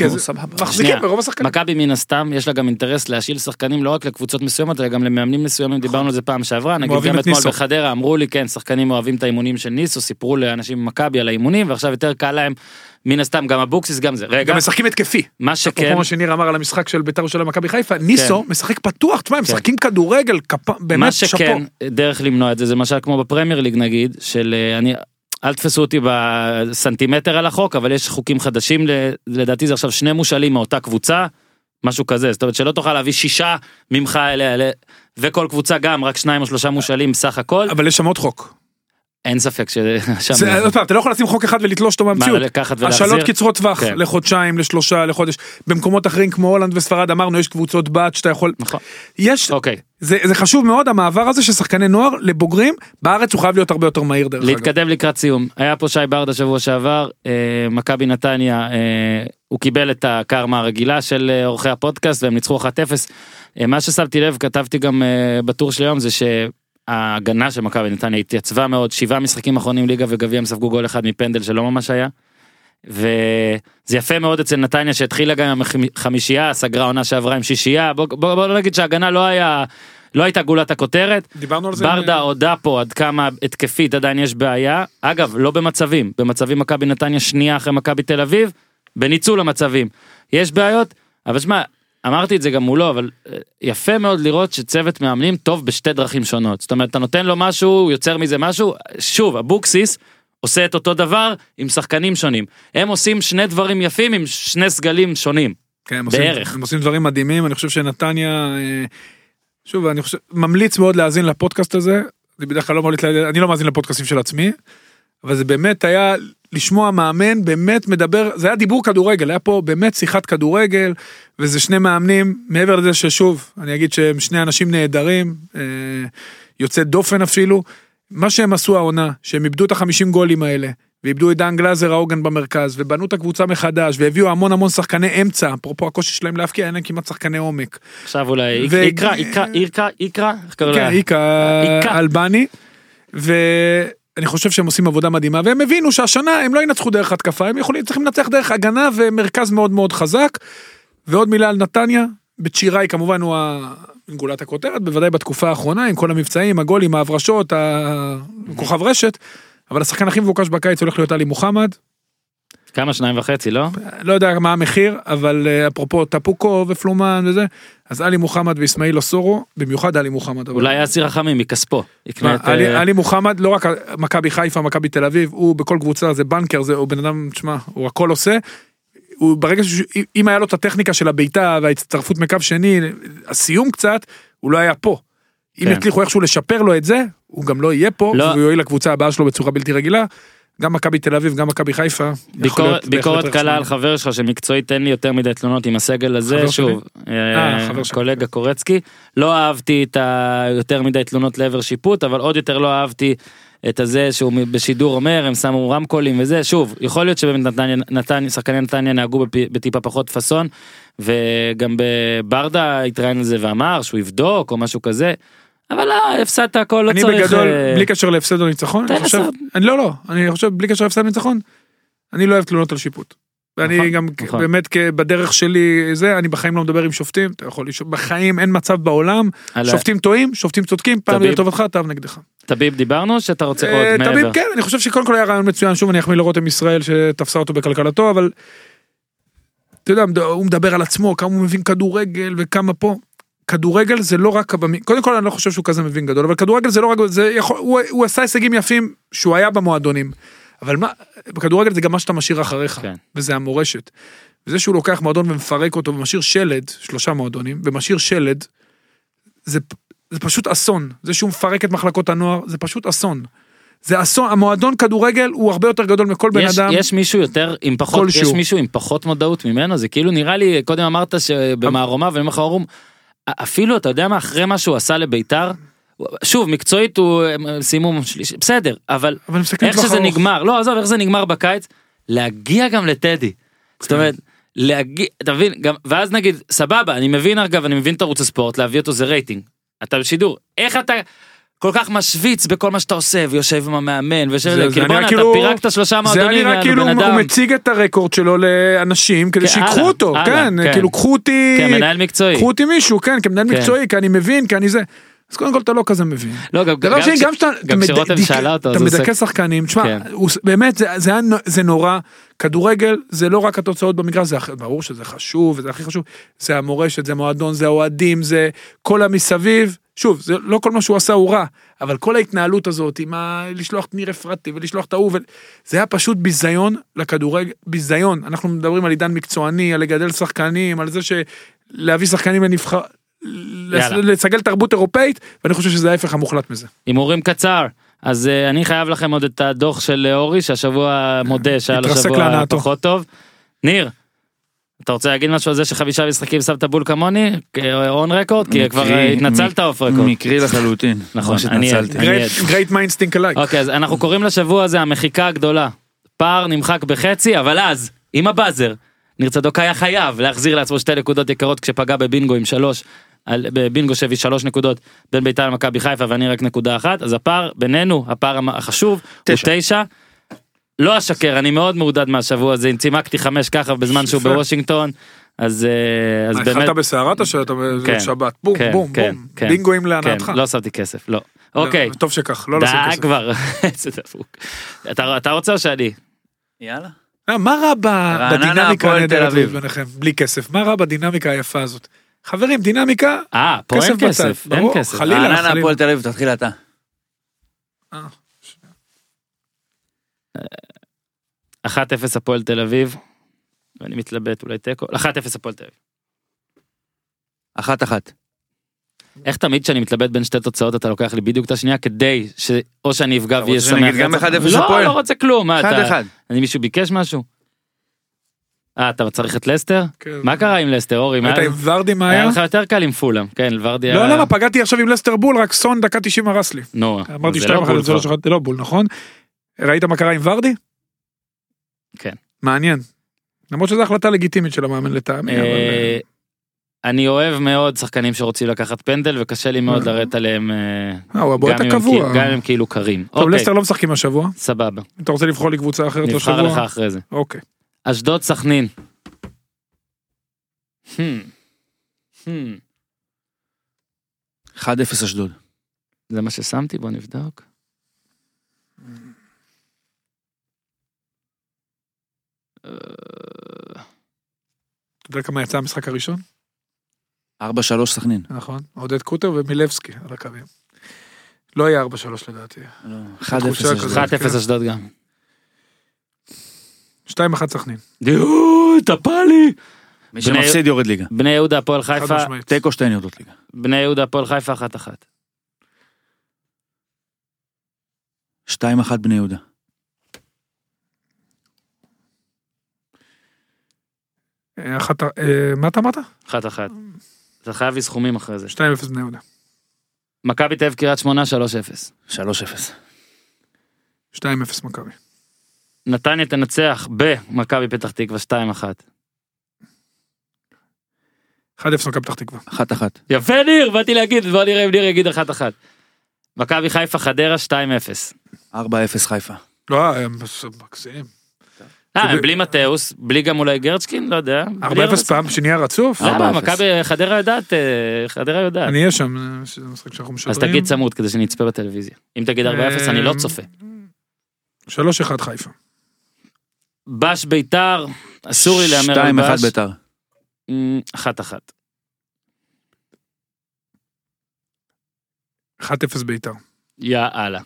[SPEAKER 3] השחקנים.
[SPEAKER 1] מכבי מן הסתם יש לה גם אינטרס להשאיל שחקנים לא רק לקבוצות מסוימות אלא גם למאמנים מסוימים דיברנו על זה פעם שעברה נגיד גם
[SPEAKER 3] את
[SPEAKER 1] אתמול. בחדרה אמרו לי כן שחקנים אוהבים את האימונים של ניסו סיפרו לאנשים ממכבי על האימונים ועכשיו יותר קל להם מן הסתם גם אבוקסיס גם זה רגע
[SPEAKER 3] גם משחקים התקפי.
[SPEAKER 1] מה שכן
[SPEAKER 3] מה שניר אמר על המשחק של בית"ר ירושלים מכבי חיפה, ניסו משחק פתוח, תשמע, הם
[SPEAKER 1] כן.
[SPEAKER 3] משחקים כדורגל, כפ-
[SPEAKER 1] מה
[SPEAKER 3] באמת שאפו.
[SPEAKER 1] שכן דרך למנוע את זה זה למשל כמו בפרמייר ליג נגיד של אה, אני אל תפסו אותי בסנטימטר על החוק אבל יש חוקים חדשים לדעתי זה עכשיו שני מושאלים מאותה קבוצה. משהו כזה זאת אומרת שלא תוכל להביא שישה ממך אליה וכל קבוצה גם רק שניים או שלושה מושאלים סך הכל
[SPEAKER 3] אבל יש שם עוד חוק.
[SPEAKER 1] אין ספק ששם
[SPEAKER 3] זה- עוד פעם, אתה לא יכול לשים חוק אחד ולתלוש אותו מהמציאות.
[SPEAKER 1] לקחת ולהחזיר?
[SPEAKER 3] השאלות קצרות טווח,
[SPEAKER 1] כן.
[SPEAKER 3] לחודשיים, לשלושה, לחודש. במקומות אחרים כמו הולנד וספרד אמרנו יש קבוצות בת שאתה יכול,
[SPEAKER 1] נכון
[SPEAKER 3] יש,
[SPEAKER 1] אוקיי
[SPEAKER 3] זה זה חשוב מאוד המעבר הזה של שחקני נוער לבוגרים, בארץ הוא חייב להיות הרבה יותר מהיר דרך אגב.
[SPEAKER 1] להתקדם לקראת סיום היה פה שי ברדה שבוע שעבר אה, מכבי נתניה אה, הוא קיבל את הקרמה הרגילה של אה, אורחי הפודקאסט והם ניצחו 1-0 אה, מה ששמתי לב כתבתי גם אה, בטור של היום זה שההגנה של מכבי נתניה התייצבה מאוד שבעה משחקים אחרונים ליגה וגביע הם ספגו גול אחד מפנדל שלא ממש היה. וזה יפה מאוד אצל נתניה שהתחילה גם עם חמישייה סגרה עונה שעברה עם שישייה בוא, בוא, בוא נגיד שההגנה לא היה לא הייתה גולת הכותרת
[SPEAKER 3] דיברנו על זה.
[SPEAKER 1] ברדה הודה פה עד כמה התקפית עדיין יש בעיה אגב לא במצבים במצבים מכבי נתניה שנייה אחרי מכבי תל אביב בניצול המצבים יש בעיות אבל שמע אמרתי את זה גם מולו אבל אה, יפה מאוד לראות שצוות מאמנים טוב בשתי דרכים שונות. זאת אומרת אתה נותן לו משהו הוא יוצר מזה משהו שוב אבוקסיס עושה את אותו דבר עם שחקנים שונים. הם עושים שני דברים יפים עם שני סגלים שונים.
[SPEAKER 3] כן, הם עושים-
[SPEAKER 1] בערך.
[SPEAKER 3] הם עושים דברים מדהימים, אני חושב שנתניה, אה, שוב, אני חושב, ממליץ מאוד להאזין לפודקאסט הזה, אני בדרך כלל לא ממליץ, אני לא מאזין לפודקאסטים של עצמי, אבל זה באמת היה לשמוע מאמן באמת מדבר, זה היה דיבור כדורגל, היה פה באמת שיחת כדורגל, וזה שני מאמנים, מעבר לזה ששוב, אני אגיד שהם שני אנשים נהדרים, אה, יוצא דופן אפילו, מה שהם עשו העונה, שהם איבדו את החמישים גולים האלה, ואיבדו את דן גלאזר ההוגן במרכז, ובנו את הקבוצה מחדש, והביאו המון המון שחקני אמצע, אפרופו הקושי שלהם להבקיע, אין להם כמעט שחקני עומק.
[SPEAKER 1] עכשיו אולי
[SPEAKER 3] ו-
[SPEAKER 1] יקרא, יקרא, יקרא, יקרא, איך
[SPEAKER 3] כן,
[SPEAKER 1] לה?
[SPEAKER 3] איקה
[SPEAKER 1] איקה.
[SPEAKER 3] אלבני, ואני חושב שהם עושים עבודה מדהימה, והם הבינו שהשנה הם לא ינצחו דרך התקפה, הם יכולים, צריכים לנצח דרך הגנה ומרכז מאוד מאוד חזק. ועוד מילה על נתניה, בצ'יראי כמובן הוא ה- גולת הכותרת, בוודאי בתקופה האחרונה, עם כל המבצעים, הגולים, ההברשות, הכוכב רשת, אבל השחקן הכי מבוקש בקיץ הולך להיות עלי מוחמד,
[SPEAKER 1] כמה שניים וחצי, לא?
[SPEAKER 3] לא יודע מה המחיר, אבל אה, אפרופו טפוקו ופלומן וזה, אז עלי מוחמד ואיסמעיל אוסורו, במיוחד עלי מוחמד.
[SPEAKER 1] אולי אסי רחמים מכספו.
[SPEAKER 3] עלי,
[SPEAKER 1] אה,
[SPEAKER 3] עלי מוחמד לא רק מכבי חיפה מכבי תל אביב הוא בכל קבוצה זה בנקר זה הוא בן אדם תשמע הוא הכל עושה. הוא ברגע שאם היה לו את הטכניקה של הבעיטה וההצטרפות מקו שני הסיום קצת הוא לא היה פה. אם
[SPEAKER 1] כן.
[SPEAKER 3] יצליחו איכשהו לשפר לו את זה הוא גם לא יהיה פה
[SPEAKER 1] לא.
[SPEAKER 3] והוא יועיל לקבוצה הבאה שלו בצורה בלתי רגילה. גם מכבי תל אביב גם מכבי חיפה.
[SPEAKER 1] ביקורת, קלה על. חבר שלך שמקצועית אין לי יותר מדי תלונות עם הסגל הזה שוב אה,
[SPEAKER 3] אה.
[SPEAKER 1] קולגה קורצקי לא אהבתי את היותר מדי תלונות לעבר שיפוט אבל עוד יותר לא אהבתי את הזה שהוא בשידור אומר הם שמו רמקולים וזה שוב יכול להיות שבאמת נתניה נתניה שחקני נתניה נהגו בטיפה פחות פאסון וגם ברדה התראיין על זה ואמר שהוא יבדוק או משהו כזה. אבל אה, הפסדת הכל לא
[SPEAKER 3] אני
[SPEAKER 1] צריך
[SPEAKER 3] בגדול
[SPEAKER 1] אה,
[SPEAKER 3] בלי קשר להפסד או ניצחון אני חושב. אני לא לא אני חושב בלי קשר להפסד או ניצחון. אני לא אוהב תלונות על שיפוט. ואני
[SPEAKER 1] נכון,
[SPEAKER 3] גם
[SPEAKER 1] נכון.
[SPEAKER 3] באמת בדרך שלי זה אני בחיים לא מדבר עם שופטים אתה יכול לשאול בחיים אין מצב בעולם שופטים טועים שופטים צודקים פעם. לטובתך פעם נגדך.
[SPEAKER 1] טביב דיברנו שאתה רוצה
[SPEAKER 3] אה,
[SPEAKER 1] עוד מעבר.
[SPEAKER 3] כן אני חושב שקודם כל היה רעיון מצוין שוב אני אחמיא לרותם ישראל שתפסה אותו בכלכלתו אבל. אתה יודע הוא מדבר על עצמו כמה הוא מבין כדורגל וכמה פה. כדורגל זה לא רק הבמי- קודם כל אני לא חושב שהוא כזה מבין גדול אבל כדורגל זה לא רק זה יכול הוא, הוא עשה הישגים יפים שהוא היה במועדונים. אבל מה בכדורגל זה גם מה שאתה משאיר אחריך
[SPEAKER 1] כן.
[SPEAKER 3] וזה המורשת. וזה שהוא לוקח מועדון ומפרק אותו ומשאיר שלד שלושה מועדונים ומשאיר שלד. זה, זה פשוט אסון זה שהוא מפרק את מחלקות הנוער זה פשוט אסון. זה אסון המועדון כדורגל הוא הרבה יותר גדול מכל בן
[SPEAKER 1] יש,
[SPEAKER 3] אדם.
[SPEAKER 1] יש מישהו יותר עם פחות יש. מישהו עם פחות מודעות ממנו זה כאילו נראה לי קודם אמרת שבמערומיו ואני אומר לך אורום אפילו אתה יודע מה אחרי מה שהוא עשה לביתר שוב מקצועית הוא סיימו שלישי בסדר אבל
[SPEAKER 3] אבל
[SPEAKER 1] איך שזה
[SPEAKER 3] ארוך.
[SPEAKER 1] נגמר לא עזוב איך זה נגמר בקיץ להגיע גם לטדי. זאת אומרת להגיע אתה מבין גם ואז נגיד סבבה אני מבין אגב אני מבין את ערוץ הספורט להביא אותו זה רייטינג אתה בשידור איך אתה. כל כך משוויץ בכל מה שאתה עושה ויושב עם המאמן ויושב
[SPEAKER 3] זה- זה
[SPEAKER 1] כאילו
[SPEAKER 3] נראה
[SPEAKER 1] בואנה אתה
[SPEAKER 3] כאילו-
[SPEAKER 1] פירקת שלושה
[SPEAKER 3] זה
[SPEAKER 1] מועדונים
[SPEAKER 3] נראה
[SPEAKER 1] יענו,
[SPEAKER 3] כאילו הוא
[SPEAKER 1] אדם.
[SPEAKER 3] מציג את הרקורד שלו לאנשים כדי
[SPEAKER 1] כן,
[SPEAKER 3] שיקחו אותו,
[SPEAKER 1] הלאה,
[SPEAKER 3] כן,
[SPEAKER 1] כן.
[SPEAKER 3] כאילו קחו אותי,
[SPEAKER 1] כמנהל מקצועי.
[SPEAKER 3] קחו אותי מישהו, כן, כמנהל
[SPEAKER 1] כן.
[SPEAKER 3] מקצועי, כי אני מבין, כי אני זה. אז קודם כל אתה לא כזה מבין.
[SPEAKER 1] לא, גם,
[SPEAKER 3] דבר שני,
[SPEAKER 1] כש-
[SPEAKER 3] גם שאתה
[SPEAKER 1] גם
[SPEAKER 3] אתה
[SPEAKER 1] כשרותם שאלה אותו,
[SPEAKER 3] אתה מדכא שחקנים, תשמע,
[SPEAKER 1] כן.
[SPEAKER 3] באמת, זה- זה נו- זה נורא, כדורגל זה לא רק התוצאות במגרש, זה ברור שזה חשוב, וזה הכי חשוב, זה המורשת, זה מועדון, זה האוהדים, זה כל המסביב, שוב, זה לא כל מה שהוא עשה הוא רע, אבל כל ההתנהלות הזאת עם ה... לשלוח את ניר אפרתי ולשלוח את ההוא, ו- זה היה פשוט ביזיון לכדורגל, ביזיון, אנחנו מדברים על עידן מקצועני, על לגדל שחקנים, על זה שלהביא שחקנים לנבחר...
[SPEAKER 1] יאללה.
[SPEAKER 3] לסגל תרבות אירופאית ואני חושב שזה ההפך המוחלט מזה.
[SPEAKER 1] הימורים קצר. אז uh, אני חייב לכם עוד את הדוח של אה, אורי שהשבוע מודה שהיה לו שבוע. פחות טוב. ניר. אתה רוצה להגיד משהו על זה שחמישה משחקים שמת בול כמוני? און רקורד? כי כבר התנצלת אוף רקורד.
[SPEAKER 2] מקרי לחלוטין.
[SPEAKER 1] נכון,
[SPEAKER 3] minds think alike.
[SPEAKER 1] אוקיי אז אנחנו קוראים לשבוע הזה המחיקה הגדולה. פער נמחק בחצי אבל אז עם הבאזר ניר צדוק היה חייב להחזיר לעצמו שתי נקודות יקרות כשפגע בבינגו עם שלוש. על- בבינגו שהביא שלוש נקודות בין בית"ר למכבי חיפה ואני רק נקודה אחת אז הפער בינינו הפער החשוב הוא
[SPEAKER 2] תשע.
[SPEAKER 1] לא אשקר אני מאוד מעודד מהשבוע הזה צימקתי חמש ככה בזמן שהוא. בוושינגטון אז אה, אז באמת
[SPEAKER 3] התחלת בסערת או שאתה
[SPEAKER 1] כן,
[SPEAKER 3] בשבת? בום
[SPEAKER 1] כן,
[SPEAKER 3] בום
[SPEAKER 1] כן,
[SPEAKER 3] בום.
[SPEAKER 1] כן,
[SPEAKER 3] בינגואים
[SPEAKER 1] כן,
[SPEAKER 3] להנאתך.
[SPEAKER 1] לא שמתי כסף לא אוקיי
[SPEAKER 3] טוב שכך, לא לשים
[SPEAKER 1] די
[SPEAKER 3] כסף.
[SPEAKER 1] כבר איזה דפוק. אתה אתה רוצה או שאני?
[SPEAKER 2] יאללה.
[SPEAKER 3] אה, מה רע
[SPEAKER 2] רעננה,
[SPEAKER 3] בדינמיקה הנהדרת ביניכם? בלי כסף. מה רע בדינמיקה היפה הזאת? חברים, דינמיקה,
[SPEAKER 1] אה פה אין
[SPEAKER 3] כסף בצד,
[SPEAKER 1] כסף אין כסף.
[SPEAKER 3] חלילה.
[SPEAKER 2] רעננה
[SPEAKER 3] חלילה.
[SPEAKER 2] הפועל תל אביב, תתחיל אתה.
[SPEAKER 3] אה,
[SPEAKER 1] 1-0 הפועל תל אביב. ואני מתלבט אולי תיקו 1-0 הפועל תל אביב.
[SPEAKER 2] אחת אחת.
[SPEAKER 1] איך תמיד כשאני מתלבט בין שתי תוצאות אתה לוקח לי בדיוק את השנייה כדי שאו שאני אפגע
[SPEAKER 2] אתה
[SPEAKER 1] ויהיה
[SPEAKER 2] רוצה
[SPEAKER 1] שמח.
[SPEAKER 2] שאני אגיד גם
[SPEAKER 1] רצח.
[SPEAKER 2] 1-0
[SPEAKER 1] לא
[SPEAKER 2] הפועל?
[SPEAKER 1] לא רוצה כלום מה אתה. אני מישהו ביקש משהו? אה, אתה צריך את לסטר?
[SPEAKER 3] כן.
[SPEAKER 1] מה קרה עם לסטר, אורי? מה-
[SPEAKER 3] היית עם ורדי מה
[SPEAKER 1] היה
[SPEAKER 3] היה?
[SPEAKER 1] לך יותר קל עם פולאם, כן, ורדי
[SPEAKER 3] לא
[SPEAKER 1] היה...
[SPEAKER 3] למה פגעתי עכשיו עם לסטר בול רק סון דקה 90 הרס לי.
[SPEAKER 1] נו,
[SPEAKER 3] אמרתי
[SPEAKER 1] זה
[SPEAKER 3] שתיים
[SPEAKER 1] לא
[SPEAKER 3] אחת
[SPEAKER 1] בול
[SPEAKER 3] זה לא לא בול נכון? ראית מה קרה עם ורדי?
[SPEAKER 1] כן.
[SPEAKER 3] מעניין. למרות שזו החלטה לגיטימית של המאמן לטעמי. אבל,
[SPEAKER 1] אה, אני אוהב מאוד שחקנים שרוצים לקחת פנדל וקשה לי מאוד
[SPEAKER 3] אה.
[SPEAKER 1] לרדת עליהם אה,
[SPEAKER 3] אה, הוא הבועט
[SPEAKER 1] גם אם הם
[SPEAKER 3] הקבוע.
[SPEAKER 1] כאילו- גם אם הם כאילו קרים.
[SPEAKER 3] טוב
[SPEAKER 1] אוקיי,
[SPEAKER 3] לסטר לא משחקים השבוע.
[SPEAKER 1] סבבה,
[SPEAKER 3] אתה רוצה לבחור לי קבוצה אחרת
[SPEAKER 1] נבחר לך
[SPEAKER 3] השבוע?
[SPEAKER 1] אחרי זה.
[SPEAKER 3] אוקיי.
[SPEAKER 1] אשדוד סכנין. Hmm. Hmm.
[SPEAKER 2] 1-0 אשדוד.
[SPEAKER 1] זה מה ששמתי בוא נבדוק.
[SPEAKER 3] אתה יודע כמה יצא המשחק הראשון?
[SPEAKER 2] 4-3 סכנין.
[SPEAKER 3] נכון. עודד קוטר ומילבסקי על הקווים. לא יהיה 4-3 לדעתי.
[SPEAKER 2] 1-0
[SPEAKER 3] תחושה
[SPEAKER 2] אשדוד.
[SPEAKER 3] כזאת.
[SPEAKER 1] 1-0 אשדוד גם.
[SPEAKER 3] 2-1 סכנין.
[SPEAKER 1] דיו, טפלי.
[SPEAKER 2] מי שמפסיד יורד ליגה.
[SPEAKER 1] בני יהודה הפועל חיפה.
[SPEAKER 2] תיקו שתיהן יורדות ליגה.
[SPEAKER 1] בני יהודה הפועל חיפה אחת אחת.
[SPEAKER 2] 2-1 בני יהודה.
[SPEAKER 3] אחת ה- אה, מה אתה אמרת?
[SPEAKER 1] אחת אחת. אתה חייב לי סכומים אחרי זה.
[SPEAKER 3] 2-0 בני יהודה.
[SPEAKER 1] מכבי תל אביב קריית שמונה 3-0.
[SPEAKER 2] 3-0.
[SPEAKER 3] 2-0 מכבי.
[SPEAKER 1] נתניה תנצח במכבי פתח תקווה 2-1.
[SPEAKER 3] 1-0 מכבי פתח תקווה.
[SPEAKER 2] 1-1.
[SPEAKER 1] יפה ניר, באתי להגיד, בוא נראה אם ניר יגיד 1-1. מכבי חיפה חדרה 2-0.
[SPEAKER 2] 4-0 חיפה.
[SPEAKER 3] לא, אה, מקסים.
[SPEAKER 1] אה,
[SPEAKER 3] זה-
[SPEAKER 1] בלי מתאוס, בלי גם אולי גרצ'קין, לא יודע. בלי
[SPEAKER 3] 4-0 פעם שנייה רצוף?
[SPEAKER 1] למה?
[SPEAKER 2] 4-0.
[SPEAKER 1] מכבי חדרה יודעת, אה, חדרה יודעת.
[SPEAKER 3] אני אהיה שם, אה, שזה משחק שאנחנו משדרים.
[SPEAKER 1] אז תגיד צמוד כדי שנצפה בטלוויזיה. אם תגיד 4-0 אני לא צופה.
[SPEAKER 3] 3-1 חיפה.
[SPEAKER 1] בש ביתר, אסור לי להמר על
[SPEAKER 2] 2-1
[SPEAKER 1] בש.
[SPEAKER 2] ביתר.
[SPEAKER 1] אמ, אחת אחת.
[SPEAKER 3] 1-0 ביתר.
[SPEAKER 1] יאללה.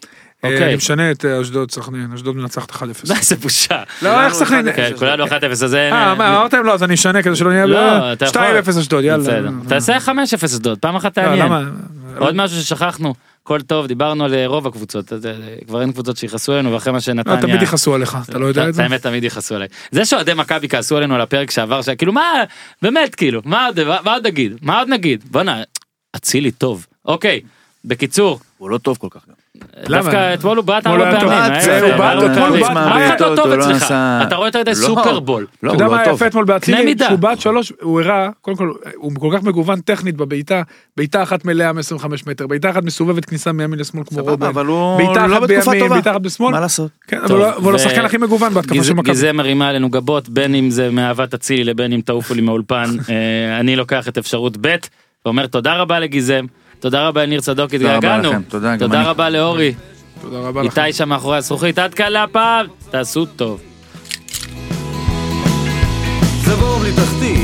[SPEAKER 3] אה,
[SPEAKER 1] אוקיי.
[SPEAKER 3] אני משנה את אה, אשדוד סכנין, אשדוד מנצחת 1-0.
[SPEAKER 1] זה בושה.
[SPEAKER 3] לא, איך סכנין?
[SPEAKER 1] כן, כולנו 1-0, אז אין...
[SPEAKER 3] אה, מה, אמרתם לא, אז אני אשנה כדי שלא נהיה...
[SPEAKER 1] לא, אתה יכול.
[SPEAKER 3] 2-0 אשדוד, יאללה.
[SPEAKER 1] תעשה 5-0 אשדוד, פעם אחת
[SPEAKER 3] לא,
[SPEAKER 1] תעניין.
[SPEAKER 3] למה?
[SPEAKER 1] עוד משהו ששכחנו, הכל טוב, דיברנו על אה, רוב הקבוצות, אה, כבר אין קבוצות שיכעסו עלינו, ואחרי מה שנתניה...
[SPEAKER 3] לא, תמיד יכעסו עליך, אתה לא יודע את זה?
[SPEAKER 1] האמת תמיד יכעסו עליי. זה שאוהדי מכבי כעסו עלינו על הפרק שעבר, כאילו מה, באמת כאילו, מה עוד מה עוד נגיד? מה עוד נגיד? בואנה, אצילי טוב. אוקיי, בקיצור,
[SPEAKER 2] הוא לא טוב כל כך גם.
[SPEAKER 1] דווקא אתמול הוא בעט
[SPEAKER 3] אתמול
[SPEAKER 1] ארבע
[SPEAKER 3] טוב.
[SPEAKER 1] פעמים.
[SPEAKER 2] בעט,
[SPEAKER 1] היה
[SPEAKER 2] הוא בעט,
[SPEAKER 1] אבל
[SPEAKER 3] אתמול
[SPEAKER 1] הוא
[SPEAKER 3] בעט,
[SPEAKER 1] בעט. אף אחד לא טוב
[SPEAKER 2] לא
[SPEAKER 1] אצלך, אתה רואה יותר מדי
[SPEAKER 2] לא.
[SPEAKER 1] סופרבול.
[SPEAKER 2] לא,
[SPEAKER 3] אתה יודע מה
[SPEAKER 2] לא.
[SPEAKER 3] יפה אתמול באצילי? שהוא בעט שלוש, הוא הראה, קודם כל, הוא כל כך מגוון טכנית בבעיטה, בעיטה אחת מלאה מ-25 מטר, בעיטה אחת מסובבת כניסה מימין לשמאל כמו רובן,
[SPEAKER 2] אבל הוא לא בתקופה טובה.
[SPEAKER 3] בעיטה אחת בשמאל,
[SPEAKER 2] מה לעשות?
[SPEAKER 3] כן, אבל הוא- השחקן הכי מגוון בהתקפה של מכבי.
[SPEAKER 1] גיזה מרימה עלינו גבות, בין אם זה מאהבת אצילי לבין אם תעופו לי מהאולפן. אה, אני לוקח את אפשרות ב' ואומר תודה רבה לגיזם, תודה רבה, ניר צדוק, התגעגענו.
[SPEAKER 2] תודה,
[SPEAKER 1] תודה רבה לאורי.
[SPEAKER 3] תודה רבה לכם.
[SPEAKER 1] איתי שם מאחורי הזכוכית, עד כאן להפעם, תעשו טוב. זה בור תחתית